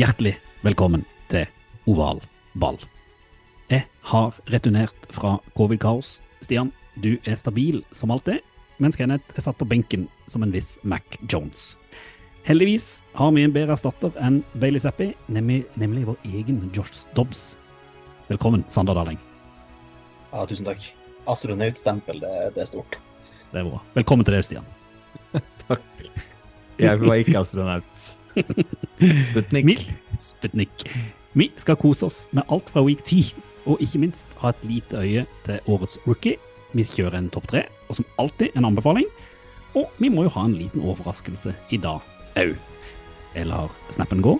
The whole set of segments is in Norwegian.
Hjertelig velkommen til Oval ball. Jeg har returnert fra covid-kaos. Stian, du er stabil som alltid, mens Kenneth er satt på benken som en viss Mac Jones. Heldigvis har vi en bedre erstatter enn Bailey Zappi, nemlig, nemlig vår egen Josh Dobbs. Velkommen, Sander Darling. Ja, tusen takk. Astronautstempel, det, det er stort. Det er bra. Velkommen til deg, Stian. Takk. Jeg var ikke astronaut. Sputnik. Vi, Sputnik. Vi skal kose oss med alt fra week 10, og ikke minst ha et lite øye til årets rookie. Vi kjører en topp tre, og som alltid en anbefaling. Og vi må jo ha en liten overraskelse i dag au. Jeg lar snappen gå.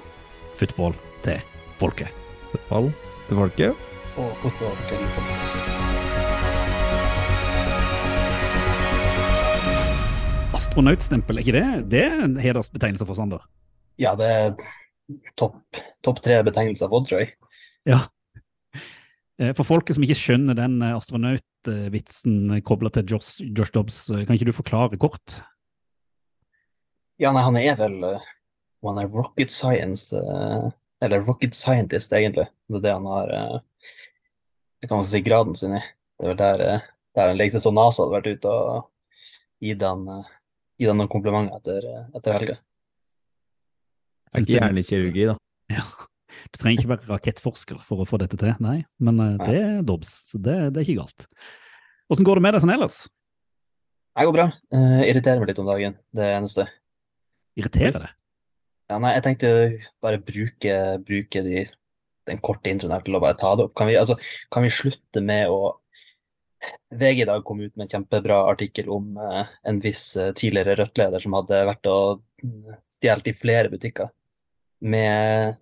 Football til folket. Fotball til folket. Og fotball til folket. Astronautstempel, er ikke det? Det er en hedersbetegnelse for Sander. Ja, det er topp topp tre betegnelser jeg har fått, tror jeg. Ja. Eh, For folket som ikke skjønner den eh, astronautvitsen kobla til Josh, Josh Dobbs, eh, kan ikke du forklare kort? Ja, nei, han er vel eh, Han er rocket science eh, Eller rocket scientist, egentlig. Det er det han har Jeg kan man si graden sin i. Det er vel der, eh, der den legeste så NASA hadde vært ute og gitt han, eh, gitt han noen komplimenter etter, eh, etter helga. Er Syns ikke det- hjernekirurgi, da. Ja. Du trenger ikke være rakettforsker for å få dette til, nei. Men uh, det er dobs, så det, det er ikke galt. Åssen går det med deg sånn ellers? Det går bra. Uh, irriterer meg litt om dagen, det er eneste. Irriterer det? Ja, nei, jeg tenkte bare bruke, bruke de, den korte introen her til å bare ta det opp. Kan vi, altså, kan vi slutte med å VG i dag kom ut med en kjempebra artikkel om eh, en viss tidligere Rødt-leder som hadde vært og mm, stjålet i flere butikker, med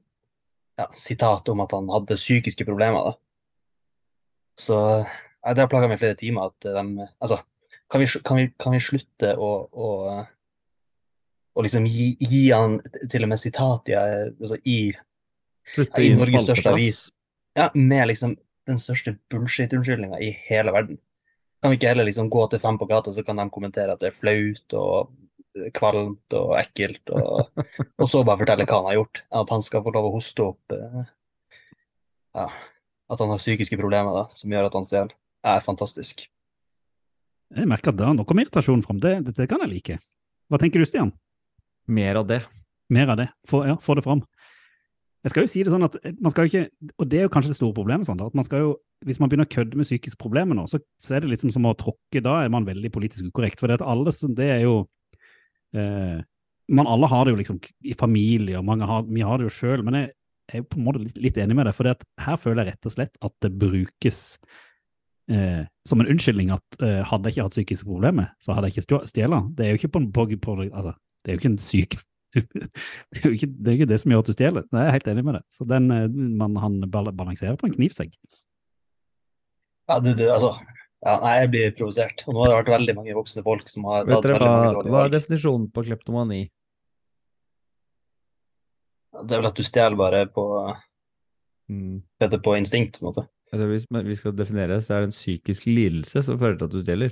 ja, sitat om at han hadde psykiske problemer. Da. Så ja, det har plaga meg i flere timer at de Altså, kan vi, kan vi, kan vi slutte å, å og liksom gi, gi han til og med sitat i, altså i, i Norges største avis. Ja, med liksom den største bullshit-unnskyldninga i hele verden. Kan vi ikke heller liksom gå til fem på gata, så kan de kommentere at det er flaut og kvalmt og ekkelt, og, og så bare fortelle hva han har gjort. At han skal få lov å hoste opp eh, Ja, at han har psykiske problemer da, som gjør at han stjeler. Er fantastisk. Jeg merker at da, noe kommer irritasjonen fram. Det, det, det kan jeg like. Hva tenker du, Stian? Mer av det. Mer av det. Få, ja, få det fram. Jeg skal jo si det sånn at man skal jo ikke, og det er jo kanskje det store problemet, sånn, at man skal jo, hvis man begynner å kødde med psykiske problemer nå, så, så er det liksom som å tråkke, da er man veldig politisk ukorrekt, for det at alle, det er jo, eh, man alle har det jo liksom i familie, og mange har, vi har det jo selv, men jeg, jeg er jo på en måte litt, litt enig med det, for her føler jeg rett og slett at det brukes eh, som en unnskyldning at eh, hadde jeg ikke hatt psykiske problemer, så hadde jeg ikke stjålet. Det er jo ikke på, på, på altså, det er jo ikke en syk det er jo ikke det, er ikke det som gjør at du stjeler. Jeg er helt enig med det. Så den, eh, man, han balanserer på en knivsegg. Ja, det, det, altså ja, Nei, jeg blir provosert. Og nå har det vært veldig mange voksne folk som har Vet dere veldig hva, dårlige hva er valg. definisjonen på kleptomani? Det er vel at du stjeler bare på Mm. Dette på instinkt, på en måte. Altså, hvis man- vi skal definere, så er det en psykisk lidelse som fører til at du stjeler.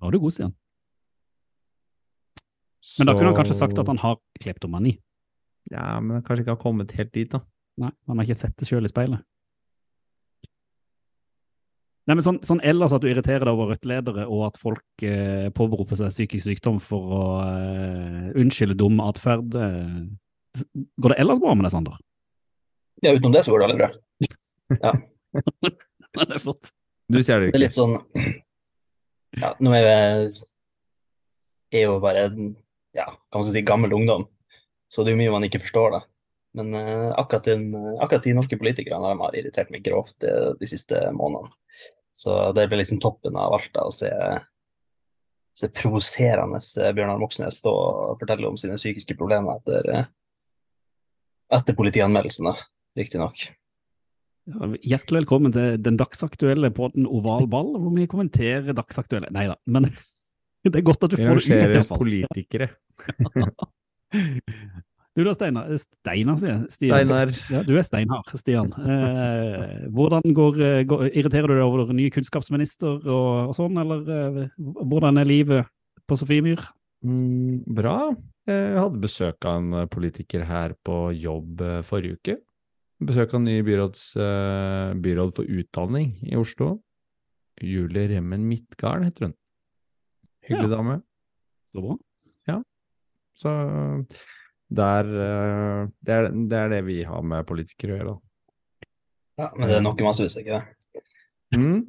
Da er du god, Stian. Men da kunne han kanskje sagt at han har kleptomani. Ja, men han kanskje ikke har kommet helt dit, da. Nei, han har ikke sett det sjøl i speilet. Nei, men sånn, sånn ellers at du irriterer deg over Rødt-ledere, og at folk eh, påberoper seg psykisk sykdom for å eh, unnskylde dum atferd. Eh, går det ellers bra med deg, Sander? Ja, utenom det så går det veldig bra. Ja. det er flott. Du ser Det er ikke. litt sånn Ja, nå er jeg er jo bare ja, kan man si gammel ungdom, så det er jo mye man ikke forstår, da. Men eh, akkurat, den, akkurat de norske politikerne de har irritert meg grovt de, de siste månedene. Så det ble liksom toppen av alt da, å se, se provoserende eh, Bjørnar Moxnes stå og fortelle om sine psykiske problemer etter, eh, etter politianmeldelsen, da, riktignok. Ja, Hjertelig velkommen til den dagsaktuelle podden Oval ball, hvor vi kommenterer dagsaktuelle Nei da, men det er godt at du får det ut. i arrangerer hvert fall. politikere. Du da, Steinar. Steinar, sier jeg. Stian. Steinar. Ja, du er steinhard, Stian. Eh, hvordan går, eh, går Irriterer du deg over ny kunnskapsminister og, og sånn, eller eh, hvordan er livet på Sofiemyr? Mm, bra. Jeg hadde besøk av en eh, politiker her på jobb eh, forrige uke. Besøk av ny byråds, eh, byråd for utdanning i Oslo. Julie Remmen Midtgarden heter hun. Hyggelig Ja. dame. Så bra. Så der, eh, det, er, det er det vi har med politikere å gjøre. Ja, men det er nok i massevis, ikke det? Mm?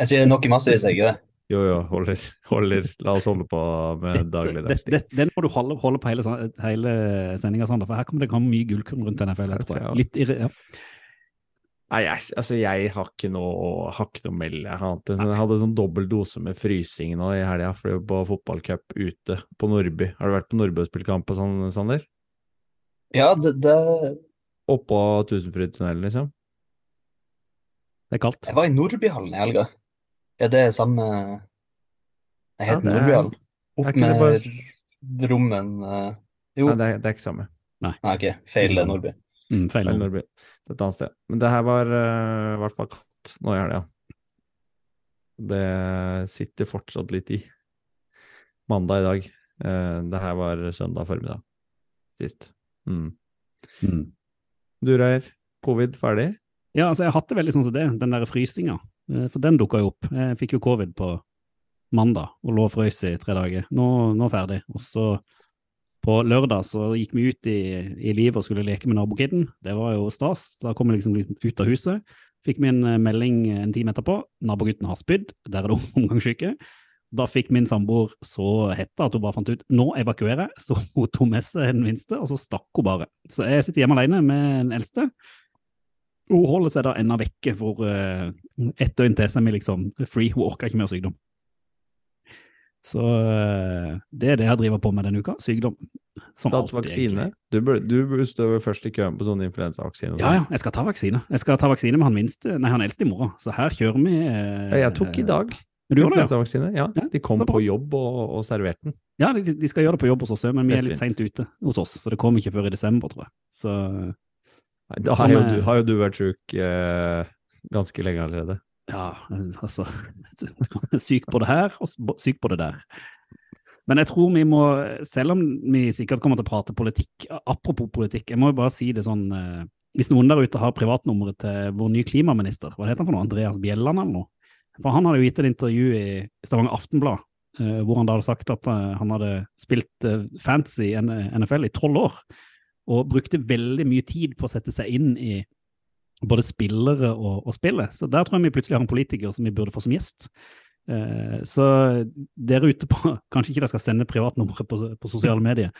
Jeg sier det er nok i massevis, ikke det? Jo, jo, holder, holder. La oss holde på med Det, dagligdags det, den må du holde, holde på hele, hele sendinga, Sander, for her kommer det komme mye gullkorn rundt NFL. Jeg tror jeg. Litt irre, ja. Nei, jeg, altså jeg har ikke noe, har ikke noe melde. Jeg hadde, jeg hadde sånn dobbel dose med frysing nå i helga, for det var på fotballcup ute på Nordby. Har du vært på Nordby og spilt kamp sånn, Sander? Ja, det, det Oppå Tusenfrydtunnelen, liksom? Det er kaldt. Jeg var i Nordbyhallen i helga. Er det samme Jeg Ja, heter det er- Nordbyhallen. Opp med bare... rommen eh, Jo, Nei, det er, det er ikke samme. nei, ok, feil det Nordby. Mm, feil. Feil ord. Nordby. Det er et annet sted. Men det her var i uh, hvert fall kaldt nå i helga. Det sitter fortsatt litt i. Mandag i dag. Uh, det her var søndag formiddag sist. Mm. Mm. Du Reir, covid ferdig? Ja, altså jeg har hatt det veldig sånn som det, den der frysinga. Eh, For den dukka jo opp. Jeg fikk jo covid på mandag og lå og frøs i tre dager. Nå, nå ferdig. Og så på lørdag så gikk vi ut i, i livet og skulle leke med nabokiden. Det var jo stas. Da kom vi liksom litt ut av huset. Fikk vi en eh, melding en time etterpå. Nabogutten har spydd. Der er det omgangssyke. Da fikk min samboer så hetta at hun bare fant ut nå evakuerer jeg, så hun tok med seg den minste, og så stakk hun bare. Så jeg sitter hjemme alene med den eldste. Hun holder seg da ennå vekke for uh, ett døgn til, seg med liksom free. Hun orker ikke mer sykdom. Så eh, det er det jeg driver på med denne uka. Sykdom. Som alltid, vaksine? Du du burde stå først i køen på sånn influensavaksine. Ja, ja, jeg skal ta vaksine. Jeg skal ta vaksine med han minste, nei, han eldste i morgen. Så her kjører vi eh, jeg tok i dag Du gjorde det, ja? Ja, Ja, de kom på jobb og, og serverte den. Ja, de, de skal gjøre det på jobb hos oss òg, men vi er litt seint ute hos oss. Så det kommer ikke før i desember, tror jeg. Så Nei, da har jo, er- du, har jo du vært sjuk eh, ganske lenge allerede. Ja, altså Syk på det her, og syk på det der. Men jeg tror vi må, selv om vi sikkert kommer til å prate politikk, apropos politikk, jeg må jo bare si det sånn eh, Hvis noen der ute har privatnummeret til vår nye klimaminister, hva heter han for noe, Andreas Bjelland eller noe? For han hadde jo gitt et intervju i Stavanger Aftenblad, uh, hvor han da hadde sagt at uh, han hadde spilt uh, fantasy i NFL i tolv år, og brukte veldig mye tid på å sette seg inn i både spillere og, og spillet. Så der tror jeg vi plutselig har en politiker som vi burde få som gjest. Så dere ute på Kanskje ikke dere skal sende privatnummeret på, på sosiale medier,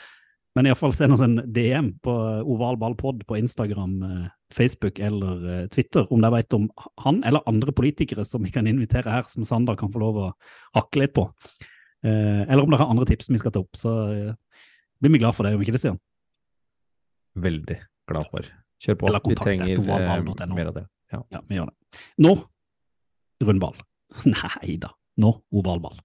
men iallfall send oss en DM på Oval ballpod på Instagram, eh, Facebook eller eh, Twitter, om dere vet om han eller andre politikere som vi kan invitere her, som Sander kan få lov å hakke litt på. Eh, eller om dere har andre tips vi skal ta opp, så blir vi glad for det, om ikke det, Stian? Veldig glad for. Kjør på. Eller Vi kontakt trenger etter eh, mer av det. Ja. Ja, vi gjør det. Nå rundball. Nei da, nå ovalball.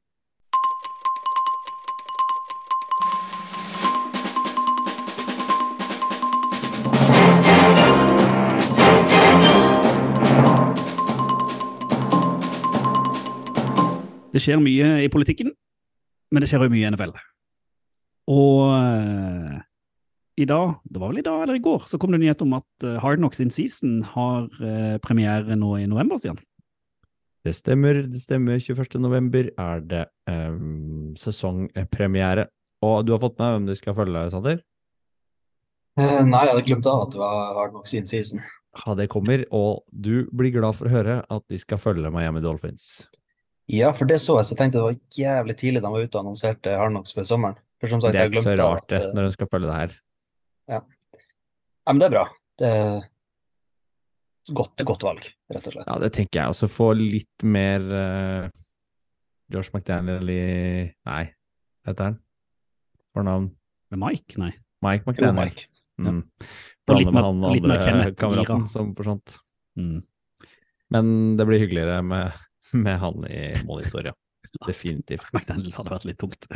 Det skjer mye i politikken, men det skjer jo mye i NFL. Og eh, i dag, det var vel i dag eller i går, så kom det nyhet om at eh, Hard Knocks in season har eh, premiere nå i november, Stian. Det stemmer, det stemmer. 21. november er det um, sesongpremiere. Og du har fått med hvem du skal følge, Sander? Nei, jeg hadde glemt at det var Hard Knocks in season. Ja, det kommer, og du blir glad for å høre at de skal følge Miami Dolphins. Ja, for det så jeg, så jeg tenkte det var jævlig tidlig de var ute og annonserte Arnox før sommeren. For som sagt, Det er ikke så rart, det, eh, når hun skal følge det her. Ja, ja. men det er bra. Det er godt, godt valg, rett og slett. Ja, det tenker jeg også. Få litt mer uh, Josh McDaniel i Nei, heter han? Fornavn Med Mike? Nei. Mike Jo, McDaniel. Mike. Mm. Og litt med med- han litt andre kameraten som forsvant. Mm. Men det blir hyggeligere med, med han i målhistoria. Definitivt. McDaniel hadde vært litt tungt.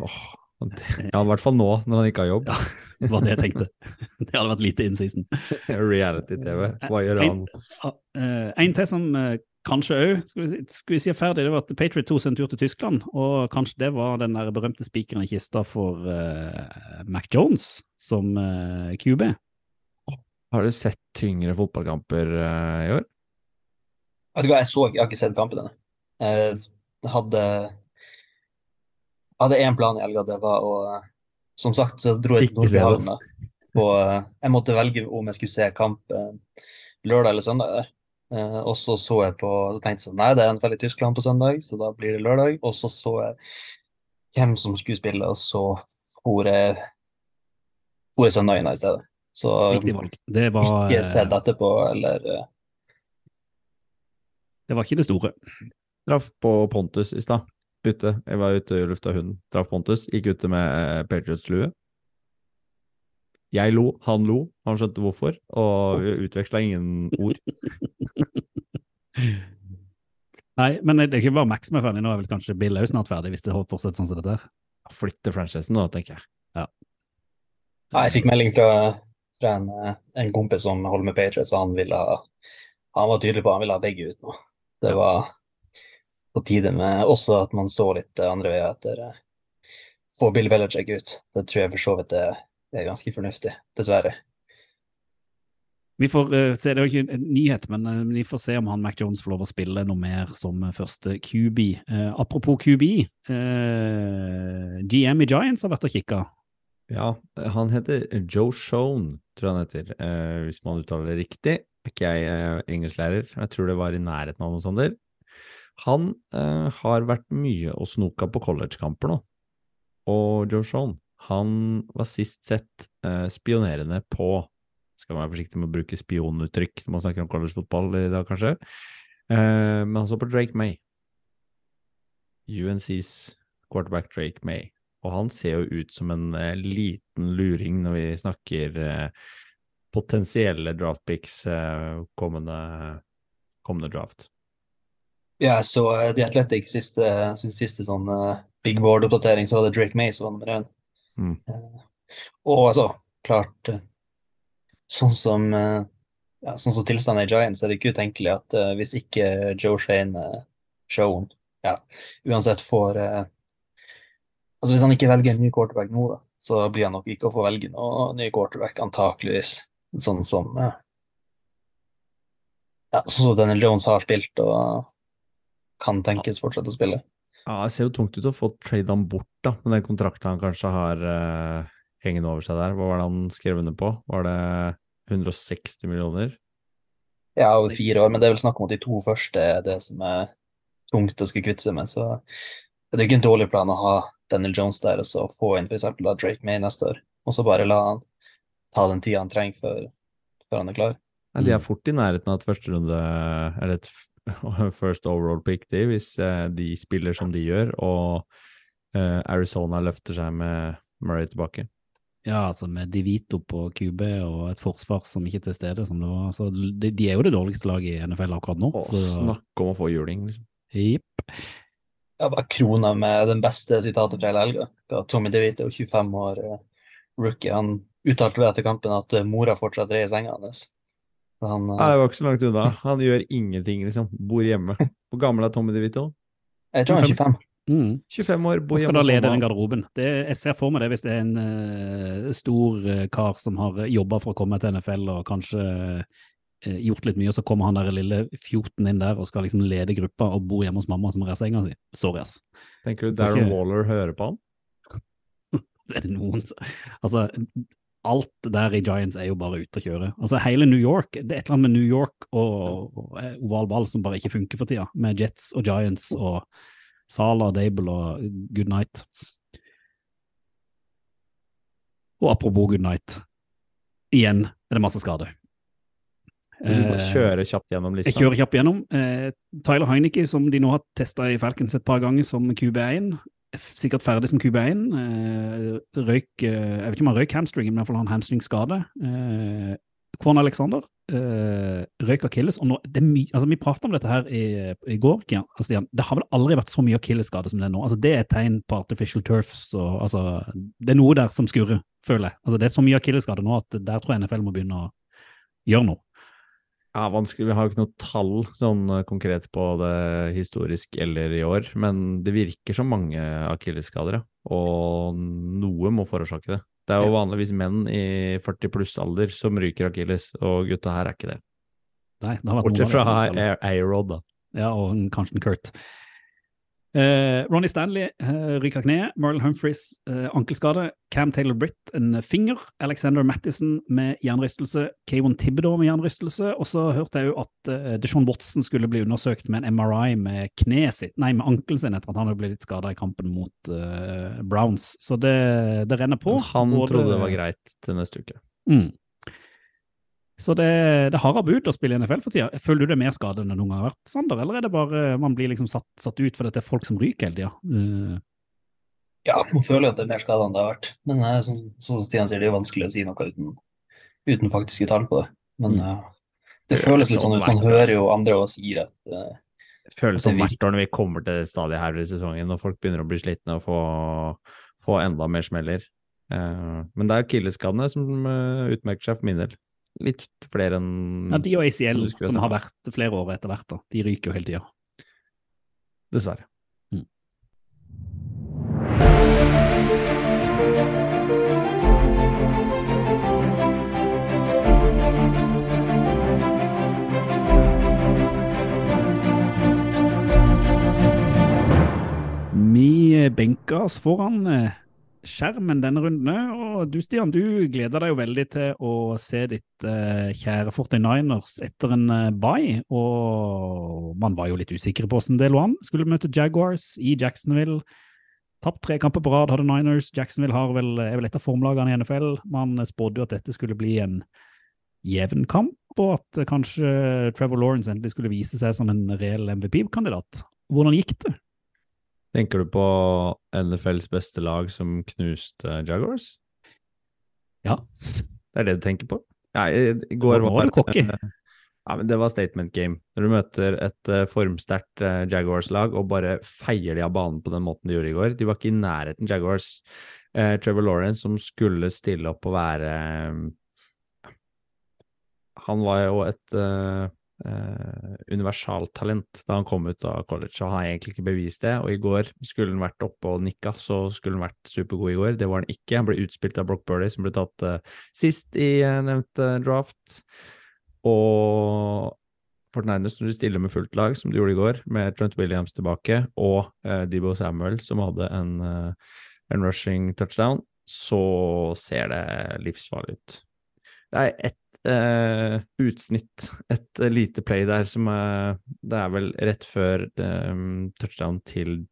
Oh, ja, I hvert fall nå, når han ikke har jobb. Det var det jeg tenkte. Det hadde vært lite in season. Reality-TV. Hva gjør han? Ah, eh, en til som eh, kanskje òg skulle, skulle vi si er ferdig, det var at Patriot 2 sendte tur til Tyskland. Og kanskje det var den der berømte spikeren i kista for uh, Mac Jones som uh, QB. Har du sett tyngre fotballkamper uh, i år? Jeg så Jeg har ikke sett kampen ennå. Jeg hadde hadde én plan i helga. Det var å Som sagt, så dro jeg til. Nordbyhallen. Jeg måtte velge om jeg skulle se kamp eh, lørdag eller søndag. der. Eh, og så så jeg på Så tenkte jeg sånn Nei, det er NFL i Tyskland på søndag, så da blir det lørdag. Og så så jeg hvem som skulle spille, og så for jeg for jeg søndagen i stedet. Så valg. Det var, ikke sett eh, etterpå, eller det var ikke det store. Traff på Pontus i stad. Bytte. Jeg var ute og lufta hunden. Traff Pontus. Gikk ute med eh, Patriots-lue. Jeg lo, han lo, han skjønte hvorfor, og vi utveksla ingen ord. Nei, men det er ikke bare Max som er ferdig, nå er vel kanskje Bill òg snart ferdig, hvis det fortsetter sånn som dette her. Flytte franchisen nå, tenker jeg. Ja, jeg fikk melding fra, fra en, eh, en kompis som holder med Patriots, og han ville ha Han var tydelig på at han ville ha begge ut nå. Det var på tide med også at man så litt eh, andre veier etter å Få Bill Belichick ut. Det tror jeg for så vidt er, er ganske fornuftig, dessverre. Vi får uh, se, det er jo ikke en nyhet, men uh, vi får se om han Mac Jones får lov å spille noe mer som eh, første QB. Uh, apropos QB, eh, GM i Giants har vært og kikka. Ja, han heter Joe Shone, tror jeg han heter, eh, hvis man uttaler det riktig. Er ikke jeg eh, engelsklærer, jeg tror det var i nærheten av noe sånt der. Han eh, har vært mye og snoka på collegekamper nå, og Joe Sean, han var sist sett eh, spionerende på Skal være forsiktig med å bruke spionuttrykk når man snakker om collegefotball i dag, kanskje. Eh, men han så på Drake May. UNCs quarterback Drake May. Og han ser jo ut som en eh, liten luring når vi snakker eh, potensielle draftpicks eh, kommende, kommende draft. Ja, jeg så uh, The Athletic siste, sin siste sånn uh, big board-oppdatering, så var det Drake May som var nummer én. Mm. Uh, og altså, klart Sånn som ja, sånn som tilstanden er i Giants, er det ikke utenkelig at hvis ikke Joe Shane Showen ja, uansett får Altså Hvis han ikke velger en ny quarterback nå, da, så blir han nok ikke å få velge noen ny quarterback, antakeligvis. Sånn som eh, ja, sånn som Daniel Jones har spilt og kan tenkes fortsette å spille. Ja, det ser jo tungt ut å få trade han bort, da, med den kontrakten han kanskje har eh, hengende over seg der. Hva var det han skrev under på? Var det 160 millioner? Ja, over fire år, men det er vel snakk om at de to første er det som er tungt å skulle kvitte seg med. Så det er ikke en dårlig plan å ha Daniel Jones der og så få inn f.eks. Drake May neste år, og så bare la han ta den tida han trenger før, før han er klar. Ja, de er fort i nærheten av et første runde, eller et first overall pick, de, hvis eh, de spiller som de gjør, og eh, Arizona løfter seg med Murray tilbake. Ja, altså med Divito på QB og et forsvar som ikke er til stede, som det var. Så de, de er jo det dårligste laget i NFL akkurat nå. Å, Så, snakk om å få juling, liksom. Jepp. Ja, bare krona med den beste sitatet fra hele helga. Tommy DeVito, 25 år, eh, rookie, han uttalte vi etter kampen at eh, mora fortsatt er i senga hans. Han, eh, Nei, det var ikke så langt unna. Han gjør ingenting, liksom. Bor hjemme. Hvor gammel er Tommy DeVito? jeg tror han er 25. Mm. 25 år, bor Og skal da lede den garderoben. Det, jeg ser for meg det hvis det er en uh, stor uh, kar som har jobba for å komme til NFL og kanskje uh, gjort litt mye, og så kommer han der lille fjoten inn der og skal liksom lede gruppa og bor hjemme hos mamma som har senga si. Sorry, ass. Tenker du Darren ikke- Waller hører på han? Er det noen som Altså, alt der i Giants er jo bare ute å kjøre. Altså, hele New York Det er et eller annet med New York og, og eh, oval ball som bare ikke funker for tida, med Jets og Giants og Sala og Dable og Good Night. Og apropos Good Night, igjen er det masse skade. Du bare Eh, kjøre kjapt gjennom lista? Jeg kjører kjapt gjennom. Eh, Tyler Heineke, som de nå har testa i Falcons et par ganger som QB1, er f- sikkert ferdig som QB1. Eh, røyk eh, Jeg vet ikke om han røyk hamstringen, men i hvert fall har han hamstringskade. Eh, Alexander eh, røyk akilles. Og nå, altså, vi pratet om dette her i, i går, Kian. Altså. Det har vel aldri vært så mye akillesskade som det er nå. Altså, det er et tegn på artificial turfs. Og, altså, det er noe der som skurrer, føler jeg. Altså, det er så mye akillesskade nå at der tror jeg NFL må begynne å gjøre noe. Ja, vanskelig. Vi har jo ikke noe tall sånn eh, konkret på det historisk eller i år, men det virker som mange akillesskader, ja. Og noe må forårsake det. Det er jo vanligvis menn i 40 pluss alder som ryker akilles, og gutta her er ikke det. Nei, det har vært Bortsett fra av da. Ja, og kanskje Kurt. Eh, Ronny Stanley eh, ryker kneet. Marlon Humphries eh, ankelskade. Cam Taylor-Britt en finger. Alexander Mattison med jernrystelse. Kayvon Tibbedaw med jernrystelse. Og så hørte jeg jo at eh, Deshaun Watson skulle bli undersøkt med en MRI med kneet sitt, nei, med ankelen sin etter at han hadde blitt skada i kampen mot eh, Browns. Så det, det renner på. Han Både- trodde det var greit til neste uke. Mm. Så det, det har ut å spille i NFL for tida. Føler du det er mer skade enn det noen gang har vært, Sander? Eller er det bare man blir liksom satt, satt ut fordi det er folk som ryker hele tida? Uh, Ja, man føler at det er mer skade enn det har vært. Men uh, som, sånn som Stian sier, det er vanskelig å si noe uten, uten faktiske tall på det. Men eh, det Det føles litt sånn sånn ut. Man hører jo andre og sier at eh, Det føles som hvert år når vi kommer til stadiet her i sesongen, og folk begynner å bli slitne og få, få enda mer smeller. Eh, men det er killeskadene som eh, utmerker seg for min del. Litt flere enn ja, de og ACL, Mm. som har vært flere år etter hvert, da. De ryker jo hele tida. Dessverre. Vi benker oss foran eh, skjermen denne runden, og du Stian, du gleder deg jo veldig til å se ditt eh, kjære 49ers etter en eh, bye, og man var jo litt usikre på hvordan det lå an. Skulle møte Jaguars i Jacksonville. Tapt tre kamper på rad hadde Niners. Jacksonville vel, er vel et av formlagene i NFL. Man spådde jo at dette skulle bli en jevn kamp, og at eh, kanskje Trevor Lawrence endelig skulle vise seg som en reell MVP-kandidat. Hvordan gikk det? Tenker du på NFLs beste lag som knuste Jaguars? Ja. Det er det du tenker på? Ja, i, går var du cocky. Ja, men Det var statement game. Når du møter et eh, formsterkt eh, Jaguars-lag og bare feier de av banen på den måten de gjorde i går. De var ikke i nærheten Jaguars. Eh, Trevor Lawrence, som skulle stille opp og være Han var jo et eh, eh, universaltalent da han kom ut av college, og har egentlig ikke bevist det. Og i går skulle han vært oppe og nikka, så skulle han vært supergod i går. Det var han ikke. Han ble utspilt av Brock Burley, som ble tatt eh, sist i eh, nevnte draft. Og Fortniners, når de stiller med fullt lag, som de gjorde i går, med Trent Williams tilbake og eh, Debo Samuel, som hadde en, eh, en rushing touchdown, så ser det livsfarlig ut. Det er ett eh, utsnitt, et eh, lite play der som er Det er vel rett før eh, touchdown til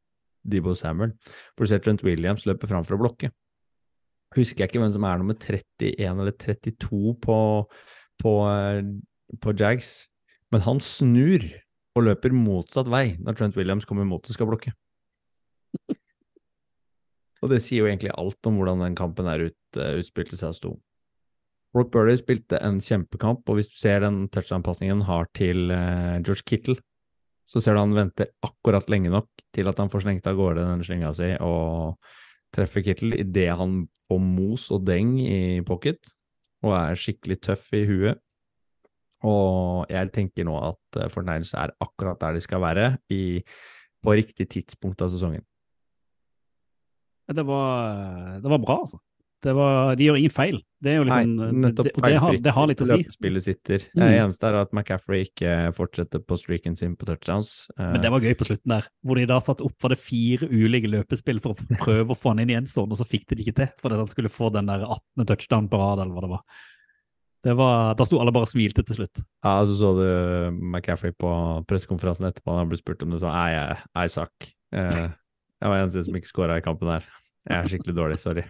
Debo Samuel, hvor du ser Trent Williams løpe fram for å blokke. Husker jeg ikke hvem som er nummer 31 eller 32 på, på, eh, på Jags, men han snur og løper motsatt vei når Trent Williams kommer mot og skal blokke. Og det sier jo egentlig alt om hvordan den kampen der ut, uh, utspilte seg og sto. Brock Burley spilte en kjempekamp, og hvis du ser den touchdown-pasningen han har til uh, George Kittle, så ser du han venter akkurat lenge nok til at han får slengt av gårde den slynga si og treffer Kittle idet han får mos og deng i pocket og er skikkelig tøff i huet. Og jeg tenker nå at uh, fornærmelse er akkurat der de skal være, i, på riktig tidspunkt av sesongen. Det var, det var bra, altså. Det var, de gjør ingen feil. Det er jo liksom, Nei, det, nettopp det, har, det har litt å si. Løpespillet sitter. Mm. Det eneste er at McCaffrey ikke fortsetter på streaken sin på touchdowns. Eh, Men det var gøy på slutten der, hvor de da satte opp for det fire ulike løpespill for å prøve å få han inn i en sånn, og så fikk de det ikke til, fordi han skulle få den der 18. touchdown på rad, eller hva det var. Det var, Da sto alle bare og smilte til slutt. Ja, så så du McCaffrey på pressekonferansen etterpå, han ble spurt om det, så nei, jeg, jeg suck. Jeg var eneste som ikke skåra i kampen her. Jeg er skikkelig dårlig, sorry.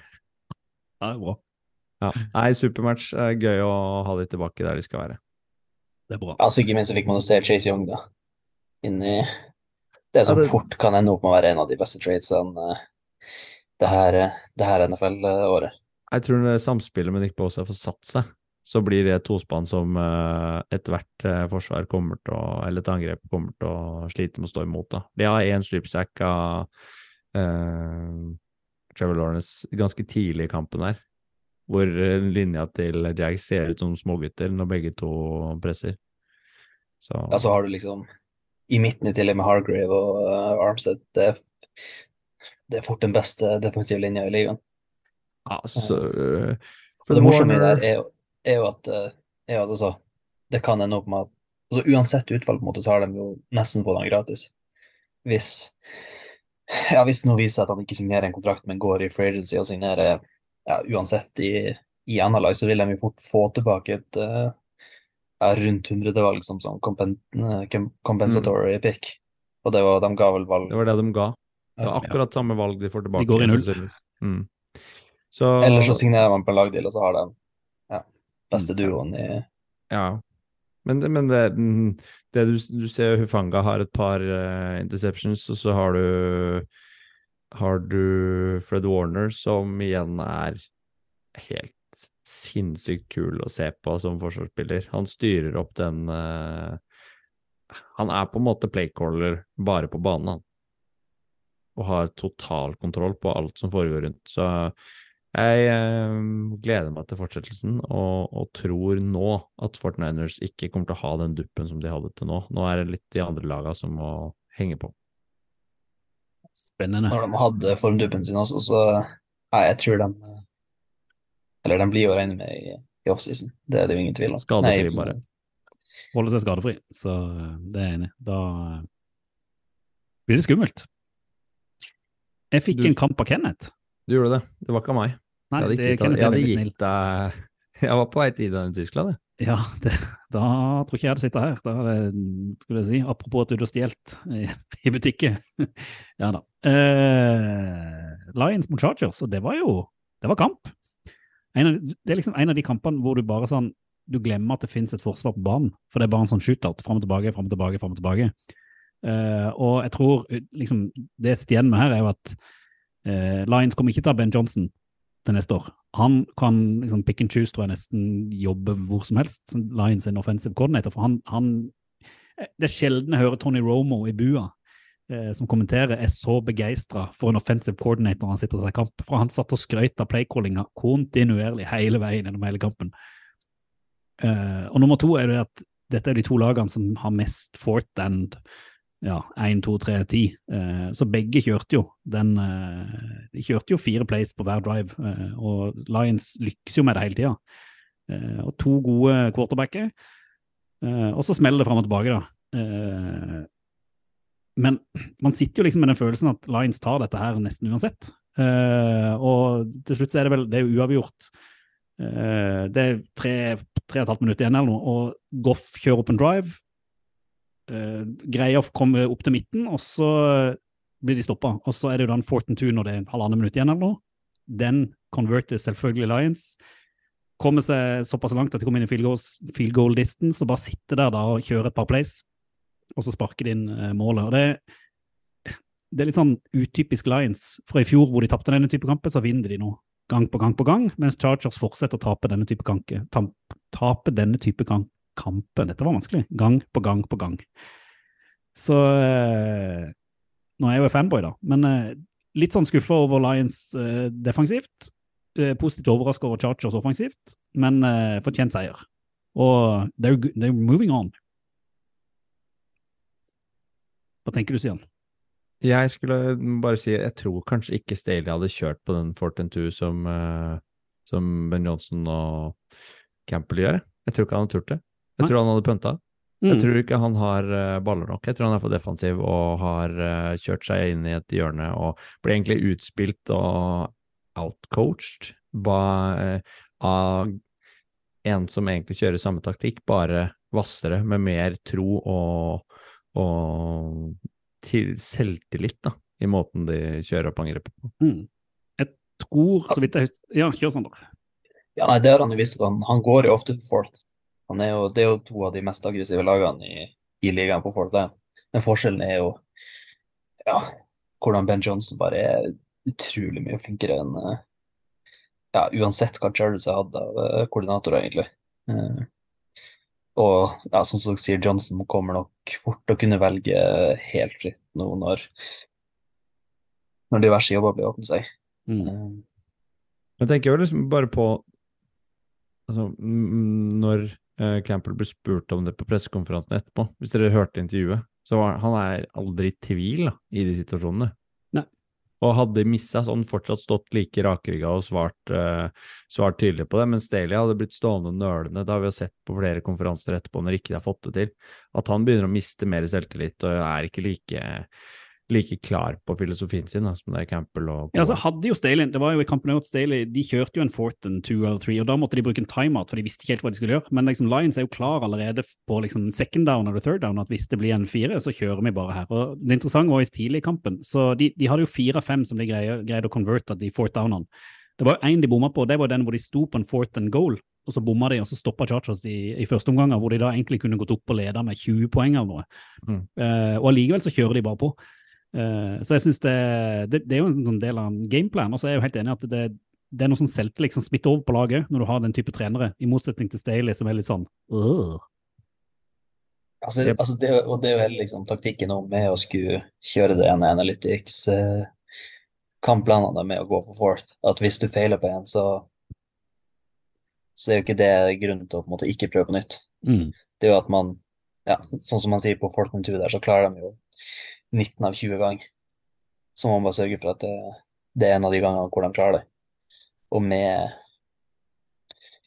Ja, det er bra. Ja. Nei, supermatch. Eh, Gøy å ha de tilbake der de skal være. Det er bra. Altså, ikke minst så fikk man jo se Chase Young, da. Inni det som Ja, det- fort kan ende opp med å være en av de beste tradesene eh, det her, eh, det her NFL-året. Jeg tror når samspillet med Nick Bosa får satt seg, så blir det et tospann som uh, ethvert eh, forsvar kommer til å, eller et angrep kommer til å slite med å stå imot. da. De har én slipsack av eh, Trevor Lawrence ganske tidlig i kampen her, hvor eh, linja til Jags ser ut som smågutter når begge to presser. Så Ja, så har du liksom i midten i tillegg med Hargrave og uh, Armstead. Det, det er fort den beste defensive linja i ligaen. ja, så, eh, Og det morsomme der er er jo at, er jo at altså, det kan ende opp med at altså, Uansett utfall, på en måte, så har de jo nesten fått den gratis. Hvis ja, hvis det nå viser seg at han ikke signerer en kontrakt, men går i free agency og signerer ja, uansett i, i Analyze, så vil de jo fort få tilbake et uh, ja, rundt hundredevalg som sånn compen, com- compensatory pick. Og det var, de ga vel valg Det var det de ga. Det var akkurat samme valg de får tilbake. De går i null. Mm. Så, Eller så signerer man på en lagdeal, og så har de ja, beste Mm. duoen i Ja. Men, men det, det du, du ser Hufanga har et par uh, interceptions, og så har du har du Fred Warner, som igjen er helt sinnssykt kul å se på som forsvarsspiller. Han styrer opp den uh, Han er på en måte playcaller bare på banen, han. Og har total kontroll på alt som foregår rundt. Så jeg eh, gleder meg til fortsettelsen, og, og tror nå at Fortniners ikke kommer til å ha den duppen som de hadde til nå. Nå er det litt de andre laga som må henge på. Spennende. Når de hadde formduppen sin også, så Nei, jeg tror de eh, Eller de blir jo å regne med i, i offseason. Det er det jo ingen tvil om. Skadefri Nei, bare. Holde seg skadefri, så eh, det er jeg enig i. Da eh, blir det skummelt. Jeg fikk Du- en kamp av Kenneth. Du gjorde det. Det var ikke av meg. Nei, jeg hadde, det, jeg hadde gitt deg Jeg var på vei til Ida i Tyskland, jeg. Ja, det, da tror ikke jeg hadde sittet her. Da skulle jeg si, apropos at du har stjålet i, i butikken. ja da. Uh, Lions mot Chargers, og det var jo det var kamp. En av, det er liksom en av de kampene hvor du bare sånn du glemmer at det finnes et forsvar på banen. For det er bare en sånn shootout. Fram og tilbake, fram og tilbake, fram og tilbake. Uh, og jeg tror liksom det jeg sitter igjen med her, er jo at eh, Lions kommer ikke til å ha Ben Johnson til neste år. Han kan liksom pick and choose, tror jeg nesten, jobbe hvor som helst. Lions er en offensive coordinator. For han, han Det er sjelden jeg hører Tony Romo i bua eh, som kommenterer, er så begeistra for en offensive coordinator han sitter og ser kamp. For han satt og skrøt av playcallinga kontinuerlig hele veien gjennom hele kampen. Eh, og nummer to er det at dette er de to lagene som har mest fourth and ja, 1, 2, 3, 10. Eh, så begge kjørte jo den eh, De kjørte jo fire plays på hver drive, eh, og Lions lykkes jo med det hele tida. Eh, og to gode quarterbacker. Eh, og så smeller det fram og tilbake, da. Eh, men man sitter jo liksom med den følelsen at Lions tar dette her nesten uansett. Og til slutt så er det vel det er jo uavgjort. Det er tre, tre og et halvt minutt igjen eller noe, og Goff kjører opp en drive. Uh, greier å komme opp til midten, og så blir de stoppa. Og så er det jo da en Fortin 2 når det er halvannet minutt igjen eller noe. Den converter selvfølgelig Lions. Kommer seg såpass langt at de kommer inn i field, goals, field goal distance og bare sitter der da og kjører et par plays, og så sparker de inn eh, målet. Og det, det er litt sånn utypisk Lions. For i fjor hvor de tapte denne type kamper, så vinner de nå gang på gang på gang, mens Chargers fortsetter å tape denne type kanke, tape denne type kan, kampen. Dette var vanskelig. Gang på gang på gang. Så eh, Nå er jeg jo fanboy, da, men eh, litt sånn skuffa over Lions eh, defensivt. Positivt overraska over Chargers offensivt, men fortjent seier. Og they're, they're moving on. Hva tenker du, Sian? Jeg skulle bare si jeg tror kanskje ikke Staley hadde kjørt på den Fortin 2 som, som Ben Johnson og Campbell gjør. Jeg tror ikke han hadde turt det. Jeg tror han hadde pønta. Mm. Jeg tror ikke han har eh, baller nok. Jeg tror han er for defensiv og har eh, kjørt seg inn i et hjørne og blir egentlig utspilt og outcoached eh, av en som egentlig kjører samme taktikk, bare hvassere, med mer tro og, og til selvtillit da, i måten de kjører opp angrepet på. Mm. Jeg tror, så vidt jeg husker Ja, kjør, Sander. Ja, nei, det har han jo visst han, han går jo ofte for fourth. Han er jo, det er jo to av de mest aggressive lagene i, i ligaen på folk, det. Men forskjellen er jo ja, hvordan Ben Johnson bare er utrolig mye flinkere enn eh, ja, uansett hva Charles har hatt av eh, koordinatorer, egentlig. Eh, og ja, som dere sier, Johnson kommer nok fort til å kunne velge helt fritt nå når, når diverse jobber blir åpnet seg. Mm. Jeg tenker jo liksom bare på altså, mm, Når Campbell ble spurt om det på pressekonferansen etterpå, hvis dere hørte intervjuet, så han er aldri i tvil da, i de situasjonene. Nei. Og hadde missa, så hadde han fortsatt stått like rakrygga og svart, uh, svart tydelig på det. Men Staley hadde blitt stående nølende, det har vi jo sett på flere konferanser etterpå når ikke de har fått det til. At han begynner å miste mer selvtillit og er ikke like, like klar på filosofien sin da, som det er Campbell og Ja, altså hadde jo Staley, Det var jo i kampen mot Staley, de kjørte jo en fourth and two or three, og da måtte de bruke en timeout, for de visste ikke helt hva de skulle gjøre. Men liksom Lions er jo klar allerede på liksom second down eller third down, at hvis det blir en fire, så kjører vi bare her. Og Det interessante var jo tidlig i kampen, så de, de hadde jo fire av fem som de greide, greide å converte de fourth downene. Det var én de bomma på, det var den hvor de sto på en fourth and goal, og så bomma de, og så stoppa Chargers i, i første omgang, hvor de da egentlig kunne gått opp og leda med 20 poeng eller noe. Mm. Uh, og allikevel så kjører de bare på. Eh, så jeg synes det, det, det er jo en sånn del av gameplan. Og så er jeg jo helt enig at det, det er noe som selvtillit som smitter over på laget når du har den type trenere, i motsetning til Staley, som er litt sånn «Åh». Altså, altså det, jo- og det er jo hele liksom, taktikken om med å skulle kjøre det ene Analytics eh, kampplanene med å gå for fourth. At hvis du feiler på en, så så er jo ikke det grunnen til å på en måte ikke prøve på nytt. Mm. Det er jo at man ja, Sånn som man sier på Fortnum 2 der, så klarer de jo 19 av 20 ganger. Så må man bare sørge for at det, det er en av de gangene hvor de klarer det. Og med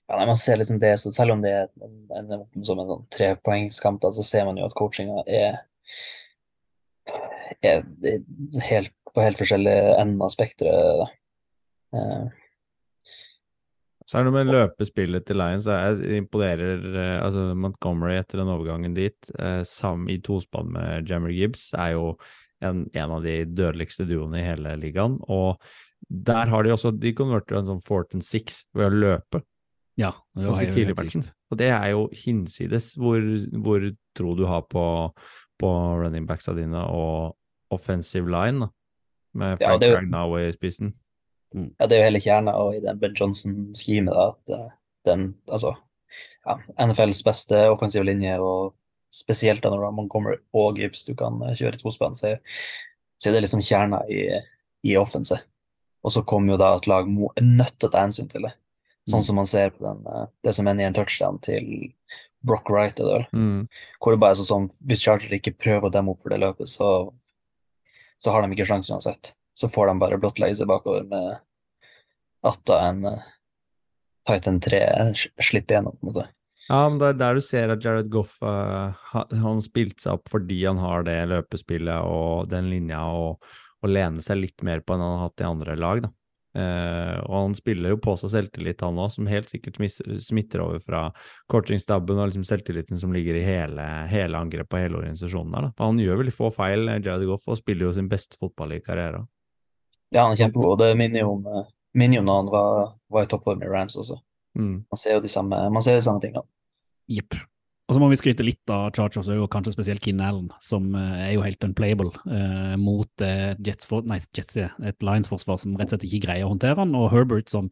ja, nei, man ser liksom det, så Selv om det er en, en, som en sånn trepoengskamp, så ser man jo at coachinga er, er, er helt, på helt forskjellige enden av spekteret. Eh, Så er det noe med løpespillet til Lions. Jeg imponerer eh, altså Montgomery etter den overgangen dit, eh, sammen i tospann med Jammer Gibbs, er jo en, en av de dødeligste duoene i hele ligaen. Og der har de også De konverter en sånn fourth and six ved å løpe Ja, det var ganske tidlig i matchen. Og det er jo hinsides hvor, hvor tro du har på, på running backsa dine og offensive line, da. Med Frank ja, er i spissen. Ja, det er jo hele kjerna og i den Ben Johnson-skeamet. at uh, den Altså, ja, NFLs beste offensive linje, og spesielt når Montgomery og Gibbs du kan eh, kjøre tospann, så, så er det liksom kjerna i, i offense. Og så kommer jo da et lag må, nødt til å ta hensyn til det. Sånn Mm. som man ser på den, eh, det som ender i en touchdown til Brock Wright, det. Mm. Hvor det bare er sånn som Hvis Charter ikke prøver å demme opp for det løpet, så, så har de ikke sjanse uansett. Så får de bare blottlegge seg bakover med at en uh, Titan 3 sl- slipper gjennom, på en måte. Ja, men det er der du ser at Jared Goff uh, ha- han spilte seg opp fordi han har det løpespillet og den linja og, og lene seg litt mer på enn han har hatt i andre lag. da. Uh, og han spiller jo på seg selvtillit, han òg, som helt sikkert smitter over fra coachingstaben og liksom selvtilliten som ligger i hele, hele angrepet og hele organisasjonen der. da. Han gjør veldig få feil, Jared Goff, og spiller jo sin beste fotball i karrieren. Ja, han er kjempegod, det minner jo om, eh, minner jo når han var, var i toppform i Rams også. Mm. Man ser jo de samme, man ser de samme tingene. Jepp. Og så må vi skryte litt av Chargers og kanskje spesielt Keen Allen, som eh, er jo helt unplayable eh, mot eh, Jets, for, nei, Jets, ja, et Lions-forsvar som rett og slett ikke greier å håndtere han, og Herbert som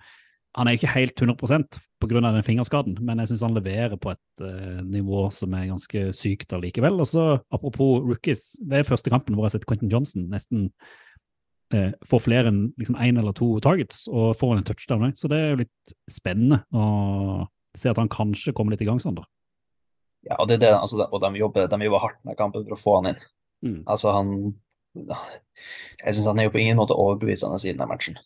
han er jo ikke helt 100% pga. den fingerskaden, men jeg syns han leverer på et uh, nivå som er ganske sykt allikevel. Og så apropos rookies, det er første kampen hvor jeg har sett Quentin Johnson nesten eh, får flere enn liksom én eller to targets, og får en touchdown òg. Så det er jo litt spennende å se at han kanskje kommer litt i gang, Sander. Ja, og, det er det, altså, og de jobber, de jobber hardt med kampen for å få han inn. Mm. Altså, han Jeg syns han er jo på ingen måte overbevisende siden den matchen.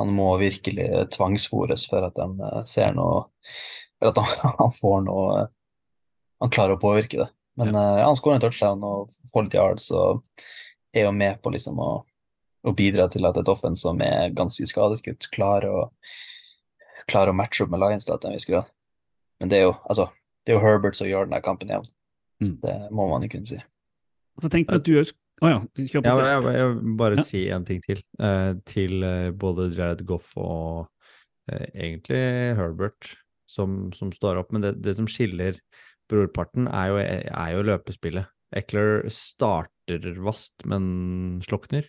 Han må virkelig tvangsfòres for at de eh, ser noe For at han, han får noe eh, Han klarer å påvirke det. Men ja. ja, han skårer en touchdown og får litt yards og er jo med på liksom å, å bidra til at et offense som er ganske skadeskutt, klarer å, klarer å matche opp med Lions til en viss grad. Men det er jo altså, det er jo Herbert som gjør denne kampen jevn. Mm. Det må man jo kunne si. Så tenk jeg at du Å ja, kjør på. Ja, jeg, jeg vil bare Ja. si en ting til. eh, til eh, både Jared Goff og eh, egentlig Herbert. som, som står opp. Men det, det som skiller brorparten, er jo, er jo løpespillet. Eckler starter vast, men slukner.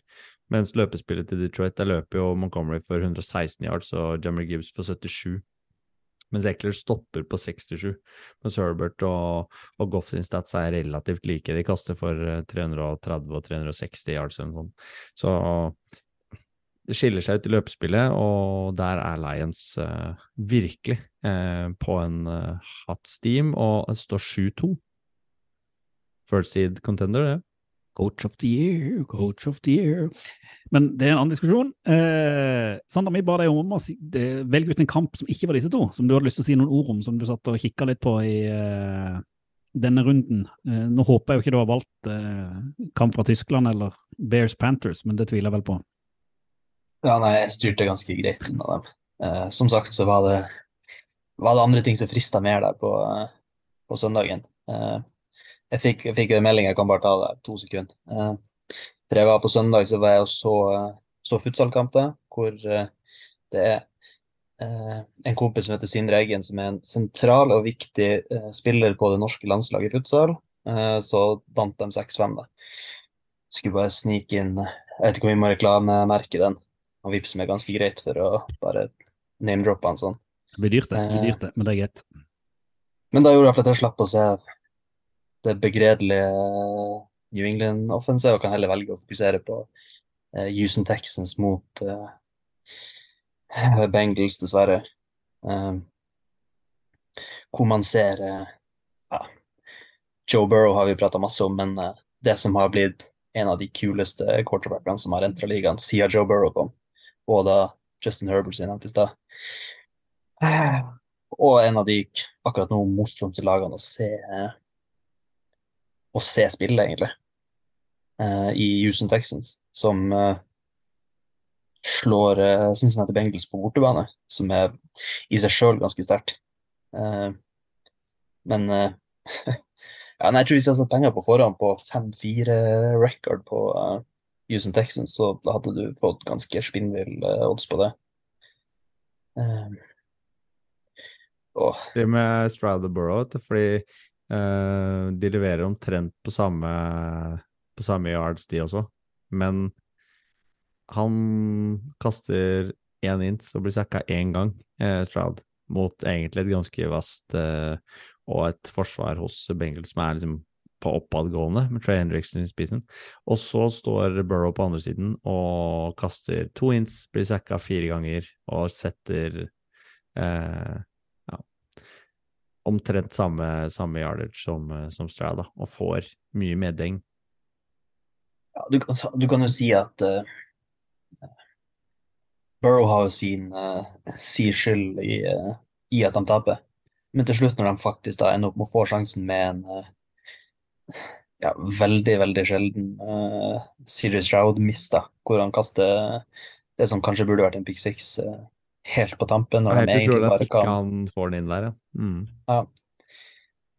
Mens løpespillet til Detroit, der løper jo Montgomery for 116 yards og Jammer Gibbs for 77. Mens Eckler stopper på 67. Mens Herbert og, og Goff sin stats er relativt like. De kaster for 330 og 360 yards eller noe sånt. Så det skiller seg ut i løpespillet, og der er Lions uh, virkelig uh, på en uh, hot steam, og det står 7-2. First seed contender, det. Coach of the year, coach of the year. Men det er en annen diskusjon. Eh, Sander, vi ba deg om å velge ut en kamp som ikke var disse to, som du hadde lyst til å si noen ord om, som du satt og kikka litt på i eh, denne runden. Eh, nå håper jeg jo ikke du har valgt eh, kamp fra Tyskland eller Bears Panthers, men det tviler jeg vel på. Ja, nei, jeg styrte ganske greit unna dem. Eh, som sagt så var det, var det andre ting som frista mer der på, eh, på søndagen. Eh, jeg fikk, jeg fikk en melding, jeg kan bare ta det to sekunder. Eh, jeg var på søndag så var jeg og så, så futsalkamp, da, hvor eh, det er eh, en kompis som heter Sindre Eggen, som er en sentral og viktig eh, spiller på det norske landslaget i futsal. Eh, så vant de 6-5, da. Skulle bare snike inn Jeg vet ikke om vi må reklamemerke den. Han vippser meg ganske greit for å bare name-droppe han sånn. Det blir dyrt, det. det, blir dyrt det men det er greit. Men da gjorde jeg at jeg slapp å se det begredelige New England-offensivet, og kan heller velge å fokusere på eh, Houston Texans mot eh, Bengals, dessverre. Eh, hvor man ser uh, ja, Joe Burrow har vi prata masse om, men uh, det som har blitt en av de kuleste quarterbackene som har entra ligaen siden Joe Burrow kom, og da Justin Herbert sin nevnt i stad. Og en av de akkurat nå morsomste lagene å se å se spillet, egentlig, uh, i Houston Texans, som uh, slår uh, Cincinnati Bengals på bortebane, som er i seg sjøl ganske sterkt. men ja, nei, jeg tror hvis jeg hadde satt penger på forhånd på 5-4-record på Houston Texans, så hadde du fått ganske spinnvill odds på det. Oh. Det med Burrow, fordi de leverer omtrent på samme, på samme yards, de også. Men han kaster én inch og blir sacka én gang, eh, Stroud, mot egentlig et ganske vast eh, og et forsvar hos Bengals som er liksom på oppadgående, med Trey Hendrickson i spissen. Og så står Burrow på andre siden og kaster to inch, blir sacka fire ganger og setter eh, omtrent samme, samme yardage som, eh, som Strada, og får mye meddeng. Ja, du, du, kan jo si at uh, Burrow har jo sin, uh, sin skyld i, uh, i, at de taper. Men til slutt, når de faktisk da ender opp med å få sjansen med en ja, veldig, veldig sjelden uh, Serious Stroud-miss, hvor han kaster det som kanskje burde vært en pick six, uh, helt på tampen. Når de egentlig bare kan han får den inn der, ja. Mm. ja.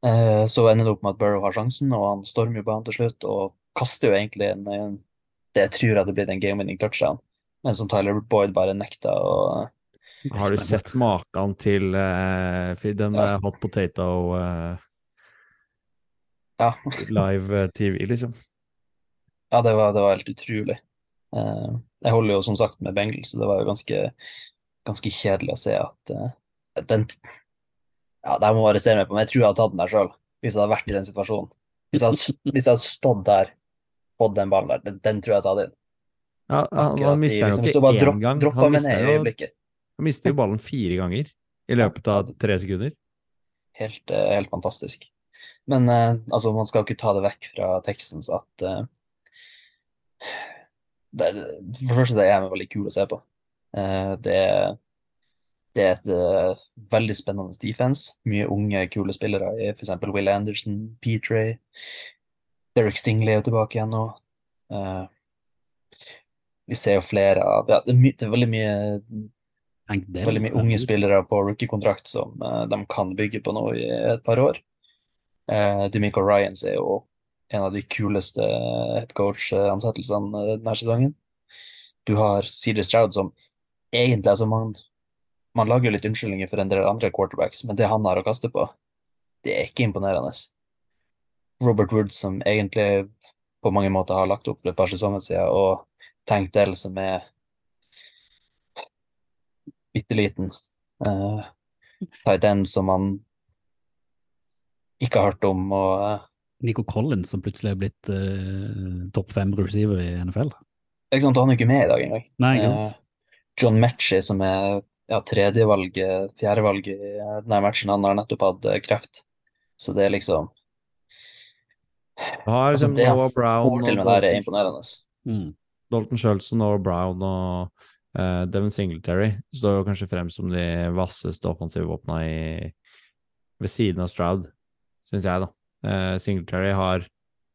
Eh, så ender det opp med at Burrow har sjansen, og han stormer jo banen til slutt og kaster jo egentlig en, en det jeg tror hadde blitt en game-winning touchdown, men som Tyler Boyd bare nekta å Har du sett maken til uh, den ja. hot potato uh, ja. live TV, liksom? Ja, det var, det var helt utrolig. Uh, jeg holder jo som sagt med Bengel, så det var jo ganske ganske kjedelig å se at uh, den Ja, det må arrestere meg på, men jeg tror jeg hadde tatt den der sjøl, hvis jeg hadde vært i den situasjonen. Hvis jeg hadde, hvis jeg hadde stått der, fått den ballen der, den, den tror jeg hadde tatt inn. Ja, han, han mister den liksom, ikke én gang. Han mister, jo, han mister jo ballen fire ganger i løpet av tre sekunder. Helt, uh, helt fantastisk. Men uh, altså, man skal ikke ta det vekk fra tekstens at det, For det første, det er veldig kul å se på. Det det er et uh, veldig spennende defense. Mye unge, kule spillere i f.eks. Will Anderson, Petray. Derek Stingley er tilbake igjen nå. Uh, vi ser jo flere av ja, det, er det er veldig mye veldig mye unge spillere på rookie-kontrakt som uh, de kan bygge på nå i et par år. Uh, Demico Ryans er jo en av de kuleste headcoach-ansettelsene denne sesongen. Du har Cedar Stroud, som egentlig er så man, Man lager litt unnskyldninger for en del andre quarterbacks, men det han har å kaste på, det er ikke imponerende. Robert Wood, som egentlig på mange måter har lagt opp for et par sesonger siden, og Tank Dell, som er bitte liten. Uh, tight end som man ikke har hørt om, og Uh, Nico Collins, som plutselig er blitt uh, topp fem receiver i NFL. ikke sant, Han er ikke med i dag engang. Nei, ikke sant. Uh, John Metchie, som er ja, tredjevalget, fjerdevalget i denne matchen, han har nettopp hatt eh, kreft. Så det er liksom har altså, liksom Det han Brown får til med det her, er imponerende. Mm. Dalton Schultz og Brown og uh, Devin Singletary står jo kanskje frem som de vasseste offensive våpna ved siden av Stroud, syns jeg, da. Uh, Singletary har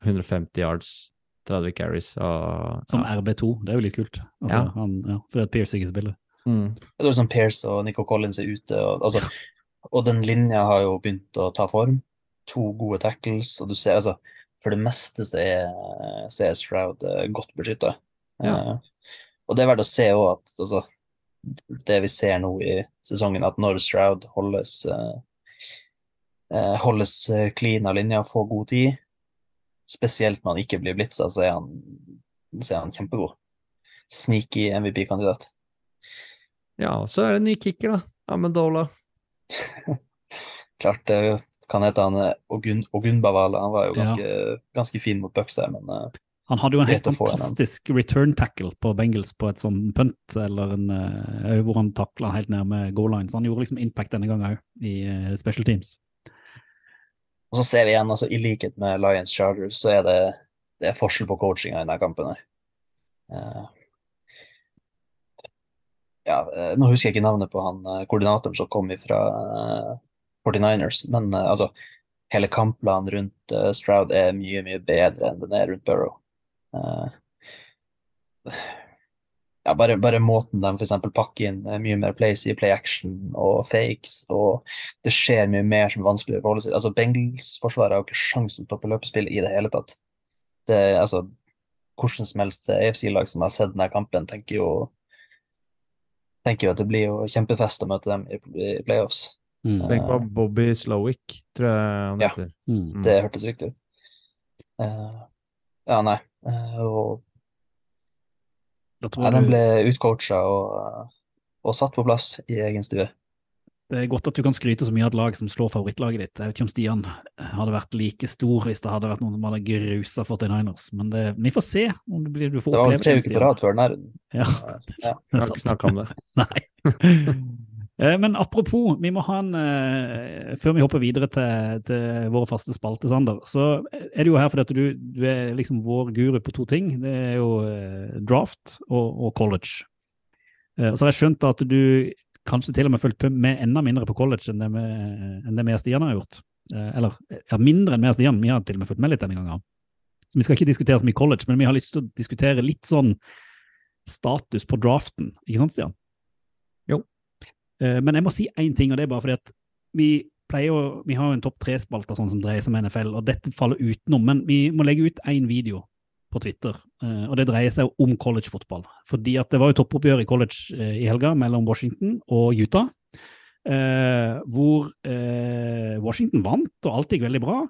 150 yards, 30 carries og Som. RB2, det er jo litt kult. Altså, Ja. han, ja, fordi at Pierce ikke spiller. Mm. Det er sånn Pierce og Nico Collins er ute, og, altså, og den linja har jo begynt å ta form. To gode tackles, og du ser altså For det meste så er, så er Stroud eh, godt beskytta. Ja. og det er verdt å se òg at altså, det vi ser nå i sesongen, at når Stroud holdes uh, holdes clean av linja, får god tid, spesielt når han ikke blir blitza, så er han, så er han kjempegod. Sneaky MVP-kandidat. Ja, så er det en ny kicker, da. Amedola. Klart det kan hete han eh, Ogun, Ogunbavala. Han var jo Ja. ganske, ganske fin mot Bucks der, men eh, Han hadde jo en helt fantastisk return tackle på Bengals på et sånn punt, eller en, eh, hvor han takla helt ned med goal line. Så han gjorde liksom impact denne gangen òg, i special teams. Og så ser vi igjen, altså i likhet med Lions Chargers, så er det, det er forskjell på coachinga i denne kampen her. Eh, ja, eh, nå husker jeg ikke navnet på han eh, koordinatoren som kom fra 49ers, men eh, altså hele kampplanen rundt Stroud er mye, mye bedre enn den er rundt Burrow. Ja, bare, bare måten de eksempel pakker inn er mye mer plays i play action og fakes, og det skjer mye mer som er vanskelig å forholde seg til. Altså, Bengals-forsvaret har jo ikke sjansen til å toppe løpespill i det hele tatt. Det, altså, hvordan som helst AFC-lag som har sett denne kampen, tenker jo tenker jo at det blir jo kjempefest å møte dem i, playoffs. Mm. Tenk på Bobby Slowick, tror jeg han Ja. heter. Ja, Mm. Det hørtes riktig ut. Uh, ja, nei. Uh, og Da ja, den ble utcoacha og, og satt på plass i egen stue. Det er godt at du kan skryte så mye av et lag som slår favorittlaget ditt. Jeg vet ikke om Stian hadde vært like stor hvis det hadde vært noen som hadde grusa 49ers, men det, vi får se om det blir du får oppleve Det Det var en tre det, uker på rad før den her. Ja, Eh, det ja. er Vi har sant. ikke snakka om det. Nei. Eh, Men apropos, vi må ha en eh, Før vi hopper videre til, til våre faste spalte, Sander, så er det jo her fordi at du, du er liksom vår guru på to ting. Det er jo eh, draft og, og college. Eh, Og så har jeg skjønt at du kanskje til og med fulgt med enda mindre på college enn det, med, enn det vi og Stian har gjort. Eh, Eller ja, mindre enn vi og Stian. Vi har til og med fulgt med litt denne gangen. Så vi skal ikke diskutere så mye college, men vi har lyst til å diskutere litt sånn status på draften, ikke sant, Stian? Jo. Men jeg må si én ting, og det er bare fordi at vi pleier å Vi har jo en topp tre-spalte sånn som dreier seg om NFL, og dette faller utenom. Men vi må legge ut én video på Twitter, eh, og det dreier seg om collegefotball. Fordi at det var jo toppoppgjør i college eh, i helga mellom Washington og Utah. eh, hvor Washington vant, og alt gikk veldig bra.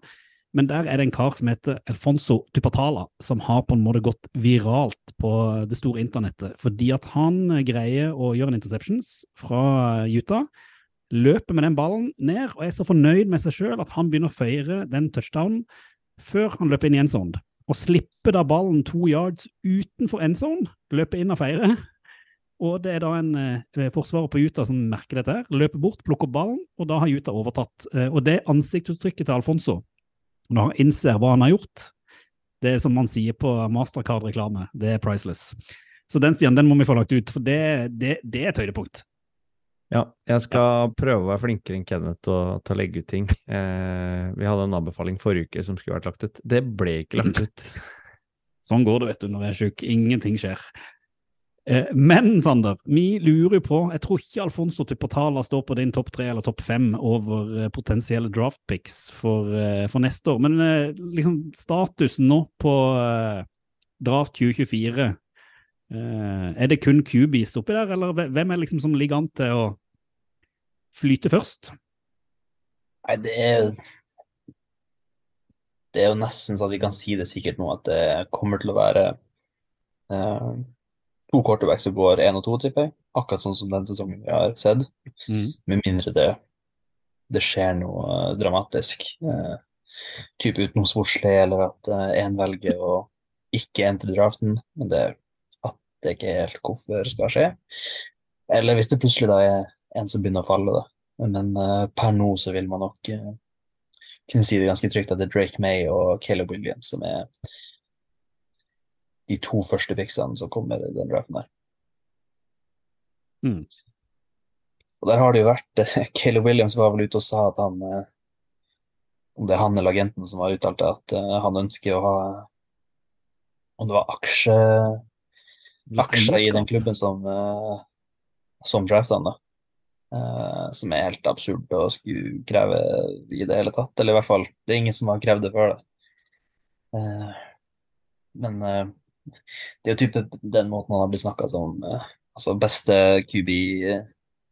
Men der er det en kar som heter Alfonso Tupatala, som har på en måte gått viralt på det store internettet. Fordi at han greier å gjøre en interceptions fra Utah, løper med den ballen ned, og er så fornøyd med seg sjøl at han begynner å feire den touchdownen før han løper inn i endzone. Og slipper da ballen to yards utenfor endzone, løper inn og feirer. Og det er da en eh, forsvarer på Utah som merker dette, her, løper bort, plukker ballen, og da har Utah overtatt. Eh, og det ansiktsuttrykket til Alfonso, når han innser hva han har gjort, det er som man sier på Mastercard-reklame, det er priceless. Så den siden, den må vi få lagt ut, for det, det, det er et høydepunkt. Ja, jeg skal prøve å være flinkere enn Kenneth og til legge ut ting. Eh, vi hadde en anbefaling forrige uke som skulle vært lagt ut. Det ble ikke lagt ut. Sånn går det, vet du, når jeg er sjuk. Ingenting skjer. Eh, Men, Sander, vi lurer jo på Jeg tror ikke Alfonso Tupatala står på din topp tre eller topp fem over potensielle potensielle draftpicks for, eh, for neste år. Men eh, liksom statusen nå på eh, draft 2024 eh, Er det kun Cubies oppi der, eller hvem er liksom som ligger an til å flyte først? Nei, det er Det er jo nesten så at vi kan si det sikkert nå, at det kommer til å være eh, to quarterbacks som går én og to, tipper jeg. Akkurat sånn som den sesongen vi har sett. Mm. Med mindre det, det skjer noe eh, dramatisk. Eh, type ut noe sportslig, eller at én velger å ikke entre draften. Men det fatter jeg ikke helt hvorfor skal skje. Eller hvis det plutselig da er en som begynner å falle, da. Men uh, per nå så vil man nok uh, kunne si det ganske trygt at det er Drake May og Caleb Williams som er de to første picksene som kommer i den draften der. Mm. Og der har det jo vært uh, Caleb Williams var vel ute og sa at han Om det er han eller agenten som har uttalt det, at han ønsker å ha Om det var aksje, aksjer i den klubben som, som drafta han, da. Eh, som er helt absurd å skulle kreve i det hele tatt. Eller i hvert fall, det er ingen som har krevd det før. Da. Uh, men uh, det er jo type den måten han har blitt snakka som altså beste QB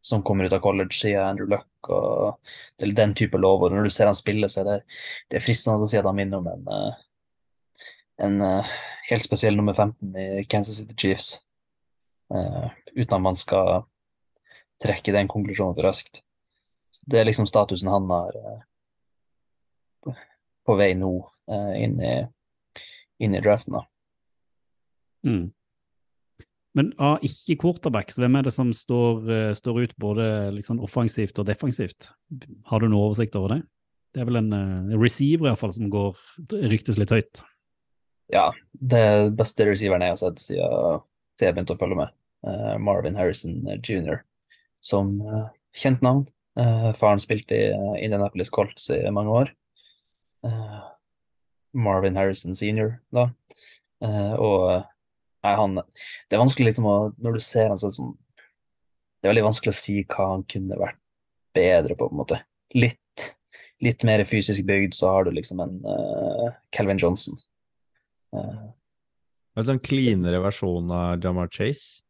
som kommer ut av college, sier Andrew Luck. og det er den type lover. Når du ser han spille, så er det, det er fristende å si at han minner om en, en helt spesiell nummer 15 i Kansas City Chiefs. Uten at man skal trekke den konklusjonen for raskt. Det er liksom statusen han har eh, på- vei nå eh, inn, i, inn i draften. da. Mm. Men av ikke-quarterbacks, hvem er det som står, eh, står ut både sånn offensivt og defensivt? Har du noe oversikt over det? Det er vel en receiver i hvert fall som går ryktes litt høyt. Ja, det beste receiveren jeg har sett siden, jeg begynte å følge med. Marvin Harrison jr. Som eh, kjent navn. Eh, faren spilte i eh, Indianapolis Colts i mange år. Marvin Harrison senior, da. Og nei, han Det er vanskelig liksom å Når du ser han det sånn Det er veldig vanskelig å si hva han kunne vært bedre på, på en måte. Litt, litt mer fysisk bygd, så har du liksom en uh, Calvin Johnson. Uh, En sånn cleanere versjon av Jamar Chase.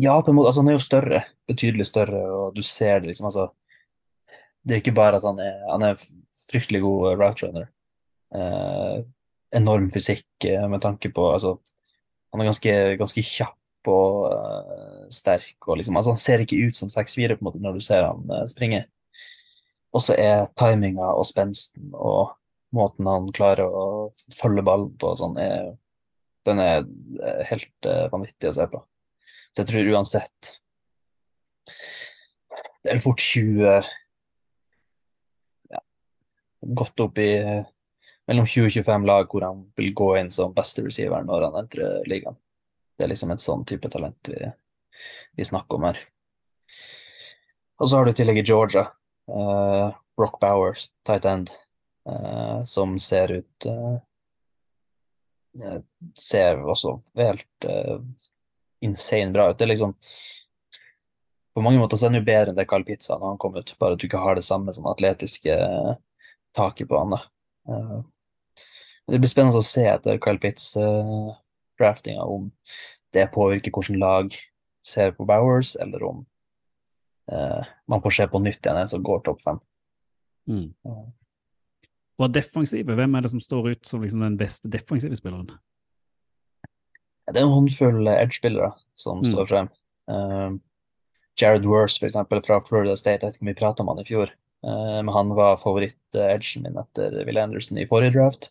Ja, på en måte. Altså, han er jo større. Betydelig større, og du ser det liksom, altså Det er ikke bare at han er, han er fryktelig god eh, route runner. Eh, enorm fysikk eh, med tanke på Altså, han er ganske, ganske kjapp og uh, sterk, og liksom Altså, han ser ikke ut som 6-4 på en måte når du ser han uh, springe. Og så er timinga og spensten og måten han klarer å følge ballen på sånn, er Den er helt uh, vanvittig å se på. Så jeg tror uansett Det er fort 20 ja, Godt opp i eh, mellom 20 og 25 lag hvor han vil gå inn som beste receiver når han entrer ligaen. Det er liksom et sånn type talent vi, vi snakker om her. Og så har du i tillegg Georgia Uh, Brock Bowers, tight end, uh, som ser ut eh, Ser også helt insane bra ut. Det er liksom På mange måter så er han jo bedre enn det Carl Pizza når han kom ut, bare at du ikke har det samme sånn atletiske eh, taket på han. da. Eh, Det blir spennende å se etter Carl Pitts-draftinga om det påvirker hvordan lag ser på Bowers, eller om eh, man får se på nytt igjen en som går topp fem. Mm. Og defensive, hvem er det som står ut som liksom den beste defensive spilleren? Det er en håndfull edge-spillere som Mm. står frem. Um, Jared Worse, eksempel, fra Florida State. Jeg vet ikke om vi prata om han i fjor. Uh, men han var favoritt-edgen min etter Will Anderson i forrige draft.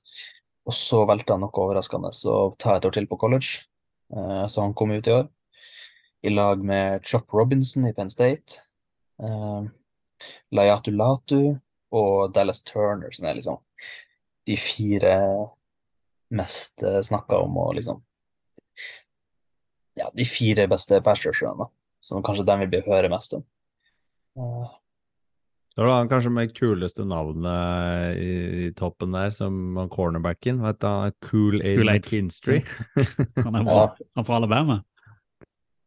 Og så valgte han noe overraskende å ta et år til på college. Uh, så han kom ut i år. I lag med Chop Robinson i Penn State. Uh, Layatu Latu og Dallas Turner, som er liksom de fire mest uh, snakka om og liksom ja, de fire beste pass da, som kanskje de vil høre mest om. Uh, Så har han kanskje med kuleste navnet i, i toppen der, som cornerbacken. Vet du, han er Cool Aid. McKinstry. Han er bra. Han fra Alabama.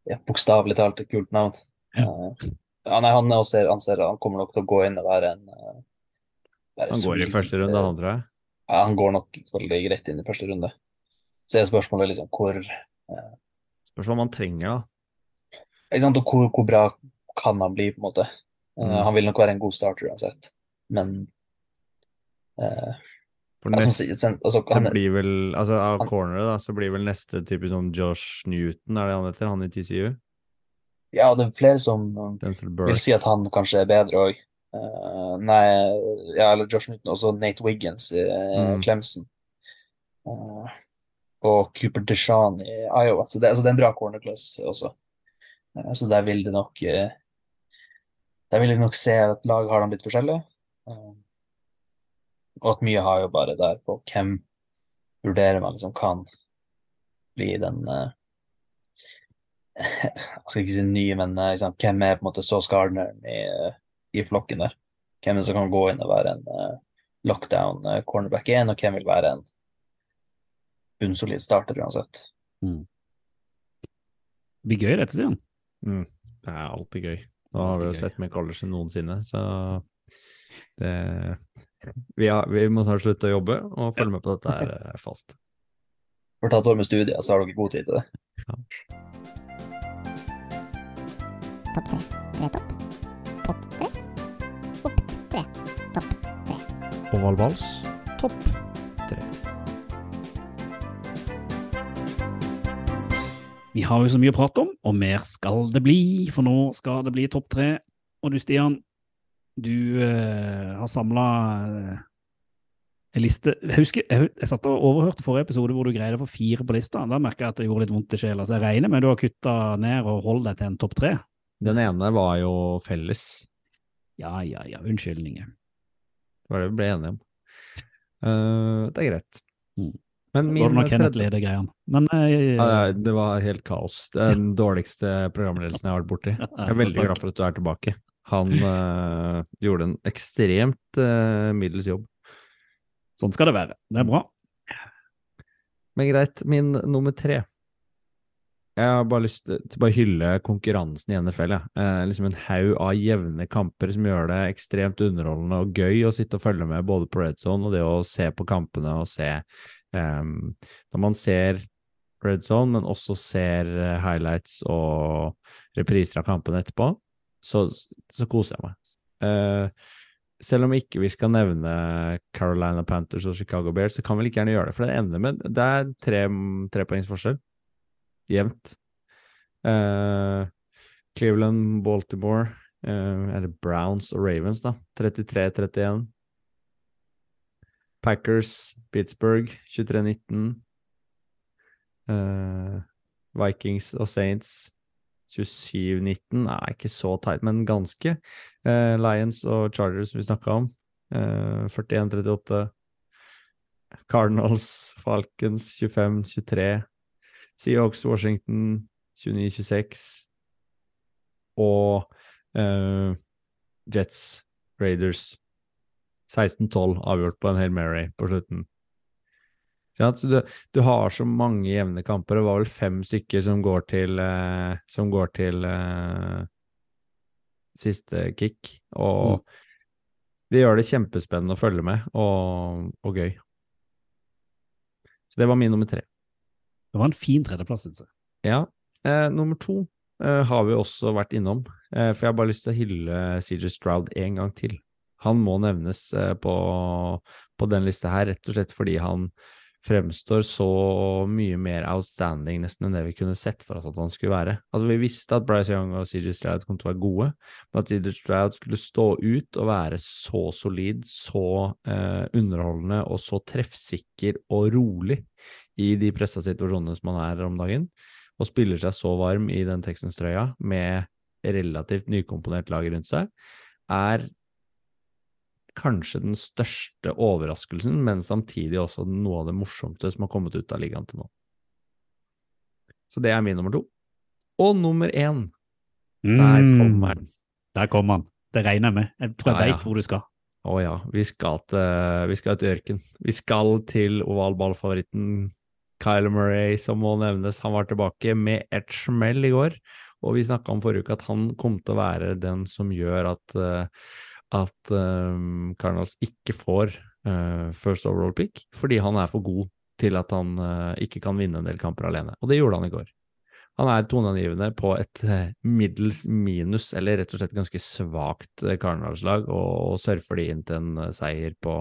ja, Bokstavelig talt et kult navn. Ja. Uh, ja, nei, han, er også, han, ser, han kommer nok til å gå inn og være en uh, være Han går i første runde, eh, han tror jeg. Ja, han går nok veldig greit inn i første runde. Så er spørsmålet liksom hvor Spørs hva man trenger, da. ikke sant, og hvor, hvor bra kan han bli, på en måte. Mm. Uh, Han vil nok være en god starter uansett, men uh, altså, neste, sen- altså, han, det blir vel, altså Av han- corneret da, så blir vel neste type sånn Josh Newton, er det han heter? Han i TCU? Ja, det er flere som vil si at han kanskje er bedre òg. nei, ja, eller Josh Newton, også Nate Wiggins i Mm. Clemson. Eh, og Cooper DeShawn i Iowa. Så det, altså, det er en bra corner class også. Eh, så der vil det nok eh, Der vil jeg nok se at lag har dem litt forskjellige. Eh, og at mye har jo bare der på hvem vurderer man liksom kan bli den Jeg skal ikke si ny, men liksom, hvem er på en måte Sauce Gardneren i, i flokken der? Hvem er det som kan gå inn og være en lockdown cornerback 1, og hvem vil være en bunnsolid starter uansett? Det blir gøy, dette, Stian. Mm. Det er alltid gøy. Nå har vi jo gøy. sett mer college enn noensinne, så det vi, har, vi må snart slutte å jobbe og følge med på dette her eh, fast. For tatt ta et år med studier, så har dere god tid til det. Topp tre. Tre topp. Pott tre. Opp tre. Topp tre. Oval vals, topp Vi har jo så mye å prate om, og mer skal det bli, for nå skal det bli topp tre. Og du, Stian, du uh, har samla en liste Jeg husker, jeg, jeg satt og overhørte forrige episode hvor du greide å få fire på lista. Da merka jeg at det gjorde litt vondt i sjela, så jeg regner med du har kutta ned og holdt deg til en topp tre. Den ene var jo felles. Ja, ja, ja, unnskyldninger. Det var det vi ble enige om. Uh, det er greit. Mm. Men min det tredje. Men jeg... ja, det- var helt kaos. Den dårligste programledelsen jeg har vært borti. Jeg er veldig glad for at du er tilbake. Han øh, gjorde en ekstremt øh, middels jobb. sånn skal det være. Det er bra. Men greit, min nummer tre. Jeg har bare lyst til å hylle konkurransen i NFL. Ja. Eh, liksom en haug av jevne kamper som gjør det ekstremt underholdende og gøy å sitte og følge med både på Red Zone og det å se på kampene og se ehm, Når man ser Red Zone, men også ser eh, highlights og repriser av kampene etterpå, så, så koser jeg meg. Eh, selv om ikke vi skal nevne Carolina Panthers og Chicago Bears, så kan vi like gjerne gjøre det, for det ender med Det er tre, trepoengs forskjell. Jevnt. Eh, Cleveland, Baltimore, eh, eller Browns og Ravens, da. 33-31. Packers, Pittsburgh, 23-19. Uh, Vikings og Saints, 27-19. Nei, ikke så tight, men ganske. Uh, Lions og Chargers, vi snakka om. Uh, 41-38. Cardinals, Falcons 25-23. Seahawks, Washington 29-26. Og eh, Jets, Raiders 16-12 avgjort på en Hail Mary på slutten. Du, du har så mange jevne kamper. Det var vel fem stykker som går til, eh, som går til eh, siste kick. Og det gjør det kjempespennende å følge med, og, og gøy. Så det var min nummer tre. Det var en fin tredjeplass, syns jeg. Ja. Eh, nummer to eh, har vi også vært innom, eh, for jeg har bare lyst til å hylle CJ Stroud en gang til. Han må nevnes eh, på, på den lista her, rett og slett fordi han fremstår så mye mer outstanding nesten enn det vi kunne sett for oss at han skulle være. Altså Vi visste at Bryce Young og CJ Stroud kom til å være gode, men at CJ Stroud skulle stå ut og være så solid, så eh, underholdende og så treffsikker og rolig i de pressa situasjonene som han er om dagen, og spiller seg så varm i den Texans-trøya med relativt nykomponert lag rundt seg, er kanskje den største overraskelsen, men samtidig også noe av det morsomste som har kommet ut av ligaen til nå. Så det er min nummer to. Og nummer én, der kommer den. Der kommer han. Det regner jeg med. Jeg tror jeg Ja, ja. veit hvor du skal. Å ja, vi skal til, vi skal til ørken. Vi skal til ovalballfavoritten Kyle Murray, som må nevnes. Han var tilbake med et smell i går, og vi snakka om forrige uke at han kom til å være den som gjør at, eh, at um, Cardinals ikke får uh, first overall pick, fordi han er for god til at han uh, ikke kan vinne en del kamper alene. Og det gjorde han i går. Han er toneangivende på et eh, middels minus, eller rett og slett ganske svakt Cardinals-lag, og, og surfer de inn til en seier på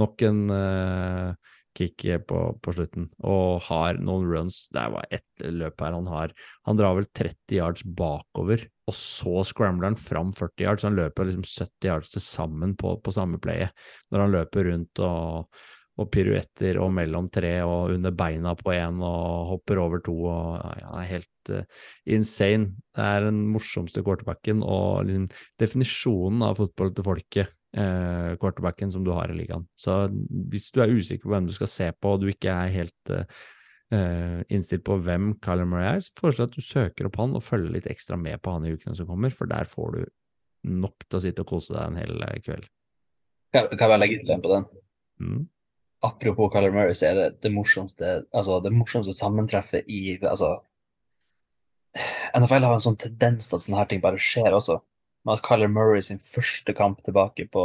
nok en eh, kick på, på slutten, og har noen runs. Det var ett løp her han har. Han drar vel 30 yards bakover, og så scrambler han fram 40 yards. Han løper liksom 70 yards til sammen på, på samme playet, når han løper rundt og og piruetter og mellom tre og under beina på én og hopper over to og ja, er helt uh, insane. Det er den morsomste quarterbacken og liksom definisjonen av fotball til folket, uh, quarterbacken som du har i ligaen. Så hvis du er usikker på hvem du skal se på og du ikke er helt eh, innstilt på hvem Kyler Murray er, så foreslår jeg at du søker opp han og følger litt ekstra med på han i ukene som kommer, for der får du nok til å sitte og kose deg en hel kveld. Kan kan jeg legge til en på den? Mm. apropos Kyler Murray, så er det det morsomste, altså det morsomste sammentreffet i altså, NFL har en sånn tendens til at sånne her ting bare skjer også. Men at Kyler Murray sin første kamp tilbake på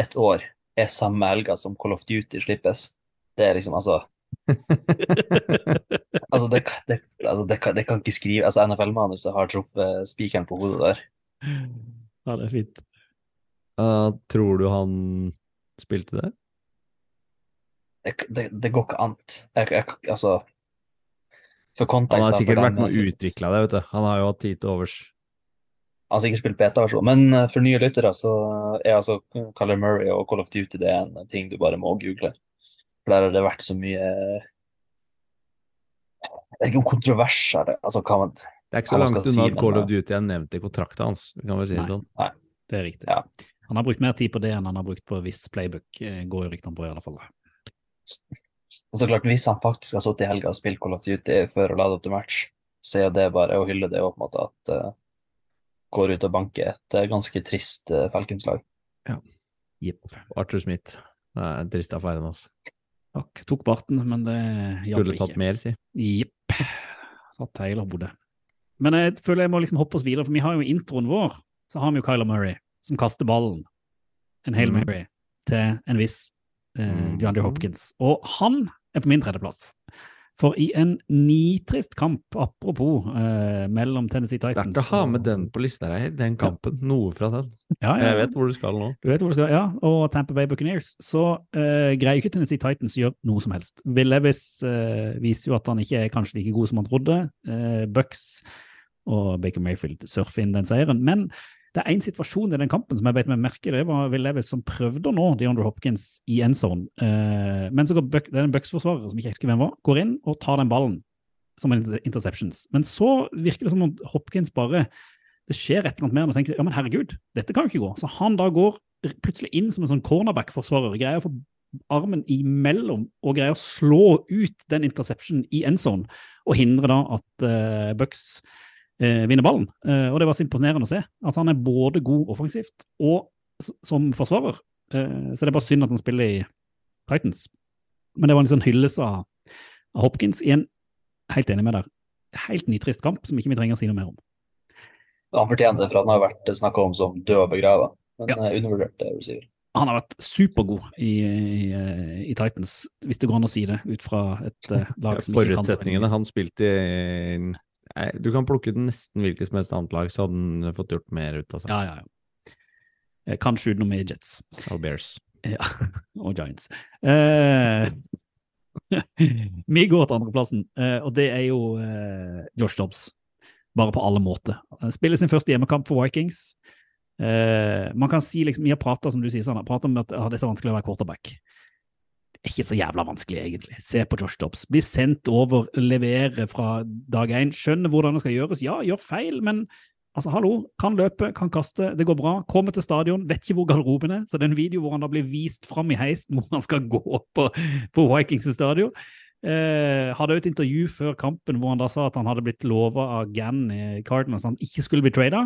ett år er samme helga som Call of Duty slippes. Det er liksom, altså Altså, det, det, altså, det, kan, det kan ikke skrive Altså, NFL-manuset har truffet spikeren på hodet der. Ja, det er fint. Uh, tror du han spilte det? Det, det, det går ikke an. Jeg, jeg, altså For Han har sikkert vært med og utvikla det, vet du. Han har jo hatt tid til overs. Han har sikkert spilt beta-versjon, men eh, for nye lyttere så er altså Color Murray og Call of Duty det er en ting du bare må google. For der har det vært så mye Det er ikke om kontroverser altså, hva man, Det er ikke så langt unna si, at Call men, of Duty er nevnt i kontrakten hans. Kan vi si det sånn. Nei. Det er riktig. Ja. Han har brukt mer tid på det enn han har brukt på viss playbook, eh, går jo ryktene på i alle fall. Og så klart, Hvis han faktisk har sittet i helga og spilt Call of Duty før og ladet opp til match, så er jo det bare å hylle det og på en måte at uh, går ut og banker et eh, ganske trist uh, Falcons-lag. Jepp. Arthur Smith. Det er en trist affære altså. Takk. Tok barten, men det hjalp Skulle tatt mer, si. Jepp. Satt hele hodet. Men jeg føler jeg må liksom hoppe oss videre, for vi har jo i introen vår så har vi jo Kyler Murray som kaster ballen, en Hail Mhm. Mary, til en viss eh, Mhm. DeAndre Hopkins. Og han er på min tredjeplass. For i en nitrist kamp, apropos, eh, mellom Tennessee Titans Sterkt å ha med den på lista her, den kampen. Noe fra den. Ja, ja, Jeg vet hvor du skal nå. Du vet hvor du skal, ja, og Tampa Bay Buccaneers, så eh, greier ikke Tennessee Titans å gjøre noe som helst. Will Levis eh, viser jo at han ikke er kanskje like god som han trodde. Eh, Bucks og Baker Mayfield surfer inn den seieren. Men det er én situasjon i den kampen som jeg beit meg merke, det var Will Levis som prøvde å nå DeAndre Hopkins i endzone. Eh, men så går Buck, det er en Bucks-forsvarer som ikke husker hvem var, går inn og tar den ballen som en interceptions. Men så virker det som om Hopkins bare det skjer et eller annet mer, og tenker ja, men herregud, dette kan jo ikke gå. Så han da går plutselig inn som en sånn cornerback-forsvarer, greier å få armen imellom og greier å slå ut den interceptionen i endzone, og hindre da at uh, Bucks eh, vinner ballen. Eh, og det var så imponerende å se. Altså Han er både god offensivt og som forsvarer. Eh, så det er bare synd at han spiller i Titans. Men det var en sånn hyllest av, av Hopkins i en helt enig med deg, helt nitrist kamp som ikke vi trenger å si noe mer om. Han fortjener det, for han har vært snakka om som død og begrava. Men Ja. undervurdert, det eh, receiver. han har vært supergod i, i, i Titans, hvis det går an å si det, ut fra et eh, lag som ikke kan spille. Forutsetningene han spilte i Du kan plukke ut nesten hvilket som helst annet lag, så hadde han fått gjort mer ut av seg. Ja, ja, ja. Eh, Kanskje utenom Jets Og Bears. ja. og Giants. Eh, vi går til andreplassen, eh, og det er jo eh, Josh Dobbs. Bare på alle måter. Spiller sin første hjemmekamp for Vikings. Eh, man kan si liksom, Vi har prata om at ah, det er så vanskelig å være quarterback. Ikke så jævla vanskelig, egentlig. Se på Josh Dobbs. Bli sendt over, levere fra dag én. Skjønne hvordan det skal gjøres. Ja, gjør feil, men altså, hallo. Kan løpe, kan kaste, det går bra. Kommer til stadion, vet ikke hvor garderoben er. Så det er en video hvor han da blir vist fram i heisen hvor han skal gå på, på Vikings stadion. Eh, hadde jo et intervju før kampen hvor han da sa at han hadde blitt lova av Gann i Cardinals at han ikke skulle bli trada.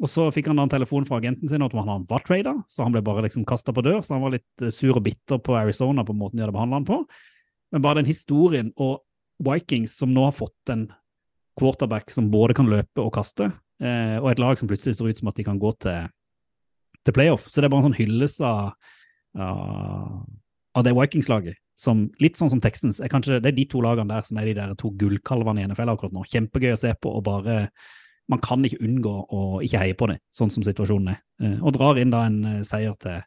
Og så fikk han da en telefon fra agenten sin om at han var trader, så han ble bare liksom kasta på dør. Så han var litt eh, sur og bitter på Arizona på måten de hadde behandla han på. Men bare den historien og Vikings som nå har fått en quarterback som både kan løpe og kaste, eh, og et lag som plutselig ser ut som at de kan gå til, til playoff. Så det er bare en sånn hyllest av, av, det Vikings-laget som, litt sånn som Texans. Er kanskje, det er de to lagene der som er de der to gullkalvene i NFL akkurat nå. Kjempegøy å se på, og bare Man kan ikke unngå å ikke heie på det, sånn som situasjonen er. Eh, og drar inn da en eh, seier til,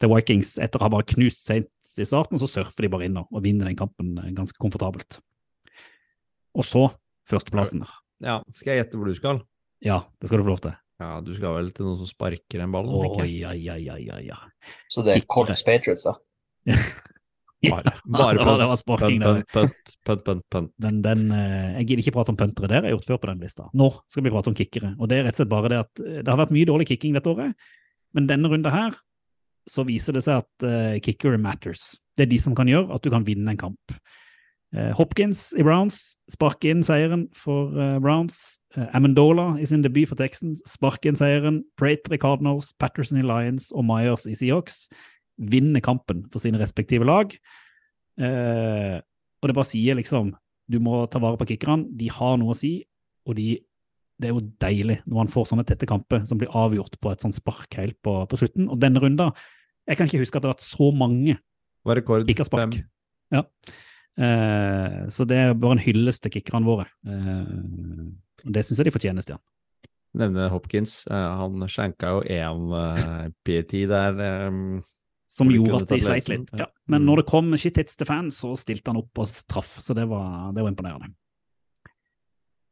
til Vikings etter å ha bare knust sent i starten, så surfer de bare inn og, vinner den kampen eh, ganske komfortabelt. Og så førsteplassen. Ja, skal jeg gjette hvor du skal? Ja, det skal du få lov til. Ja, du skal vel til noen som sparker en ball? Oi, Oi, oi, ja, ja, ja, ja. Så det er Colts Patriots, da. Bare, bare det var- det var punt, sparking punt, punt, punt, punt, punt. Den, den, eh, jeg gidder ikke prate om puntere, det har jeg gjort før på den lista. Nå skal vi prate om kickere. Og det er rett og slett bare det at eh, det har vært mye dårlig kicking dette året, men denne runden her så viser det seg at uh, kickere matters. Det er de som kan gjøre at du kan vinne en kamp. Uh, Hopkins i Browns sparker inn seieren for uh, Browns. Uh, Amendola i sin debut for Texans sparker inn seieren. Prater i Cardinals, Patterson i Lions og Myers i Seahawks vinner kampen for sine respektive lag. Eh, og det bare sier liksom du må ta vare på kickerne. De har noe å si, og de, det er jo deilig når man får sånne tette kamper som blir avgjort på et sånt spark helt på, på slutten. Og denne runden Jeg kan ikke huske at det har vært så mange kickerspark. Ja. Eh, så det er bare en hyllest til kickerne våre. Eh, og det syns jeg de fortjener, Stian. Nevne Hopkins. eh, han skjenka jo én uh, PET der. Eh, Som gjorde at de sleit litt. ja. Men Mm. når det kom shit hits til fans, så stilte han opp og traff. Så det var, det var imponerende.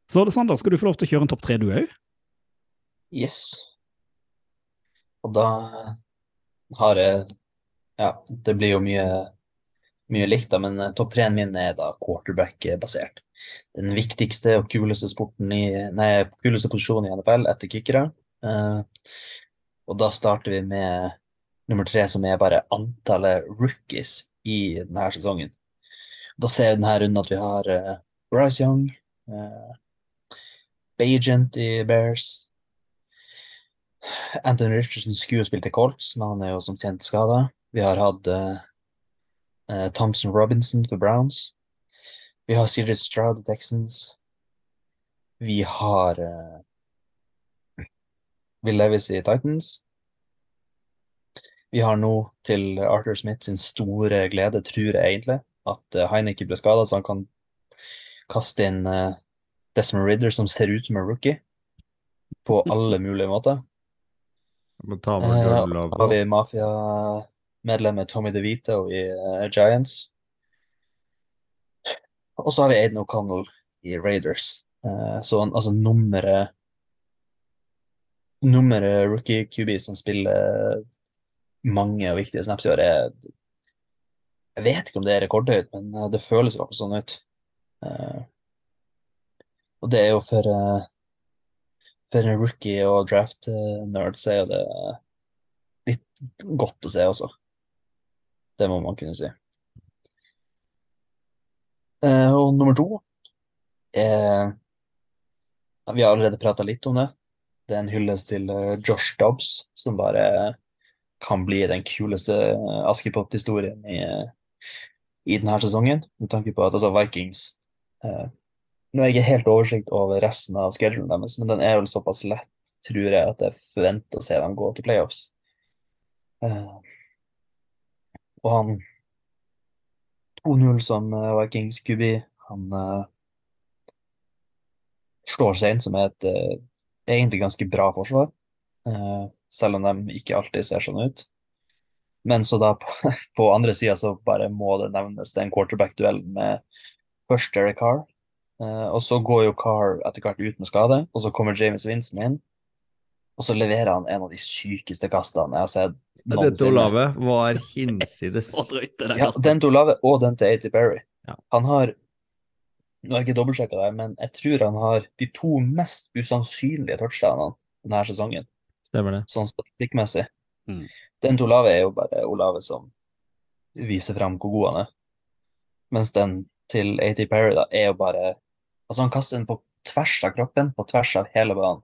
Så Sander, skal du få lov til å kjøre en topp tre, du òg? Yes. Og da har jeg Ja, det blir jo mye, mye likt, da, men topp topp treen min er da quarterback-basert. Den viktigste og kuleste sporten i Nei, kuleste posisjonen i NFL etter kickere. Uh, og da starter vi med nummer tre, som er bare antallet rookies i denne sesongen. Da ser vi denne runden at vi har uh, Bryce Young, uh, Bagent i Bears, Anthony Richardson skulle jo spilt i Colts, men han er jo som kjent skada. Vi har hatt eh, eh, Thompson Robinson for Browns. Vi har CJ Stroud i Texans. Vi har eh, Will Levis i Titans. Vi har nå, til Arthur Smith sin store glede, tror jeg egentlig, at eh, Heineke ble skada, så han kan kaste inn eh, Desmond Ridder, som ser ut som en rookie, på alle mulige måter. Må ta med Eh, Jordan har vi mafiamedlemmet Tommy DeVito i Giants. Og så har vi Aiden O'Connell i Raiders. Så altså nummeret Nummeret rookie QB som spiller mange og viktige snaps i år, Jeg, Jeg vet ikke om det er rekordhøyt, men eh, det føles i hvert sånn ut. Uh, og det er jo for uh, for en rookie og draft-nerd så er jo det litt godt å se også. Det må man kunne si. Og nummer to er Vi har allerede prata litt om det. Det er en hyllest til Josh Dobbs, som bare kan bli den kuleste eh, Askepott-historien i, i denne sesongen. Med tanke på at altså Vikings eh, Nå har jeg ikke helt oversikt over resten av schedulen deres, men den er vel såpass lett, tror jeg, at jeg forventer å se dem gå til playoffs. Eh, og han 2-0 som eh, Vikings QB, han eh, slår Saints, som er et eh, egentlig ganske bra forsvar, eh, selv om de ikke alltid ser sånn ut. Men så da på, på andre sida så bare må det nevnes den quarterback-duellen med først Derek Carr, eh, og så går jo Carr etter hvert ut med skade, og så kommer James Winston inn. Og så leverer han en av de sykeste kastene jeg har sett noensinne. Olave var hinsides. Det Ja, den til Olave og den til A.T. Berry. Ja. Han har Nå har jeg ikke dobbeltsjekka det, men jeg tror han har de to mest usannsynlige touchdownene denne sesongen, Stemmer det. sånn statistikkmessig. Mm. Den til Olave er jo bare Olave som viser frem hvor god han er. Mens den til A.T. Perry da, er jo bare Altså, han kaster den på tvers av kroppen, på tvers av hele banen.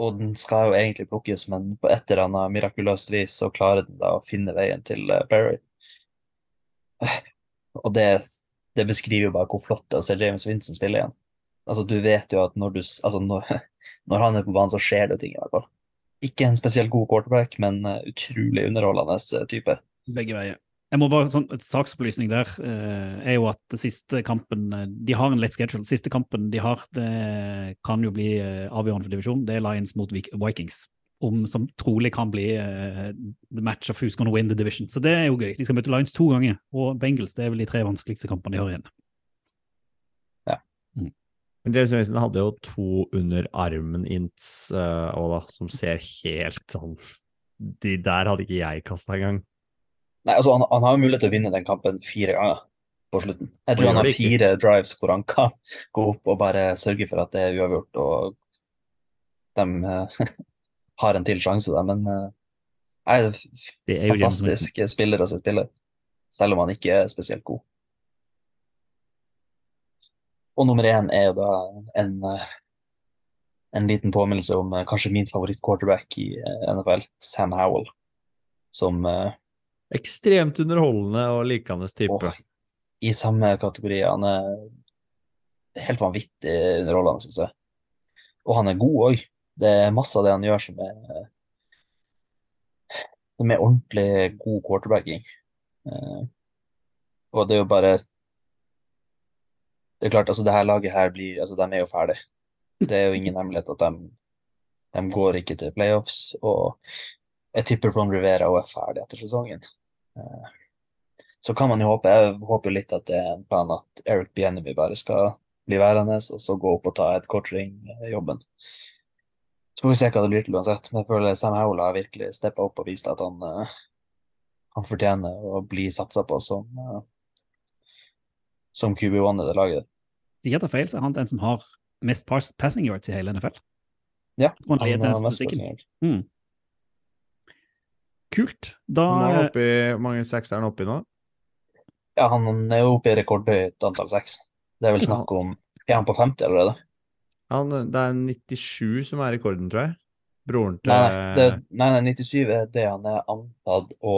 Og den skal jo egentlig plukkes, men på et eller annet mirakuløst vis så klarer den da å finne veien til eh, Perry. Og det, det beskriver jo bare hvor flott det er å se James Vincent spille igjen. Altså, du vet jo at når du Altså, når, når han er på banen, så skjer det ting, i hvert fall. Ikke en spesielt god quarterback, men eh, utrolig underholdende eh, type. Begge veier. Jeg må bare, sånn, Et saksopplysning der eh, er jo at siste kampen eh, De har en lett schedule. Siste kampen de har, det kan jo bli eh, avgjørende for divisjonen. Det er Lions mot Vikings, om, som trolig kan bli eh, the match of who's gonna win the division. Så det er jo gøy. De skal møte Lions to ganger, og Bengals det er vel de tre vanskeligste kampene de har igjen. Men James Mason hadde jo to under armen-ints uh, og som ser helt sånn De der hadde ikke jeg kasta engang. Nei, altså, han, han har jo mulighet til å vinne den kampen fire ganger på slutten. Jeg tror han har ikke. fire drives hvor han kan gå opp og bare sørge for at det er uavgjort, og de uh, har en til sjanse, da. Men uh, er Det er fantastisk spiller å se spille, selv om han ikke er spesielt god. Og nummer én er jo da en, eh, en liten påminnelse om eh, kanskje min favoritt-quarterback i eh, NFL, Sam Howell, som Ekstremt underholdende og likende type. Og i samme kategori. Han er helt vanvittig underholdende, syns jeg. Og han er god òg. Det er masse av det han gjør som er som er ordentlig god quarterbacking. Og det er jo bare Det er klart, altså det her laget her blir Altså, de er jo ferdig. Det er jo ingen hemmelighet at de, de går ikke til playoffs. Og jeg tipper Ron Rivera også er ferdig etter sesongen. Eh, så kan man jo håpe, jeg håper litt at det er en plan at Eric Bienemy bare skal bli værende, og så gå opp og ta head coaching-jobben. Så får vi se hva det blir til uansett. Men jeg føler Sam Howell har virkelig steppa opp og vist at han, eh, han fortjener å bli satsa på som, eh, som QB1 i det laget. Hvis ikke jeg tar feil, så er han den som har mest pass passing yards i hele NFL. Ja, han leder har mest passing. Mm. Kult. Da Hvor mange, oppi, hvor mange seks er han oppe i nå? Ja, han er jo oppe i rekordhøyt antall seks. Det er vel snakk om Er han på 50 allerede? Han, det er 97 som er rekorden, tror jeg. Broren til Nei, nei, det, nei, nei, 97 er det han er antatt å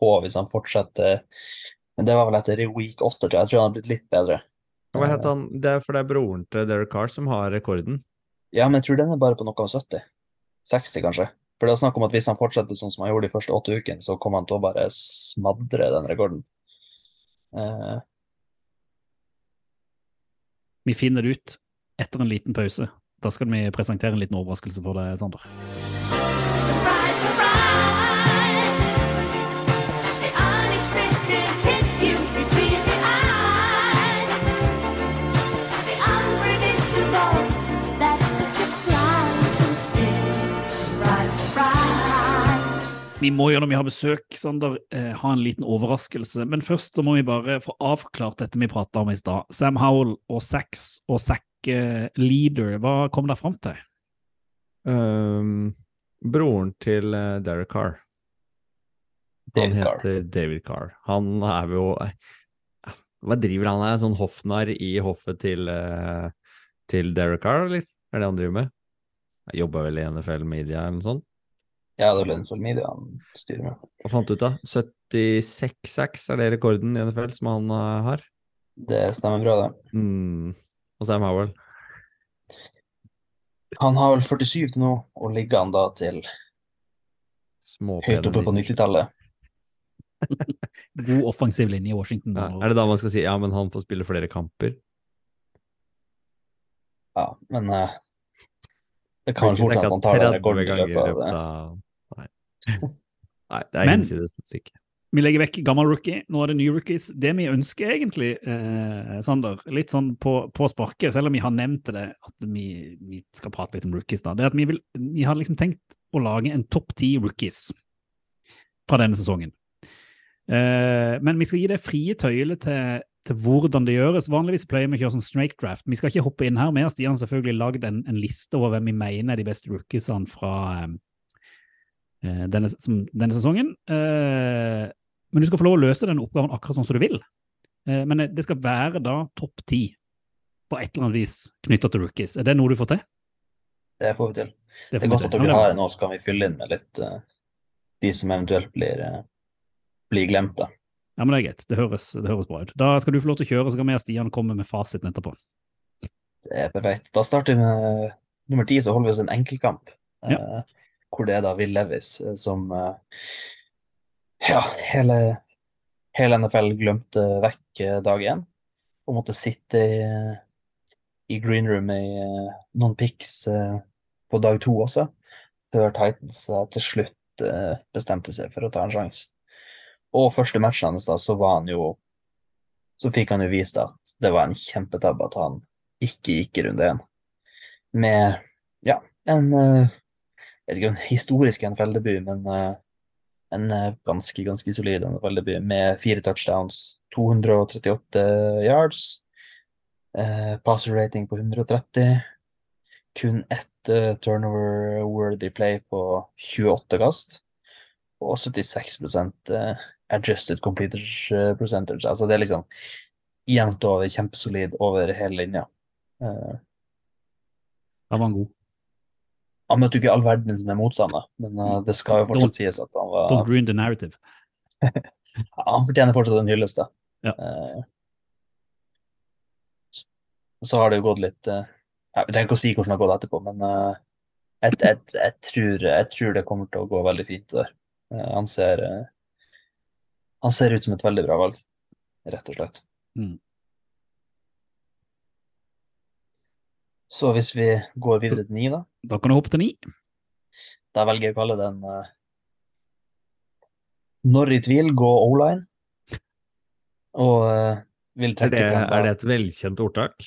få hvis han fortsetter. Men det var vel etter week 8, tror jeg. Jeg tror han har blitt litt bedre. Hva het han? Det er for det er broren til Derek Carr som har rekorden. Ja, men jeg tror den er bare på noe av 70. 60, kanskje. For det er snakk om at hvis han fortsetter sånn som han gjorde de første åtte ukene, så kommer han til å bare smadre den rekorden. Eh, vi finner det ut etter en liten pause. Da skal vi presentere en liten overraskelse for deg, Sander. Surprise, surprise! Vi må jo når vi har besøk, Sander, eh, ha en liten overraskelse. Men først så må vi bare få avklart dette vi prata om i stad. Sam Howell og Sax og Zack eh, Leader, hva kom dere fram til? Um, broren til uh, Derek Carr. David han Carr. heter David Carr. Han er jo eh, Hva driver han med? Sånn hoffnarr i hoffet til, eh, til Derek Carr, eller? Er det han driver med? Jobber vel i NFL Media eller noe sånt. Ja, det er vel han styrer med. Hva fant du ut, da? 76-6 er det rekorden i NFL som han eh, har? Det stemmer bra, det. Mm. Og Sam Howell. Han har vel 47 til nå, og ligger han da til høyt oppe på 90-tallet. God offensiv linje i Washington. Ja, er det da man skal si ja, men han får spille flere kamper? Ja, men uh, det Kan vel fort hende han tar den 30 rekorden i løpet av det. Nei. Det er Men- statistikk. Vi legger vekk gammel rookie, nå er det nye rookies. Det vi ønsker egentlig, eh, Sander, litt sånn på, på sparket, selv om vi har nevnt det at vi, vi skal prate litt om rookies, da, det er at vi, vil, vi har liksom tenkt å lage en topp ti rookies fra denne sesongen. Eh, men vi skal gi det frie tøyler til, til hvordan det gjøres. Vanligvis pleier vi å kjøre sånn snake draft. Vi skal ikke hoppe inn her. Vi har Stian selvfølgelig lagd en, en liste over hvem vi mener er de beste rookiesene fra eh, denne, som, denne sesongen. Eh, men du skal få lov å løse den oppgaven akkurat sånn som du vil. Eh, men det skal være da topp ti på et eller annet vis knytta til rookies. Er det noe du får til? Det får vi til. Det Det er godt at dere er har det nå, så kan vi fylle inn med litt uh, de som eventuelt blir, uh, blir glemt. da. Ja, men det er greit. Det høres, det høres bra ut. Da skal du få lov til å kjøre, så kan vi og Stian komme med fasiten etterpå. Det er perfekt. Da starter vi med nummer ti, så holder vi oss en enkeltkamp. Ja. eh, hvor det er da Will Levis eh, som eh, Ja, hele, hele NFL glemte vekk eh, dag én og måtte sitte i, i green room i noen picks eh, på dag to også, før Titans til slutt bestemte seg for å ta en sjanse. Og første matchen hans, da, så var han jo Så fikk han jo vist at det var en kjempetabbe at han ikke gikk i runde én. Med ja, en Jeg vet ikke om historisk en feldeby, men uh, en eh, ganske, ganske solid en feldeby med fire touchdowns, 238 yards, uh, passer rating på 130, kun ett uh, turnover-worthy play på 28 kast, og 76 eh, adjusted completers eh, percentage. Altså det er liksom jevnt over, kjempesolid over hele linja. Uh, Da var han god. Han møtte jo ikke all verden sine motstandere, men uh, det skal jo Don't- fortsatt sies at han var Don't ruin the narrative. Han fortjener fortsatt en hyllest, da. Ja. Uh, så- har det jo gått litt uh, Jeg trenger ikke å si hvordan det har gått etterpå, men eh, jeg, jeg, jeg, tror, jeg tror det kommer til å gå veldig fint der. Eh, han ser eh, Han ser ut som et veldig bra valg, rett og slett. Mm. Så hvis vi går videre til ni, da, Da kan du hoppe til ni. da velger jeg å kalle den uh, Når i tvil, gå O-line. Og uh, vil Er trekke det, frem da- er det et velkjent ordtak?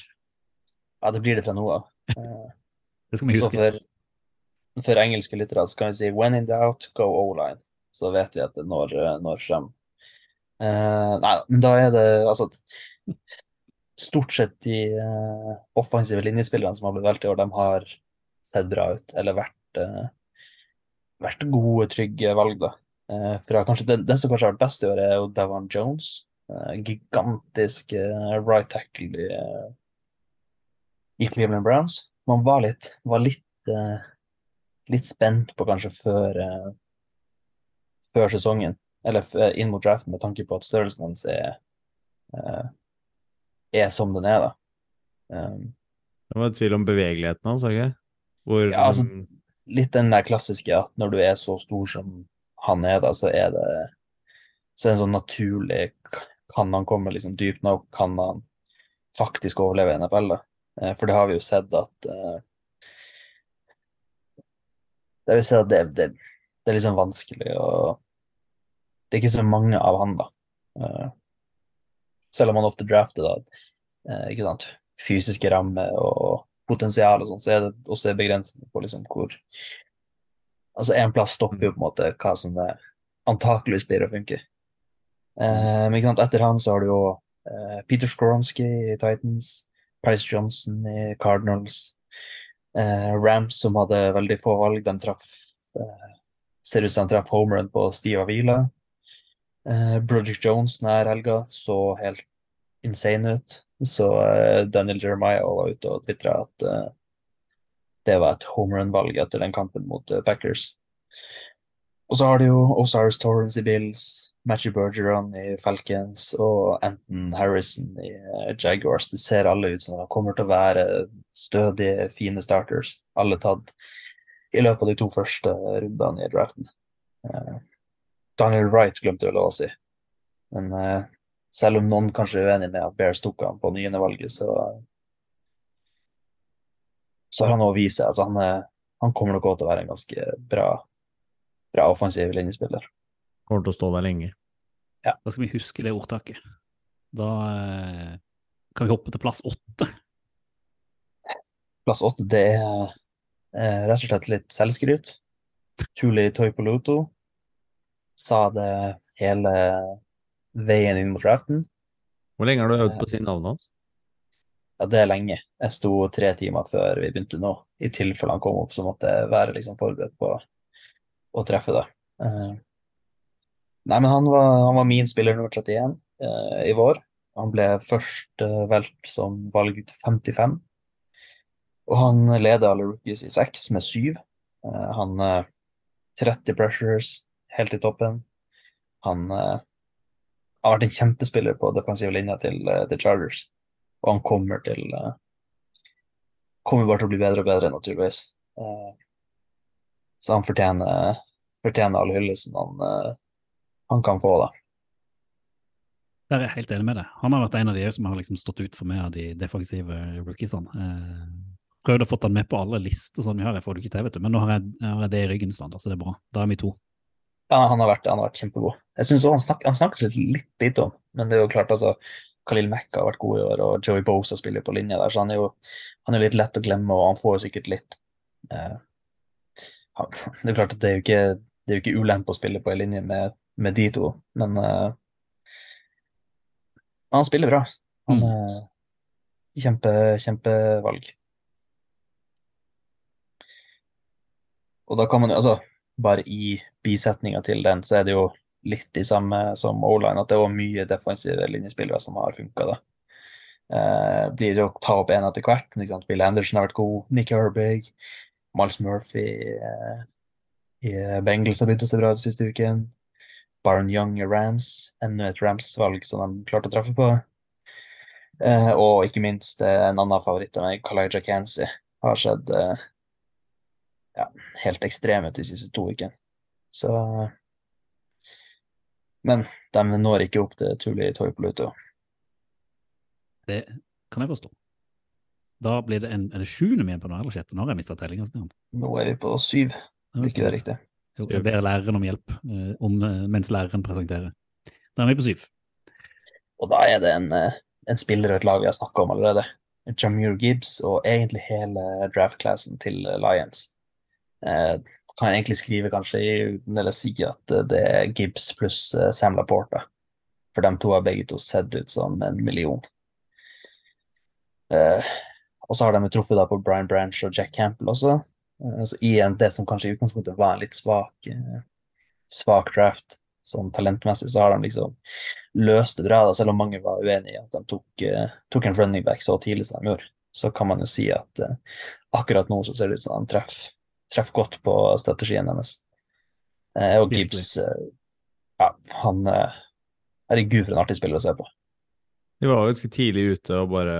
Ja, det blir det fra nå av. Uh, Det skal vi Så huske. for, for engelske lyttere så kan vi si 'when in doubt, go O-line'. Så vet vi at det når, når frem. Uh, nei, men da er det altså Stort sett de uh, offensive linjespillerne som har blitt valgt i år, de har sett bra ut, eller vært, uh, vært gode, trygge valg, da. Uh, fra kanskje den, den som kanskje har vært best i år, er jo Davon Jones. Gigantisk right tackle i, i Cleveland Browns. Man var litt, var litt, litt spent på kanskje før, før sesongen, eller inn mot draften, med tanke på at størrelsen hans er, er som den er, da. Um, Det var tvil om bevegeligheten hans, ikke? Hvor Ja, altså- litt den der klassiske at når du er så stor som han er, da, så er det så er det en sånn naturlig Kan han komme liksom dypt nok? Kan han faktisk overleve i NFL? da? Eh, For det har vi jo sett at uh, Det har vi sett at det, det, det er liksom vanskelig å Det er ikke så mange av han, da. Eh, Selv om han ofte drafter da, eh, ikke sant, fysiske rammer og potensial og sånn, så er det også begrensende på liksom hvor Altså, én plass stopper jo på en måte hva som antakeligvis blir å funke. Eh, men ikke sant, etter han så har du jo eh, Peter Skoronski i Titans, Price Johnson i Cardinals, eh, Rams som hadde veldig få valg. De traff eh, Ser ut som de traff homerun på Steve Avila. Eh, Broderick Jones denne helga så helt insane ut. Så uh, Daniel Jeremiah var ute og tvitra at uh, det var et homerun-valg etter den kampen mot Packers. Og så har du jo Osiris Torrance i Bills, Matthew Bergeron i Falcons og Anton Harrison i Jaguars. De ser alle ut som de kommer til å være stødige, fine starters. Alle tatt i løpet av de to første rundene i draften. Eh, Daniel Wright glemte vel å si. Men eh, selv om noen kanskje er uenig med at Bears tok han på niendevalget, så så har han også vist seg altså han, er, han kommer nok også til å være en ganske bra, bra offensiv linjespiller. Kommer til å stå der lenge. Da skal vi huske det ordtaket. Da eh, kan vi hoppe til plass åtte. Plass åtte, det er eh, rett og slett litt selvskryt. Tuli Toipoluto sa det hele veien inn mot draften. Hvor lenge har du øvd på å si navnet hans? Ja, det er lenge. Jeg sto tre timer før vi begynte nå. I tilfelle han kom opp, så måtte jeg være liksom forberedt på å treffe det. Eh, nei, men han var, han var min spiller nummer 31 eh, i vår. Han ble først eh, valgt som valg 55. Og han leder alle rookies i seks med syv. Eh, han eh, 30 pressures helt i toppen. Han uh, har vært en kjempespiller på defensiv linje til, uh, til Chargers. Og han kommer til uh, Kommer bare til å bli bedre og bedre, naturligvis. Så han fortjener, fortjener all hyllesten han, han kan få, da. Der er jeg helt enig med deg. Han har vært en av de som har liksom stått ut for meg av de defensive rookiesene. Eh, prøvd å få han med på alle lister sånn vi har, jeg får det ikke til, vet du. Men nå har jeg, har jeg det i ryggen, så det er bra. Da er vi to. Ja, han har vært, han har vært kjempegod. Jeg synes også han, snak, han snakkes litt, litt lite om, men det er jo klart, altså Khalil Mack har vært god i år, og Joey Bosa spiller på linja der, så han er jo han er litt lett å glemme, og han får jo sikkert litt eh, Det er klart at det er jo ikke, det er jo ikke ulempe å spille på en linje med, med de to, men eh, han spiller bra. Han Mm. er kjempe, kjempevalg. Og da kan man jo, altså, bare i bisetninga til den, så er det jo litt i samme som O-line, at det er mye defensive linjespillere som har funka, da. Eh, blir det å ta opp en etter hvert. Liksom? Bill Anderson har vært god, Nick Herbig, Miles Murphy eh, i Bengals har begynt å se bra ut siste uken. Baron Young i Rams, enda et Rams-valg som de klarte å treffe på. Eh, og ikke minst eh, en annen favoritt av meg, Kalijah Kansi, har sett eh, ja, helt ekstreme ut de siste to ukene. Så Men de når ikke opp til Tuli Torpoluto. Det kan jeg forstå. Da blir det en Er det sjuende er på nå, eller sjette? Nå har jeg mista tellinga. Nå er vi på syv, er ikke det riktig? Jo, Jeg ber læreren om hjelp eh, om, eh, mens læreren presenterer. Da er vi på syv. Og da er det en, eh, en spiller og et lag vi har snakka om allerede. Jamir Gibbs og egentlig hele draft-classen til Lions. Eh, kan jeg egentlig skrive kanskje eller si at eh, det er Gibbs pluss eh, Sam Laporta. For de to har begge to sett ut som en million. Eh, og så har de truffet da på Brian Branch og Jack Campbell også. Eh, I en, det som kanskje i utgangspunktet var en litt svak, eh, svak draft, sånn talentmessig, så har de liksom løst det bra, da, selv om mange var uenige i at de tok, tok en running back så tidlig som de gjorde. Så kan man jo si at akkurat nå så ser det ut som de treffer treff godt på strategien hennes. Eh, og Gibbs eh, Ja, han eh, Herregud, for en artig spiller å se på. De var ganske tidlig ute og bare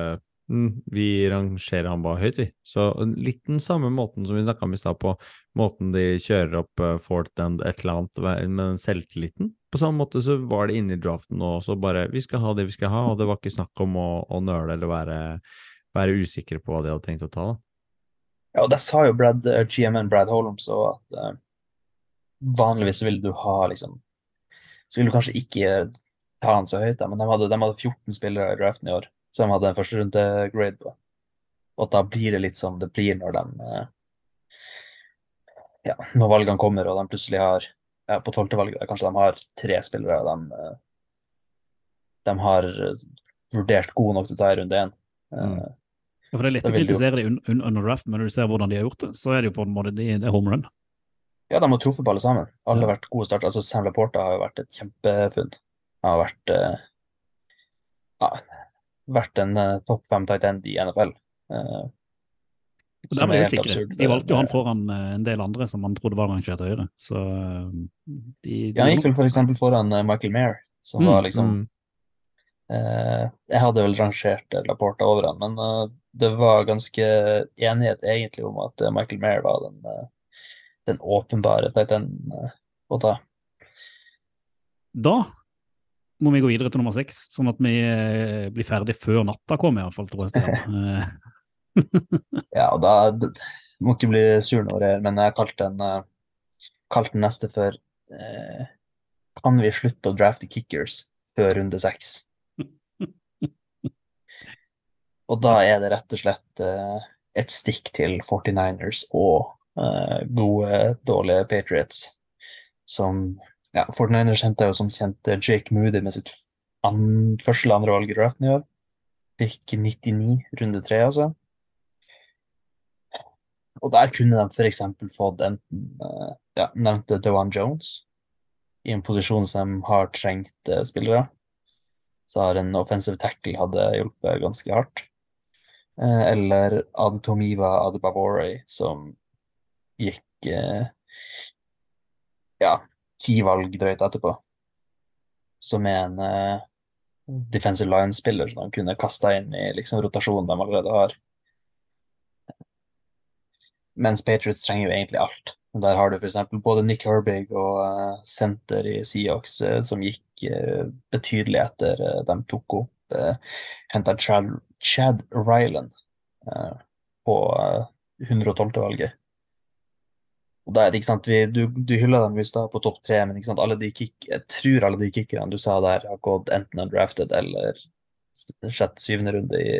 mm, Vi rangerer han bare høyt, vi. Så litt den samme måten som vi snakka om i stad, på måten de kjører opp uh, Fort and et eller annet med med den selvtilliten. På samme måte så var det inne i draften nå også bare Vi skal ha det vi skal ha, og det var ikke snakk om å, å nøle eller være, være usikre på hva de hadde tenkt å ta. da. Ja, og der sa jo Brad, eh, GM-en Brad Holmes så at uh, vanligvis vil du ha liksom Så vil du kanskje ikke ta han så høyt, da, men de hadde, de hadde 14 spillere i draften i år, de hadde en første runde grade på. Og da blir det litt som det blir når de uh, Ja, når valgene kommer og de plutselig har ja, På tolvtevalget kanskje de har tre spillere de, eh, de har eh, vurdert gode nok til å ta i runde én. Eh, Mm. Ja, for Det er lett å kritisere de un un under draft, men når du ser hvordan de har gjort det, så er det jo på en måte de, det er home run. Ja, de har truffet på alle sammen. Alle Ja. har vært gode starter. Altså, Sam Laporta har jo vært et kjempefunn. Han har vært, uh, ja, vært en uh, topp fem tight end i NFL. Uh, Og Der var er de absurd, valgte jo eh, han foran eh, en del andre som han trodde var rangert høyere. Så eh, de, de Ja, han gikk vel for eksempel foran eh, Michael Mayer, som Mm, var liksom Mm. eh, Jeg hadde vel rangert eh, Laporta over han, men eh, det var ganske enighet egentlig om at eh, Michael Mayer var den, eh, den åpenbare tight eh, å ta. Da må vi gå videre til nummer seks, sånn at vi blir ferdig før natta kommer, iallfall, tror jeg. Ja, og da d- Må ikke bli sur nå, men jeg har kalt den, kalt den neste for eh, Kan vi slutte å drafte kickers før runde seks? Og da er det rett og slett eh, et stikk til 49ers og eh, gode, dårlige Patriots. Som ja, 49ers henta jo som kjent eh, Jake Moody med sitt an, første eller andre valg i draften i år. Fikk 99, runde tre, altså. Og der kunne de f.eks. fått enten ja, nevnte Dewan Jones i en posisjon som har trengt spillere. Så har en offensive tackle hadde hjulpet ganske hardt. Eh, eller Adetomiva Adebavore, som gikk eh, ja, ti valg drøyt etterpå. Som er en eh, defensive line-spiller som de kunne kasta inn i liksom, rotasjonen de allerede har. Mens Patriots trenger jo egentlig alt. Der har du f.eks. både Nick Herbig og uh, senter i Seahawks uh, som gikk betydelig etter de tok opp uh, Henta Chad, Chad Ryland uh, på uh, 112-valget. Og da er ikke sant, vi, du, du hylla dem i stad på topp tre, men ikke sant, alle de kick, jeg tror alle de kickerne du sa der, har gått enten undrafted eller sjette-syvende runde i,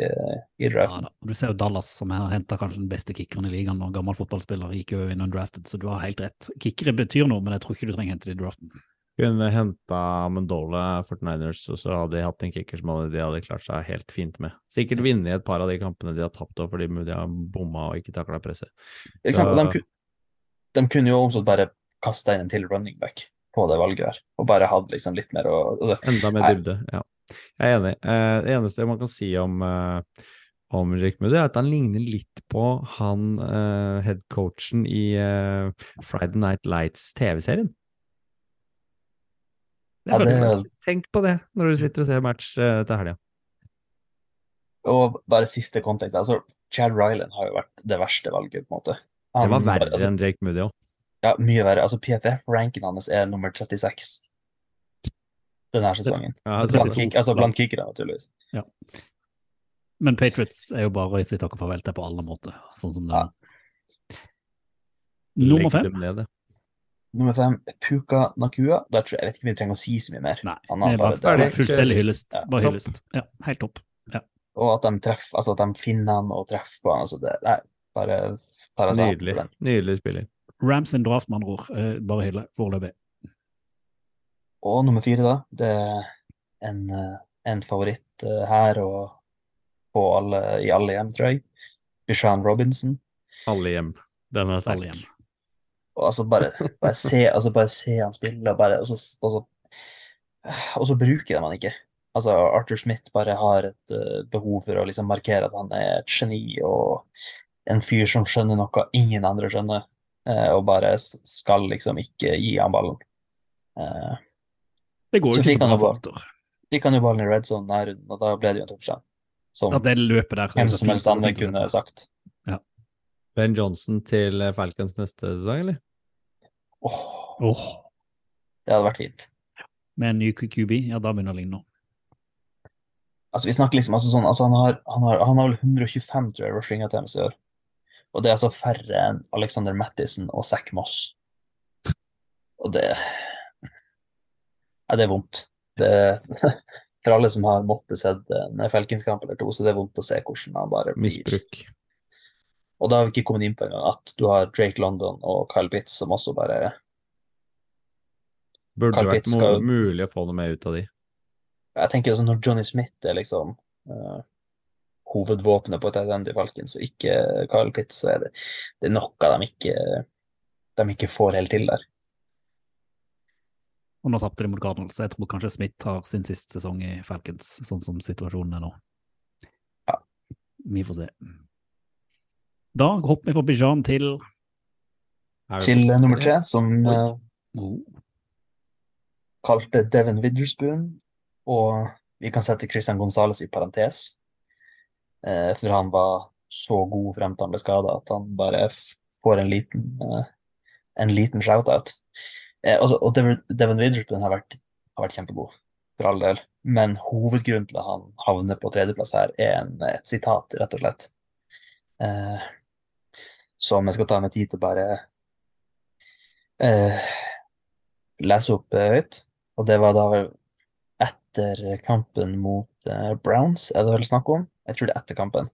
i draften. Ja, Du ser jo Dallas, som har henta kanskje den beste kickeren i ligaen, og gammel fotballspiller, gikk jo inn undrafted, så du har helt rett. Kickere betyr noe, men jeg tror ikke du trenger hente det i draften. Kunne henta Mendola 49ers, og så hadde de hatt en kicker som de hadde klart seg helt fint med. Sikkert vunnet et par av de kampene de har tapt òg, fordi de har bomma og ikke takla presset. Så- De, de kunne jo omsatt bare kasta inn en til running back på det valget der, og bare hatt liksom litt mer å altså, Enda mer dybde, ja. Jeg er enig. Eh, det eneste man kan si om, eh, om Jake Moody, er at han ligner litt på han uh, headcoachen i uh, Friday Night Lights TV-serien. Ja, det- Tenk på det når du sitter og ser match eh, til helga. Og bare siste kontekst. altså Chad Ryland har jo vært det verste valget, på en måte. Det var verre altså, enn Drake Moody òg. Ja, mye verre. Altså PFF-ranken hans er nummer 36 denne sesongen. Ja, altså, Blant, kick, altså blant kickere, naturligvis. Men Patriots er jo bare i sitt takk og farvel til på alle måter, sånn som det er. Ja. Nummer fem. Nummer fem, Puka Nakua. Da tror jeg, jeg vet ikke om vi trenger å si så mye mer. Nei, Han det er fullstendig hyllest. Ja, Bare hyllest. Ja, helt topp. Og at de treffer, altså at de finner han og treffer på han. Altså det, nei, bare parasat. Nydelig. Nydelig spiller. Rams sin draft, med andre ord. Eh, Bare hylle foreløpig. Og nummer fire, da. Det er en, eh, en favoritt eh, her og på alle, i alle hjem, tror jeg. Bishan Robinson. Alle hjem. Den er sterk. Og altså bare, bare, se, altså bare se han spille, og, bare, og, så, og, så, og så bruker de han ikke. Altså Arthur Smith bare har et uh, behov for å liksom markere at han er et geni og en fyr som skjønner noe ingen andre skjønner, uh, og bare skal liksom ikke gi han ballen. Uh, Det går jo ikke så bra for Arthur. fikk han jo ballen i red zone nær runden, og da ble det jo en touchdown. Som ja, det løpet der hvem som helst andre kunne sagt. Ben Johnson til eh, Falcons neste sesong, eller? Åh, Åh, det hadde vært fint. med en ny QB, ja, da begynner det å ligne. Altså, vi snakker liksom altså sånn, altså han, har, han, har, han har vel 125 tror jeg, rushing attempts i år. Og det er altså færre enn Alexander Mattisen og Zack Moss. Og det Ja, det er vondt. Det, for alle som har måttet sett en Falcons-kamp eller to, så det er vondt å se hvordan han bare blir Misbruk. Og da har vi ikke kommet inn på engang at du har Drake London og Kyle Pitts som også bare Burde det vært Pitts skal- mulig å få noe mer ut av de. Jeg tenker altså når Johnny Smith er liksom uh, hovedvåpenet på et end i Falcons, og ikke Kyle Pitts, så er det, det er noe de ikke, de ikke får helt til der. Og nå tapte de mot Cardinals, så jeg tror kanskje Smith har sin siste sesong i Falcons, sånn som situasjonen er nå. Ja. Vi får se. Da hopper vi fra Bijan til Til eh, nummer tre? som eh, oh, kalte Devin Witherspoon, og vi kan sette Christian Gonzales i parentes, uh, for han var så god frem til han ble skada at han bare f får en liten, en liten shout-out. Eh, altså, og Devin, Widderspoon Witherspoon har vært, har vært kjempegod, for all del, men hovedgrunnen til at han havner på tredjeplass her, er en, et sitat, rett og slett. Eh, som jeg skal ta meg tid til bare eh, lese opp eh, høyt. Og det var da etter kampen mot eh, Browns, er det vel snakk om? Jeg tror det er etter kampen.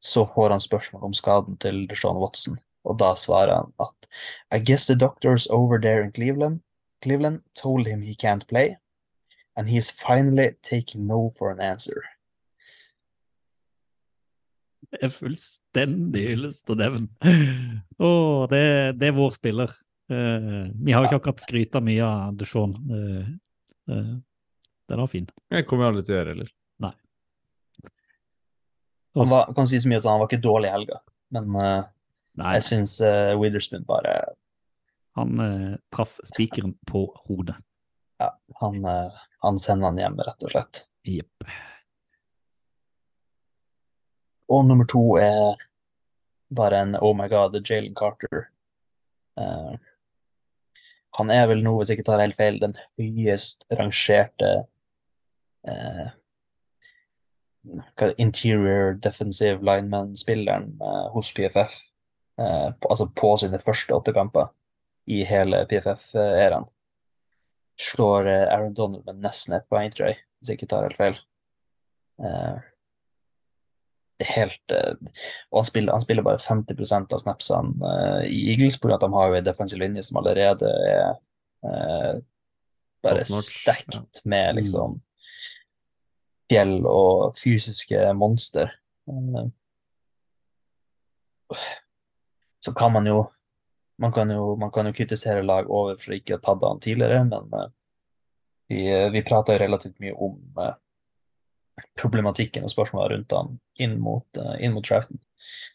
Så får han spørsmål om skaden til Deshaun Watson, og da svarer han at I guess the doctors over there in Cleveland, Cleveland told him he can't play, and he's finally taking no for an answer. Er fullstendig hyllest av Devon. Å, det, det er vår spiller. Uh, vi har jo ikke akkurat skryta mye av Duchon. Uh, uh, den var fin. Jeg kommer jo aldri til å gjøre heller. Han var, kan si så mye at han var ikke dårlig i helga, men eh, Nei, jeg syns uh, Witherspoon bare han eh, traff spikeren på hodet. Ja, han, eh, han sender han hjem, rett og slett. Jepp. Og nummer to er bare en oh my god, Jalen Carter. Uh, han er vel nå, hvis jeg ikke tar helt feil, den høyest rangerte uh, interior defensive lineman-spilleren uh, hos PFF. eh, på, altså på sine første åtte kamper i hele PFF-æraen. Slår eh, Aaron Donald med nesten ett poeng, tror jeg, hvis jeg ikke tar helt feil. Helt eh, Og han spiller, han spiller bare 50% av snapsene eh, i Eagles, pga. at de har jo en defensiv linje som allerede er eh, bare stekt med Mm. liksom fjell og fysiske monster. Så kan man jo man kan jo, man kan jo kritisere lag over for ikke å ha tatt han tidligere, men vi, vi prata jo relativt mye om problematikken og spørsmålene rundt han inn mot, uh, inn mot draften.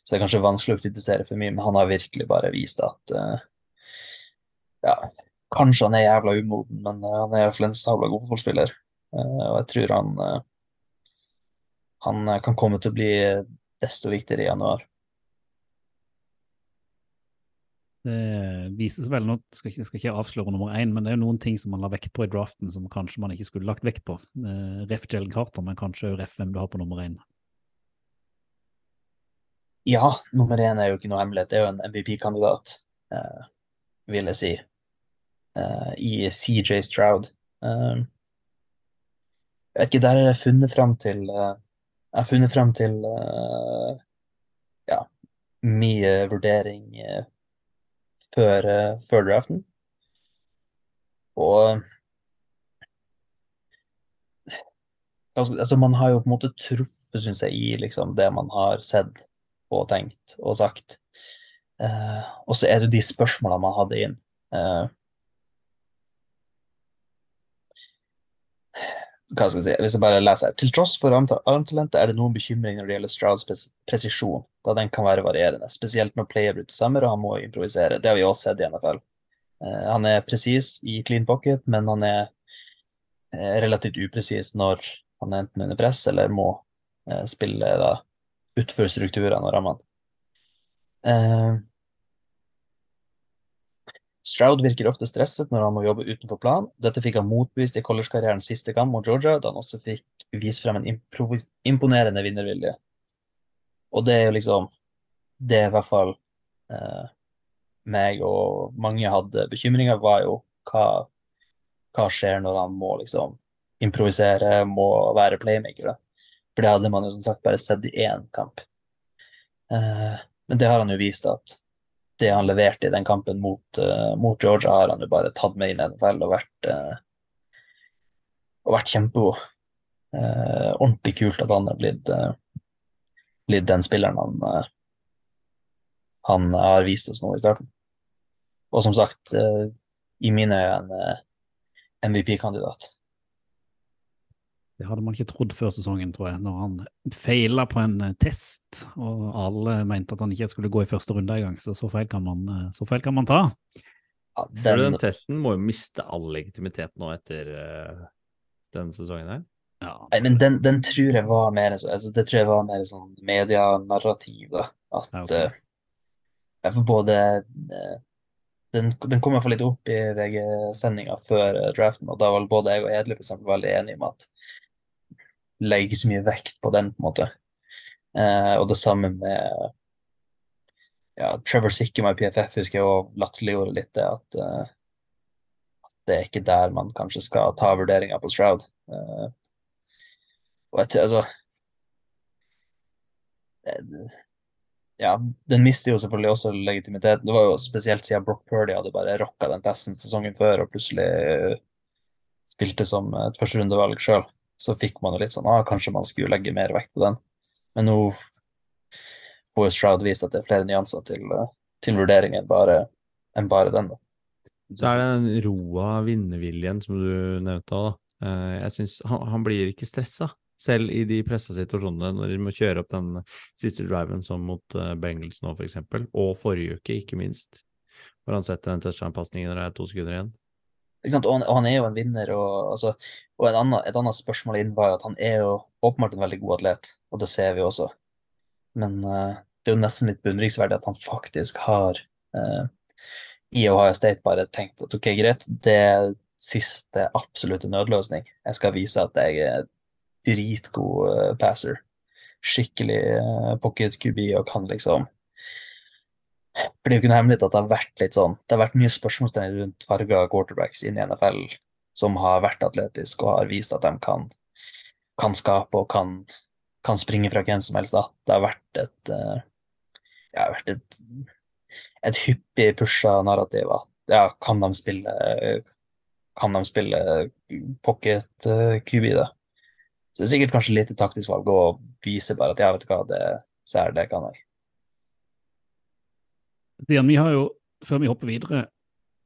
Så det er kanskje vanskelig å kritisere for mye, men han har virkelig bare vist at uh, ja, kanskje han er jævla umoden, men uh, han er iallfall en sabla god fotballspiller. Og jeg tror han han kan komme til å bli desto viktigere i januar. Det vises vel nå, skal ikke, skal ikke avsløre nummer én, men det er jo noen ting som man la vekt på i draften som kanskje man ikke skulle lagt vekt på. Eh, ref Jellen Carter, men kanskje òg ref hvem du har på nummer én. Ja, nummer én er jo ikke noe hemmelighet. Det er jo en MVP-kandidat, eh, vil jeg si, eh, i CJ Stroud. Eh, jeg vet ikke, der har jeg funnet fram til eh, Jeg har funnet fram til eh, ja, mye vurdering eh, før, eh, før draften. Og altså, man har jo på en måte truffet, syns jeg, i liksom det man har sett og tenkt og sagt. Eh, og så er det de spørsmålene man hadde inn. Eh, hva skal jeg si, hvis jeg bare leser her. Til tross for armtalentet er det noen bekymring når det gjelder Strouds pres presisjon, da den kan være varierende, spesielt når player bryter sammen og han må improvisere. Det har vi også sett i NFL. Eh, han er presis i clean pocket, men han er eh, relativt upresis når han er enten under press eller må eh, spille da utfor strukturene og rammene. Stroud virker ofte stresset når han må jobbe utenfor plan. Dette fikk han motbevist i collegekarrieren siste kamp mot Georgia, da han også fikk vist frem en imponerende vinnervilje. Og det er jo liksom Det er i hvert fall eh, meg og mange hadde bekymringer, var jo hva, hva skjer når han må liksom improvisere, må være playmaker, da. For det hadde man jo som sagt bare sett i én kamp. Eh, men det har han jo vist at det han leverte i den kampen mot, uh, mot Georgia, har han jo bare tatt med inn i NFL og vært, uh, vært kjempegod. Uh, ordentlig kult at han er blitt, blitt den spilleren han, han har vist oss nå i starten. Og som sagt, i mine øyne en MVP-kandidat. Det hadde man ikke trodd før sesongen, tror jeg, når han feila på en eh, test, og alle mente at han ikke skulle gå i første runde engang. Så så feil kan man, eh, så feil kan man ta. Ja, den, den testen må jo miste all legitimitet nå etter uh, denne sesongen her. Ja, Nei, men den, den tror jeg var mer så- altså, Det tror jeg var mer sånn medianarrativ, da. At Ja, okay. uh, både uh, den, den kom iallfall litt opp i VG-sendinga før eh, draften, og da var både jeg og Edle for eksempel veldig enige om at legger så mye vekt på den, på en måte. Eh, og det samme med ja, Trevor Sikker i PFF husker jeg òg latterliggjorde litt det at, eh, at det er ikke der man kanskje skal ta vurderinger på Stroud. Eh, og etter altså det, Ja, den mister jo selvfølgelig også legitimiteten. Det var jo spesielt siden Brock Purdy hadde bare rocka den testen sesongen før og plutselig eh, spilte som et førsterundevalg sjøl. Så fikk man jo litt sånn ah, kanskje man skulle legge mer vekt på den. Men nå får jo Stroud vist at det er flere nyanser til, eh, til vurdering enn bare, enn bare den. da. Så er det den roa vinnerviljen som du nevnte da. Eh, Jeg synes han, han blir ikke stressa, selv i de pressa situasjonene når de må kjøre opp den siste driven som mot eh, Bengals nå, for eksempel, og forrige uke, ikke minst. Hvor han setter den touchdown-pasningen når det er to sekunder igjen. Og, han, og han er jo en vinner. Og, altså, og en annen, et annet spørsmål inn var at han er jo åpenbart en veldig god atlet, og det ser vi også. Men uh, det er jo nesten litt beundringsverdig at han faktisk har uh, i Ohio State bare tenkt at ok, greit, det er siste absolutte nødløsning. Jeg skal vise at jeg er dritgod eh, passer. Skikkelig pocket QB og kan liksom For det er jo ikke noe hemmelighet at det har vært litt sånn Det har vært mye spørsmålstegn rundt farga quarterbacks inn i NFL som har vært atletiske og har vist at de kan, kan skape og kan, kan springe fra hvem som helst. At det har vært et eh, ja, vært et, et hyppig pusha narrativ at ja, kan de spille kan de spille pocket eh, QB, da. Så det er sikkert kanskje litt et taktisk valg å vise bare at ja, vet du hva, det er, det kan jeg. Stian, vi har jo, før vi hopper videre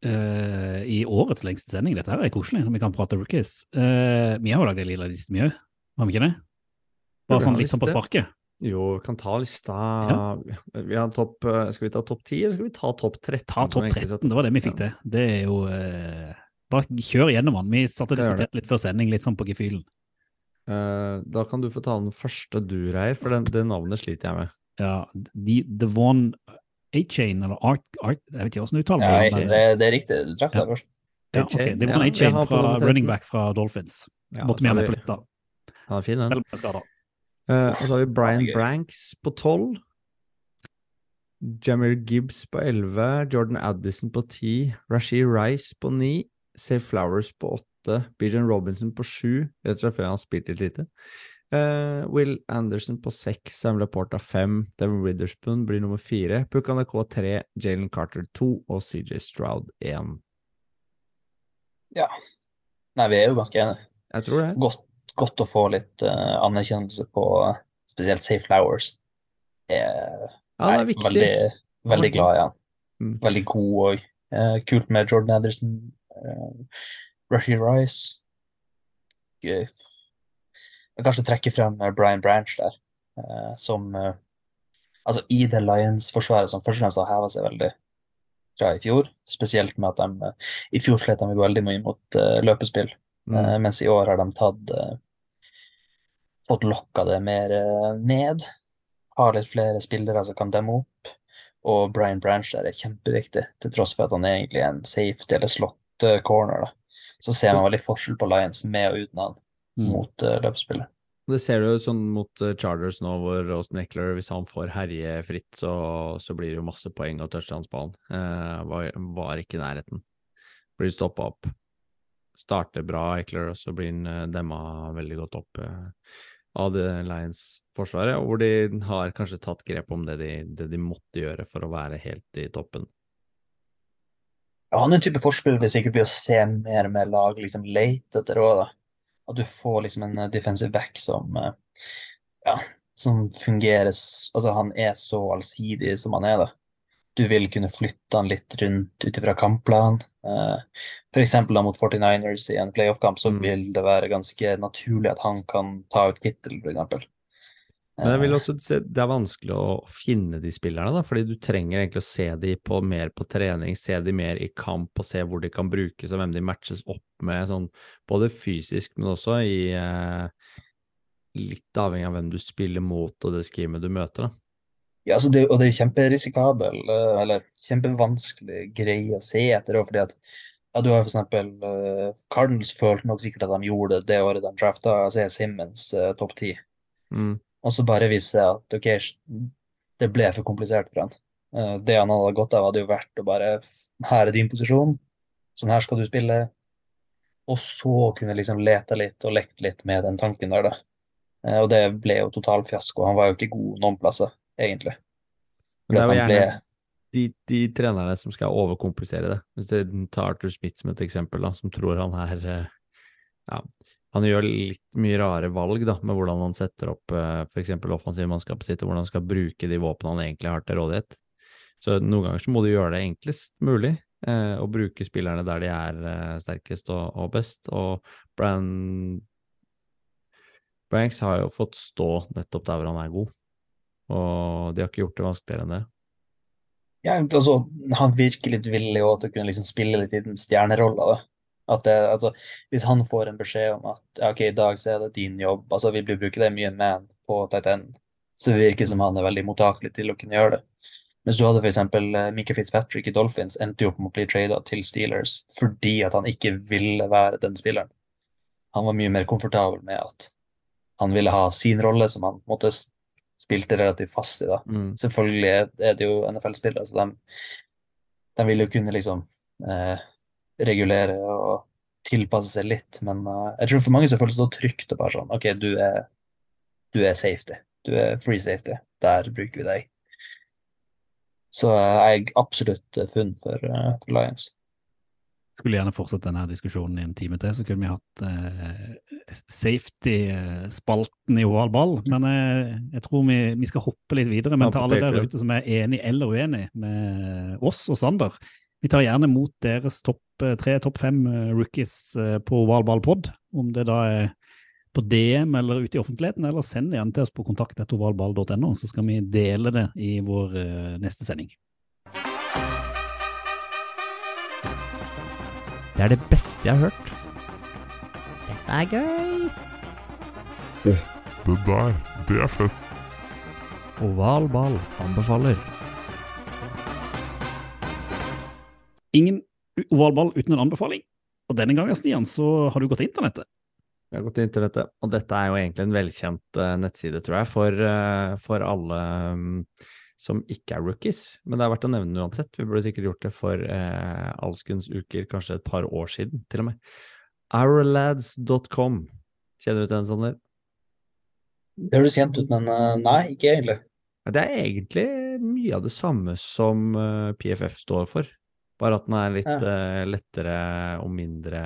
uh, i årets lengste sending, dette her er koselig når vi kan prate rookies, Uh, vi har jo lagd en lilla liste mye, har vi ikke det? Bare sånn litt sånn på sparket. Jo, vi kan ta lista Vi har topp eh, Skal vi ta topp 10, eller skal vi ta topp 13? Ta topp 13, det var det vi fikk til. Det er jo eh, Bare kjør gjennom den. Vi satt og Det diskuterte litt før sending, litt sånn på gefühlen. Da kan du få ta den første du, Reier, for den, det navnet sliter jeg med. Ja, de, Devon A-Chain, eller Art, Art Jeg vet ikke hvordan du uttaler Ja, det. det, det er riktig, du traff Ja. det først. Ja, okay. Det var Devon A-Chain fra running back fra Dolphins. Ja, Måtte vi ha har med på vi- da. Han er fin, den. Eh, og så har vi Brian. Branks på 12. Jamir Gibbs på 11. Jordan Addison på 10. Rashee Rice på 9. Safe Flowers på 8. Bijan Robinson på 7. Rett og slett før han har spilt litt lite. Eh, Will Anderson på 6. Sam Laporta 5. Devin Witherspoon blir nummer 4. Puka K 3. Jalen Carter 2. Og CJ Stroud 1. Nei, vi er jo ganske enige. Jeg tror det. Godt, godt å få litt uh, anerkjennelse på uh, spesielt Safe Flowers. Eh, Ja, det er viktig. Veldig, veldig glad i han. Mm. Veldig god eh, kult med Jordan Anderson. Uh, Rushy Rice. Gøy Jeg kanskje trekke frem eh, Brian Branch der, eh, som eh, Altså, i det Lions-forsvaret som først og fremst har heva seg veldig fra i fjor, spesielt med at de I fjor slet de veldig mye mot eh, løpespill, Mm. eh, mens i år har de tatt eh, fått lokka det mer ned. Har litt flere spillere som kan demme opp. Og Brian Branch der er kjempeviktig, til tross for at han er egentlig en safety eller slott eh, corner. da. Så ser man veldig forskjell på Lions med og uten han Mm. mot uh, løpespillet. Det ser du sånn mot eh, Chargers nå, hvor Austin Eckler, hvis han får herje fritt, så, så blir det jo masse poeng og han. Eh, var, var ikke i nærheten. Blir stoppa opp. Starter bra, Eckler, og så blir han eh, demma veldig godt opp eh, av det Lions-forsvaret, hvor de har kanskje tatt grep om det de, det de måtte gjøre for å være helt i toppen. Ja, han er en type forspiller vi sikkert blir å se mer med lag liksom late etter òg, da. At du får liksom en eh, defensive back som eh, ja, som fungerer Altså, han er så allsidig som han er, da. Du vil kunne flytte han litt rundt ut ifra kampplanen. F.eks. eksempel da mot 49ers i en playoff-kamp, så vil det være ganske naturlig at han kan ta ut Kittel, eksempel. Men jeg vil Eh, også se, det er vanskelig å finne de spillerne, da, fordi du trenger egentlig å se de på, mer på trening, se de mer i kamp og se hvor de kan brukes og hvem de matches opp med, sånn både fysisk, men også i eh, litt avhengig av hvem du spiller mot og det schemet du møter, da. Ja, altså det, og det er kjemperisikabel, eh, eller kjempevanskelig greie å se etter òg, fordi at ja, du har for eksempel eh, Cardinals følte nok sikkert at de gjorde det det året de drafta altså Simmons uh, topp ti, Mm. og så bare viser seg at ok, det ble for komplisert for han. Uh, det han hadde gått av, hadde jo vært å bare Her er din posisjon, sånn her skal du spille, og så kunne liksom lete litt og lekt litt med den tanken der, da. Eh, og det ble jo total fiasko. Han var jo ikke god noen plasser, egentlig. Men det er jo gjerne ble... de, de trenerne som skal overkomplisere det. Hvis du tar Arthur Smith som et eksempel, da, som tror han er eh, ja, han gjør litt mye rare valg da, med hvordan han setter opp f.eks. offensivt offensivmannskapet sitt, og hvordan han skal bruke de våpnene han egentlig har til rådighet. Så noen ganger så må du gjøre det enklest mulig, eh, og bruke spillerne der de er eh, sterkest og, og best. Og Brann Branks har jo fått stå nettopp der hvor han er god, og de har ikke gjort det vanskeligere enn det. Ja, altså, han virker litt villig også til å kunne liksom spille litt i den stjernerolla. altså, hvis han får en beskjed om at ja, ok, i dag så er det din jobb, altså vi blir bruker det mye man på tight end, Så det som han er veldig mottakelig til å kunne gjøre det. Mens du hadde f.eks. Mika Fitzpatrick i Dolphins endte jo opp med å bli trada til Steelers fordi at han ikke ville være den spilleren. Han var mye mer komfortabel med at han ville ha sin rolle, som han s- spilte relativt fast i. da. Mm. Selvfølgelig er det jo NFL-spillere, så de, de vil jo kunne liksom eh, regulere og tilpasse seg litt. Men uh, jeg tror for mange så føles det trygt å bare sånn OK, du er, du er safety. Du er free safety. Der bruker vi deg. Så eh, jeg er absolutt eh, funn for, eh, for Lions. Skulle gjerne fortsatt denne diskusjonen i en time til, så kunne vi hatt eh, safety-spalten i oval ball. Men eh, jeg tror vi, vi skal hoppe litt videre. Men til alle der ute som er enig eller uenig med oss og Sander, vi tar gjerne mot deres topp eh, tre, topp fem eh, rookies eh, på oval ball pod. Om det da er på DM eller ute i offentligheten, eller send gjerne til oss på kontakt.ovalball.no, så skal vi dele det i vår eh, neste sending. Det er det beste jeg har hørt. Dette er gøy. Det der, det er fett. Oval ball anbefaler. Ingen ovalball uten en anbefaling. Og denne gangen, Stian, så har du gått til internettet. Jeg har gått inn til dette, og dette er jo egentlig en velkjent eh, nettside, tror jeg, for, eh, for alle mm, som ikke er rookies. Men det er verdt å nevne uansett. Vi burde sikkert gjort det for eh, alskens uker, kanskje et par år siden, til og med. Ourlads.com. Kjenner du til den, Sander? Det høres kjent ut, men eh, nei, ikke egentlig. Det er egentlig mye av det samme som PFF står for, bare at den er litt eh, lettere og mindre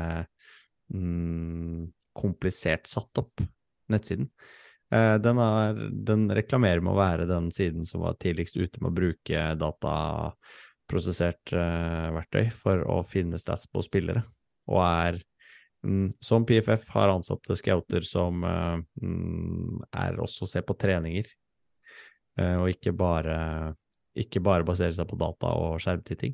mm, komplisert satt opp, nettsiden. Eh, den, er, den reklamerer med å være den siden som var tidligst ute med å bruke dataprosessert eh, verktøy for å finne stats på spillere, og er Mm, som PFF har ansatte scouter som eh, mm, er også ser se på treninger, og ikke bare, ikke bare baserer seg på data og skjermtitting.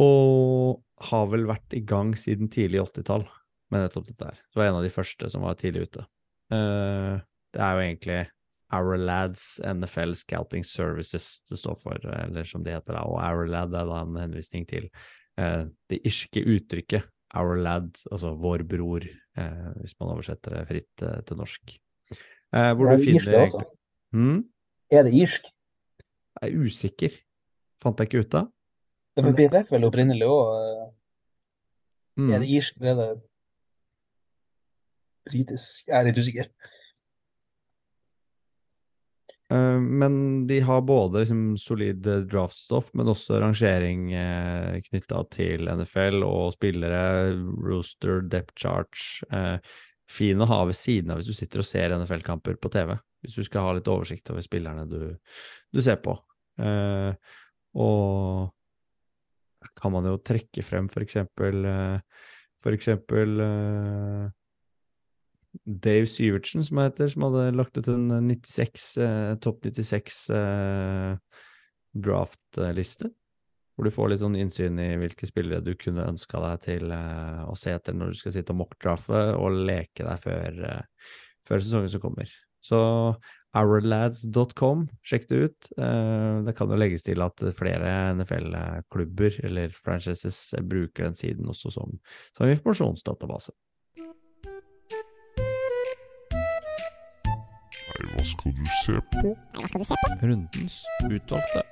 Og har vel vært i gang siden tidlig 80-tall med nettopp dette her. Det var en av de første som var tidlig ute. Uh, det er jo egentlig Our Lads NFL Scouting Services det står for, eller som det heter da, og Our Lad er da en henvisning til uh, det irske uttrykket Our Lad, altså vår bror, uh, hvis man oversetter det fritt eh, til norsk. Eh, hvor du det irsk, finner det? Hmm? Er det irsk? Jeg er usikker. Fant jeg ikke ut av. Det blir vel opprinnelig òg. Mm. Er det irsk det er det britisk? Jeg er litt usikker. Eh, men de har både liksom solid eh, draftstoff, men også rangering eh, knytta til NFL og spillere, rooster, depth charge. Fin å ha ved siden av hvis du sitter og ser NFL-kamper på TV. Hvis du skal ha litt oversikt over spillerne du, du ser på. Og kan man jo trekke frem for eksempel for eksempel Dave Syvertsen, som heter, som hadde lagt ut en 96, eh, topp 96 eh, draft-liste. Hvor du får litt sånn innsyn i hvilke spillere du kunne ønska deg til eh, å se etter når du skal sitte og mock-drafte og leke deg før, eh, før sesongen som kommer. Så ourlads.com, sjekk det ut. Eh, det kan jo legges til at flere NFL-klubber eller franchises bruker den siden også som, som informasjonsdatabase. Skal du se på? Hva skal du se på? Rundens utvalgte.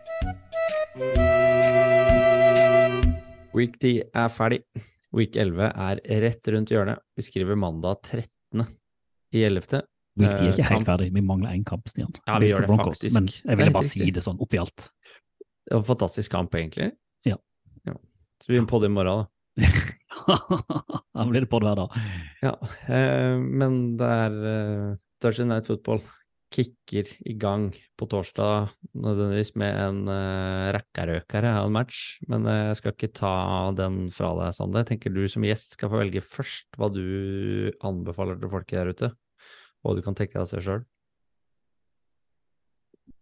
Week 10 er ferdig. Week 11 er rett rundt hjørnet. Vi skriver mandag 13. i 11. Week 10 er ikke Eh, helt ferdig, vi mangler én kamp, Stian. Ja, vi gjør det Broncos, faktisk. Men jeg ville bare si det sånn oppi alt. Det var en fantastisk kamp, egentlig. Ja. Så vi må på det i morgen, da. da blir det på det hver dag. Ja, eh, men det er uh, Thursday Night Football kicker i gang på torsdag, nødvendigvis med en uh, rekkerøkere av en match. Men eh, jeg skal ikke ta den fra deg, Sande. Jeg tenker du som gjest skal få velge først hva du anbefaler til folket der ute, og du kan tenke deg å se sjøl.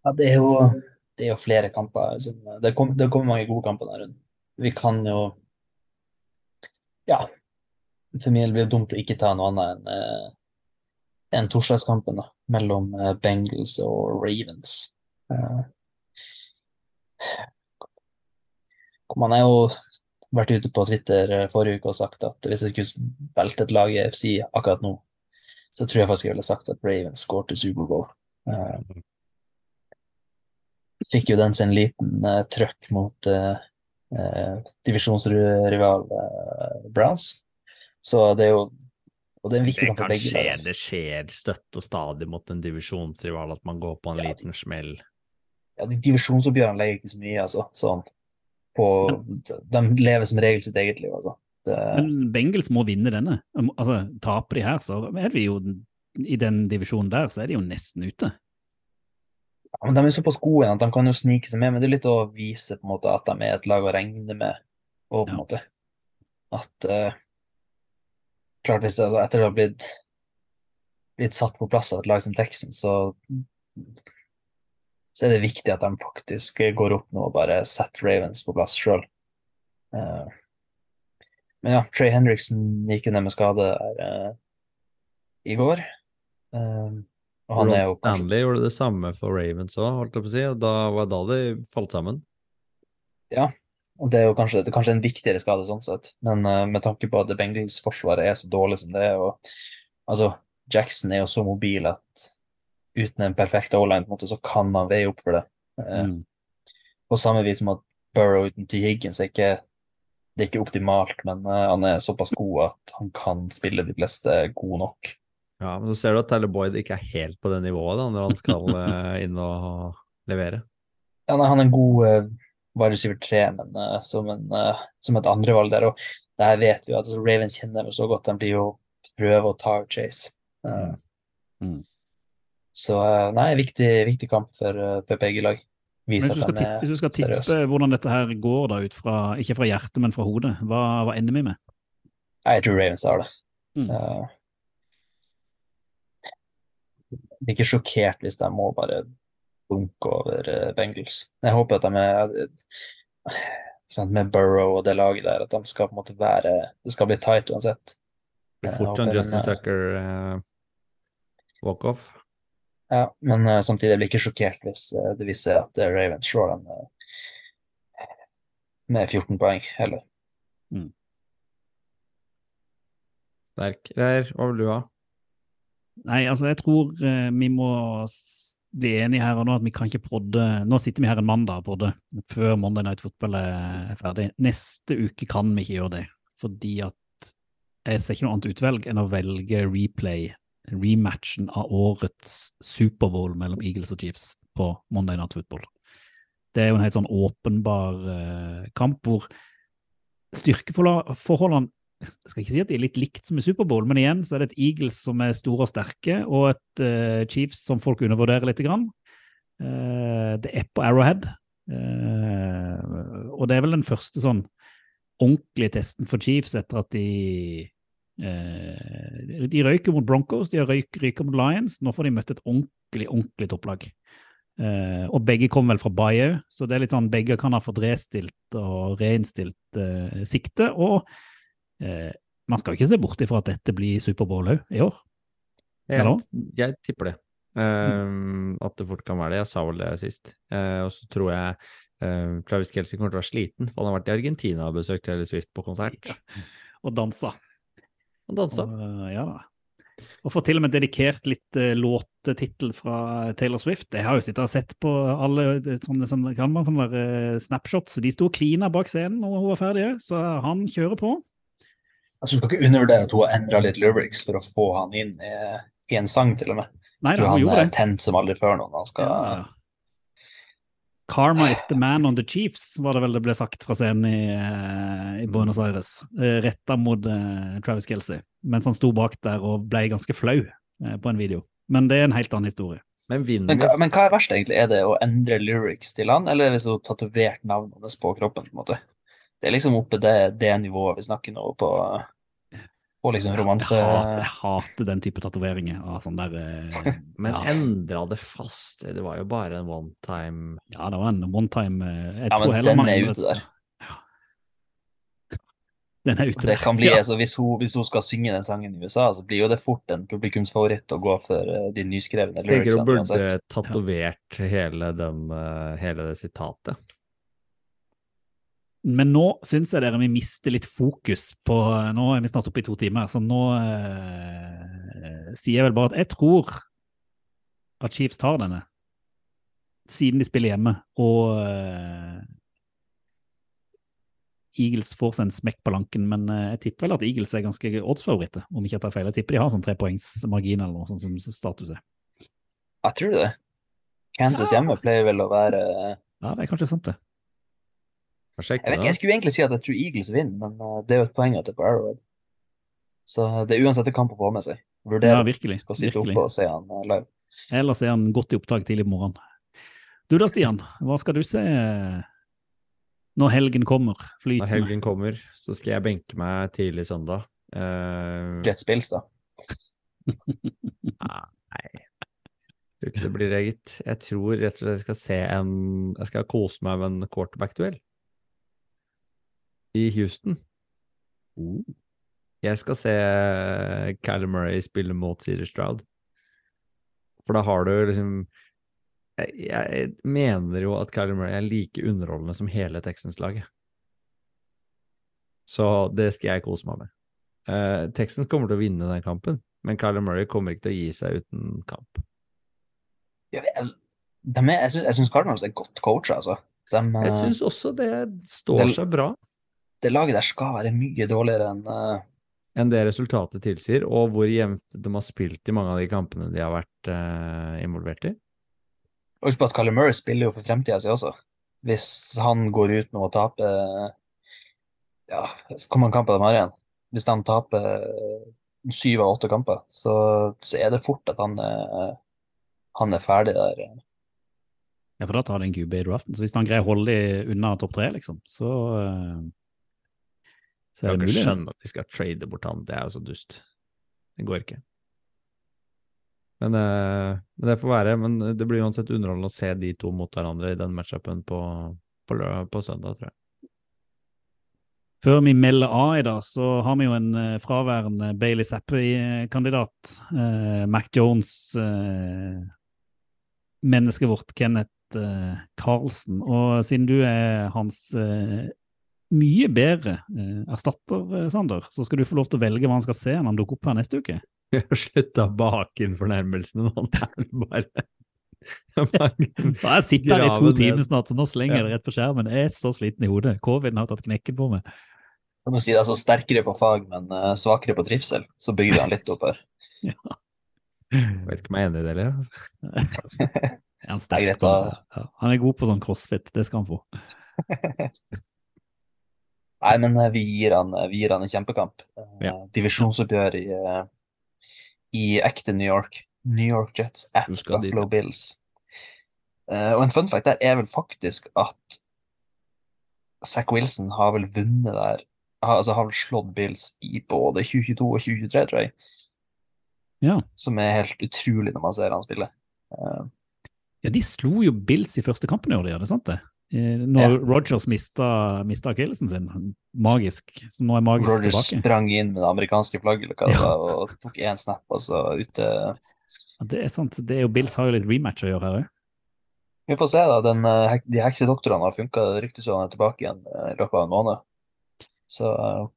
Ja, det er jo, det er jo flere kamper. Det kommer det mange gode kamper denne runden. Vi kan jo Ja. For min del blir det dumt å ikke ta noe annet enn eh, den torsdagskampen da, mellom eh, Bengals og Ravens. Eh, man har jo vært ute på Twitter eh, forrige uke og sagt at hvis jeg skulle velte et lag i FC akkurat nå, så tror jeg faktisk jeg ville sagt at Ravens går til Superbowl. Fikk jo den sin liten trøkk mot divisjonsrival Browns. Så det er jo det er en viktig kamp for kan begge skje, det skjer støtt og stadig mot en divisjonsrival at man går på en Ja, liten smell. Ja, de divisjonsoppgjørene legger ikke så mye, altså. Sånn på De lever som regel sitt eget liv, altså. Det, Men Bengels må vinne denne. Altså, Taper de her, så er vi jo i den divisjonen der, så er de jo nesten ute. ja, men de er såpass gode at de kan jo snike seg med, men det er litt å vise på en måte at de er et lag å regne med. Og på en Ja. måte at eh, Klart hvis det, altså, etter å ha blitt, blitt satt på plass av et lag som Texans, så så er det viktig at de faktisk går opp nå og bare setter Ravens på plass sjøl. men ja, Trey Henriksen gikk jo ned med skade der, uh, i går. Uh, jo Ron kanskje Stanley gjorde det samme for Ravens òg, holdt jeg på å si. Da var da de falt sammen. Ja, og det er jo kanskje, det er kanskje en viktigere skade sånn sett. Men uh, med tanke på at Bengals-forsvaret er så dårlig som det er, og altså, Jackson er jo så mobil at uten en perfekt O-line, på en måte, så kan man veie opp for det. Mm. Uh, På samme vis som at Burrow uten T. Higgins er ikke, det er ikke optimalt, men uh, han er såpass god at han kan spille de fleste gode nok. Ja, Men så ser du at Tyler Boyd ikke er helt på det nivået da, når han skal uh, inn og levere. Ja, nei, han er en god wide receiver 3, men uh, som, en, uh, som et andrevalg der. Og det her vet vi at altså, Ravens kjenner dem så godt. De blir jo prøve å ta Chase. Uh, Mm. Så nei, viktig, viktig kamp for, for begge lag. Hvis du tippe, hvis du skal tippe seriøs. hvordan dette her går, da, ut fra, ikke fra hjertet, men fra hodet, hva, hva ender vi med? Jeg tror Ravens har det. Mm. Uh, blir ikke sjokkert hvis de må bare bunke over eh, Bengals. Jeg håper at de er sånn, med Burrow og det laget der, at de skal på en måte være Det skal bli tight uansett. Det blir fort en Justin den, eh, Tucker walk-off. Ja, men uh, samtidig blir jeg ikke sjokkert hvis uh, det viser at uh, Ravens slår dem med 14 poeng, heller. Sterk. Reir, hva vil du ha? Nei, altså jeg tror vi må bli enige her og nå at vi kan ikke prodde Nå sitter vi her en mandag og prodder før Monday Night Football er ferdig. Neste uke kan vi ikke gjøre det, fordi at jeg ser ikke noe annet utvelg enn å velge replay, rematchen av årets Superbowl mellom Eagles og Chiefs på Monday Night Football. Det er jo en helt sånn åpenbar eh, kamp hvor styrkeforholdene jeg skal ikke si at de er litt likt som i Superbowl, men igjen så er det et Eagles som er store og sterke, og et uh, Chiefs som folk undervurderer litt. Grann. Uh, det er på Arrowhead, uh, og det er vel den første sånn ordentlige testen for Chiefs etter at de De røyker mot Broncos, de har røyk, ryker mot Lions. Nå får de møtt et ordentlig, ordentlig topplag. Uh, og begge kom vel fra Bayou, så det er litt sånn begge kan ha fått restilt og reinnstilt uh, sikte. og man skal ikke se bort ifra at dette blir Superbowl òg i år. Jeg, jeg tipper det. Um, at det fort kan være det. Jeg sa vel det sist. Uh, og så tror jeg uh, Travis Kelsey kommer til å være sliten, for han har vært i Argentina og besøkt Taylor Swift på konsert. Og dansa. Og dansa. Og, eh, ja da. Og får til og med dedikert litt uh, låtetittel fra Taylor Swift. Jeg har jo sittet og sett på alle sånne, sånne, sånne, sånne eh, snapshots. De sto klina bak scenen når hun var ferdig, så han kjører på. Altså, du skal ikke undervurdere at hun har endra litt lyrics for å få han inn i, i en sang, til og med. Nei da, han er tent som aldri før nå når han skal Ja, ja. Karma is the man on the Chiefs, var det vel det ble sagt fra scenen i, eh, i Buenos Aires. Uh, Retta mot uh, Travis Kelsey, mens han sto bak der og ble ganske flau uh, på en video. Men det er en helt annen historie. Men Men, men hva er verst, egentlig? Er det å endre lyrics til han, eller er det hvis hun har tatovert navnet hans på kroppen? på en måte? Det er liksom oppe det, det nivået vi snakker nå på, på liksom romanse... Jeg hater, jeg hater den type tatoveringer. sånn eh, Men ja. endra det fast? Det var jo bare en one time Ja, det var en one time eh, jeg Ja, men den er ute der. Den er ute Det der. kan bli, Ja. altså, hvis, hun, hvis hun skal synge den sangen i USA, så blir jo det fort en publikumsfavoritt å gå for eh, de nyskrevne lyricsene. tenker hun burde tatovert hele, den, hele det sitatet. Men nå syns jeg dere vi mister litt fokus på Nå er vi snart oppe i to timer, så nå eh, sier jeg vel bare at jeg tror at Chiefs tar denne, siden de spiller hjemme, og eh, Eagles får seg en smekk på lanken, men eh, jeg tipper vel at Eagles er ganske oddsfavoritter, om ikke jeg tar feil. Jeg tipper de har sånn trepoengsmargin eller noe sånt som status er. Jeg tror det. Kansas Ja. hjemme pleier vel å være Ja, det er kanskje sant, det. Jeg vet ikke, jeg skulle egentlig si at jeg tror Eagles vinner, men eh, det er jo et poeng at det er på Arrowhead. Så det er uansett en kamp å få med seg. Ja, virkelig. skal sitte virkelig. oppe og se han eh, live. Ellers er han godt i opptak tidlig på morgenen. Du da, Stian, hva skal du se når helgen kommer? Når helgen kommer, så skal jeg benke meg tidlig søndag. Uh... Jet Spills, da. Nei. Jeg tror ikke det blir det, gitt. Jeg tror rett og slett jeg skal se en Jeg skal kose meg med en quarterback-duell. I Houston. Jeg skal se Callum Murray spille mot Cedar Stroud. For da har du liksom jeg, jeg mener jo at Callum Murray er like underholdende som hele Texans-laget. Så det skal jeg kose meg med. Uh, Texans kommer til å vinne den kampen, men Callum Murray kommer ikke til å gi seg uten kamp. Jeg, vet- de er, jeg syns, jeg syns Cardinals er godt coacha, altså. De, Jeg eh, syns også det står de, seg bra det laget der skal være mye dårligere enn uh... enn det resultatet tilsier, og hvor jevnt de har spilt i mange av de kampene de har vært uh, involvert i. Husk på at Callum Murray spiller jo for fremtida si også. Hvis han går ut med å tape Ja, hvor mange kamper de har igjen? Hvis han taper eh, syv av åtte kamper, så, så er det fort at han han er ferdig der. Ja, for da tar det en QB i draften. Så hvis han greier å holde de unna topp tre, liksom, så, eh, så Jeg er kan det ikke mulig. skjønne at de skal trade bort han, det er jo så dust. Det går ikke. Men, eh, men det får være. Men det blir uansett underholdende å se de to mot hverandre i den matchupen på, på, på søndag, tror jeg. Før vi melder av i dag, så har vi jo en eh, fraværende Bailey Zappi-kandidat. Eh, Mac Jones, eh, mennesket vårt Kenneth eh, Carlsen. Og siden du er hans eh, mye bedre eh, erstatter, eh, Sander, så skal du få lov til å velge hva han skal se når han dukker opp her neste uke. Vi har slutta å bake inn fornærmelsene nå. Det bare jeg sitter her i to timer snart, så nå slenger jeg det rett på skjermen. Jeg er så sliten i hodet. Covid har tatt knekken på meg. Jeg må si det er så sterkere på fag, men eh, svakere på trivsel. Så bygger vi han litt opp her. Jeg vet ikke om jeg er enig i det, eller? Er er ja, han er god på sånn crossfit, det skal han få. Nei, men eh, vi gir han, vi gir han en kjempekamp. Eh, Ja. Divisjonsoppgjør i, eh, i ekte New York. New York Jets at Buffalo dit, Bills. Eh, og en fun fact der er vel faktisk at Zack Wilson har vel vunnet der altså har vel slått Bills i både 2022 og 2023, tror jeg. Ja. Som er helt utrolig når man ser han spille. Eh, Ja, de slo jo Bills i første kampen i år, de, er det sant det? Eh, Når Ja. Rogers mista, mista akillesen sin, magisk, Så nå er magisk Rogers tilbake. sprang inn med det amerikanske flagget eller hva det Ja. var, og tok én snap, og så ute Ja, det er sant, det er jo Bills har jo litt rematch å gjøre her òg. Vi får se, da. Den, eh, de heksedoktorene har funka. Det ryktes jo han er tilbake igjen eh, i løpet av en måned. Så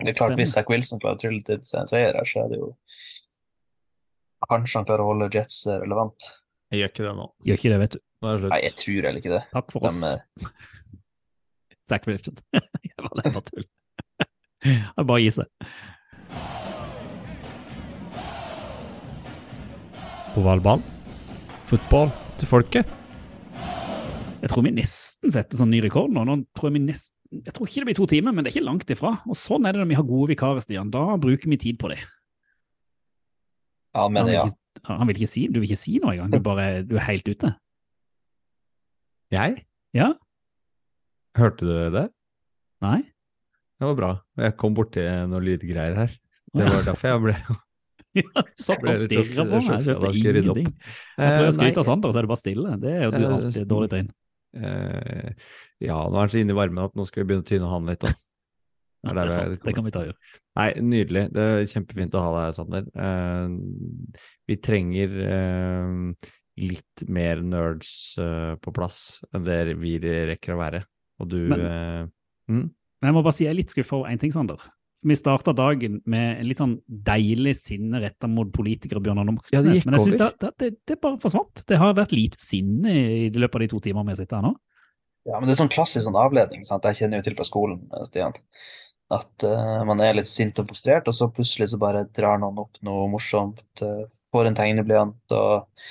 det er klart, hvis Zack Wilson klarer å trylle til seg en seier her, så er det jo Kanskje han klarer å holde Jets relevant. Jeg gjør ikke det nå. Gjør ikke det, vet du. Nå er det Nei, jeg tror heller ikke det. Takk for oss. De, eh, Zack Wilson. Jeg var det bare tull. Det bare å gi seg. Ovalball. Fotball til folket. Jeg tror vi nesten setter sånn ny rekord nå. nå tror jeg, vi nesten, jeg tror ikke det blir to timer, men det er ikke langt ifra. Og sånn er det når vi har gode vikarer, Stian. Da bruker vi tid på det. ja, men han, vil ja. ikke, han vil ikke si, du vil ikke si noe engang. Du, bare, du er helt ute. Jeg? Ja? Hørte du det? Nei? Det var bra. Jeg kom borti noen lydgreier her. Det var derfor jeg ble Ja, satt og stirra på meg. Jeg jeg rydde ingenting. Jeg prøver å Eh, skryte av Sander, så er det bare stille. Det er jo du Eh, alltid et dårlig tegn. eh, Ja, nå er han så inne i varmen at nå skal vi begynne å tyne han litt, da. Det, det, sant. det kan vi ta og gjøre. Nei, nydelig. Det er kjempefint å ha deg, Sander. Uh, vi trenger eh, litt mer nerds uh, på plass enn det vi rekker å være. Og du Men- uh, mm? Men jeg må bare si jeg er litt skuffa over én ting, Sander. Vi starta dagen med en litt sånn deilig sinne retta mot politikere, Bjørnar Moxnes. Ja, men jeg synes det, det, det, bare forsvant. Det har vært lite sinne i løpet av de to timene vi sitter her nå. Ja, men det er sånn klassisk sånn avledning. Sant? Jeg kjenner jo til fra skolen, eh, Stian. At uh, man er litt sint og frustrert, og så plutselig så bare drar noen opp noe morsomt. Uh, får en tegneblyant og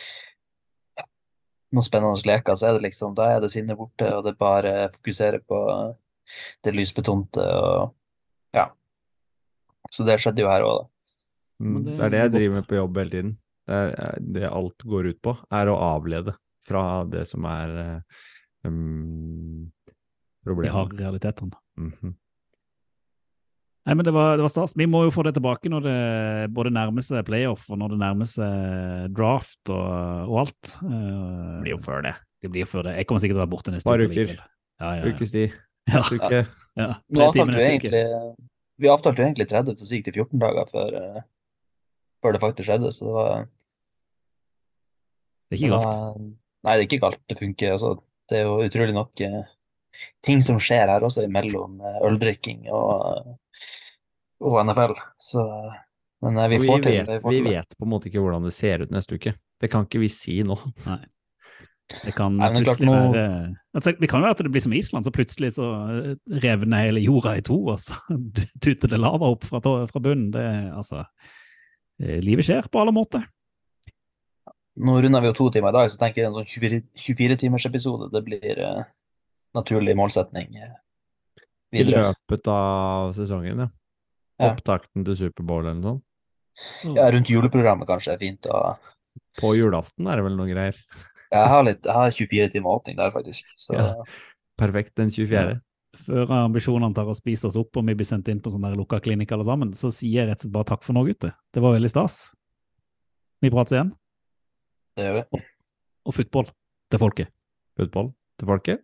noen spennende leker, så er det liksom Da er det sinnet borte, og det bare fokuserer på det lysbetonte og Ja. Så det skjedde jo her òg, da. Mm, det, det er det jeg driver med på jobb hele tiden. Det, er, det alt går ut på, er å avlede fra det som er um, problemet. Vi har realitetene. Mhm. Nei, men det var, det var stas. Vi må jo få det tilbake når det både nærmer seg playoff og når det nærmer seg draft og, og alt. Eh, Det blir jo før det. Det blir jo før det. Jeg kommer sikkert til å være borte neste Bare uke. uker. likevel. Ja, ja, ja. Ukes Neste uke. ja. Avtalte vi egentlig avtalte jo egentlig 30, så gikk det 14 dager før, eh, før det faktisk skjedde, så det var Det er ikke galt. var- Nei, det er ikke galt. Det funker. Altså, det er jo utrolig nok eh, ting som skjer her også, imellom eh, øldrikking og, eh, og NFL. Så Men eh, vi får til vet, det. Vi får vi til det. vet på en måte ikke hvordan det ser ut neste uke. Det kan ikke vi si nå. Det kan Nei, men det plutselig nå- være altså, Det kan jo være at det blir som Island, så plutselig så revner hele jorda i to, og så tuter det lava opp fra, fra bunnen. Det altså Livet skjer på alle måter. Nå runder vi jo to timer i dag, så tenker jeg en sånn 24-timers episode, det blir naturlig målsetning videre. I løpet av sesongen, ja. Ja. Opptakten til Superbowl eller noe sånt. Ja, rundt juleprogrammet kanskje er fint. Og På julaften er det vel noe greier. jeg har litt, jeg har 24 timer åpning der, faktisk. Så Ja. Perfekt den 24. Før ambisjonene tar å spise oss opp og vi blir sendt inn på sånn der lukka klinikk alle sammen, så sier jeg rett og slett bare takk for nå, gutter. Det var veldig stas. Vi prates igjen. det gjør vi. Og football til folket. Football til folket.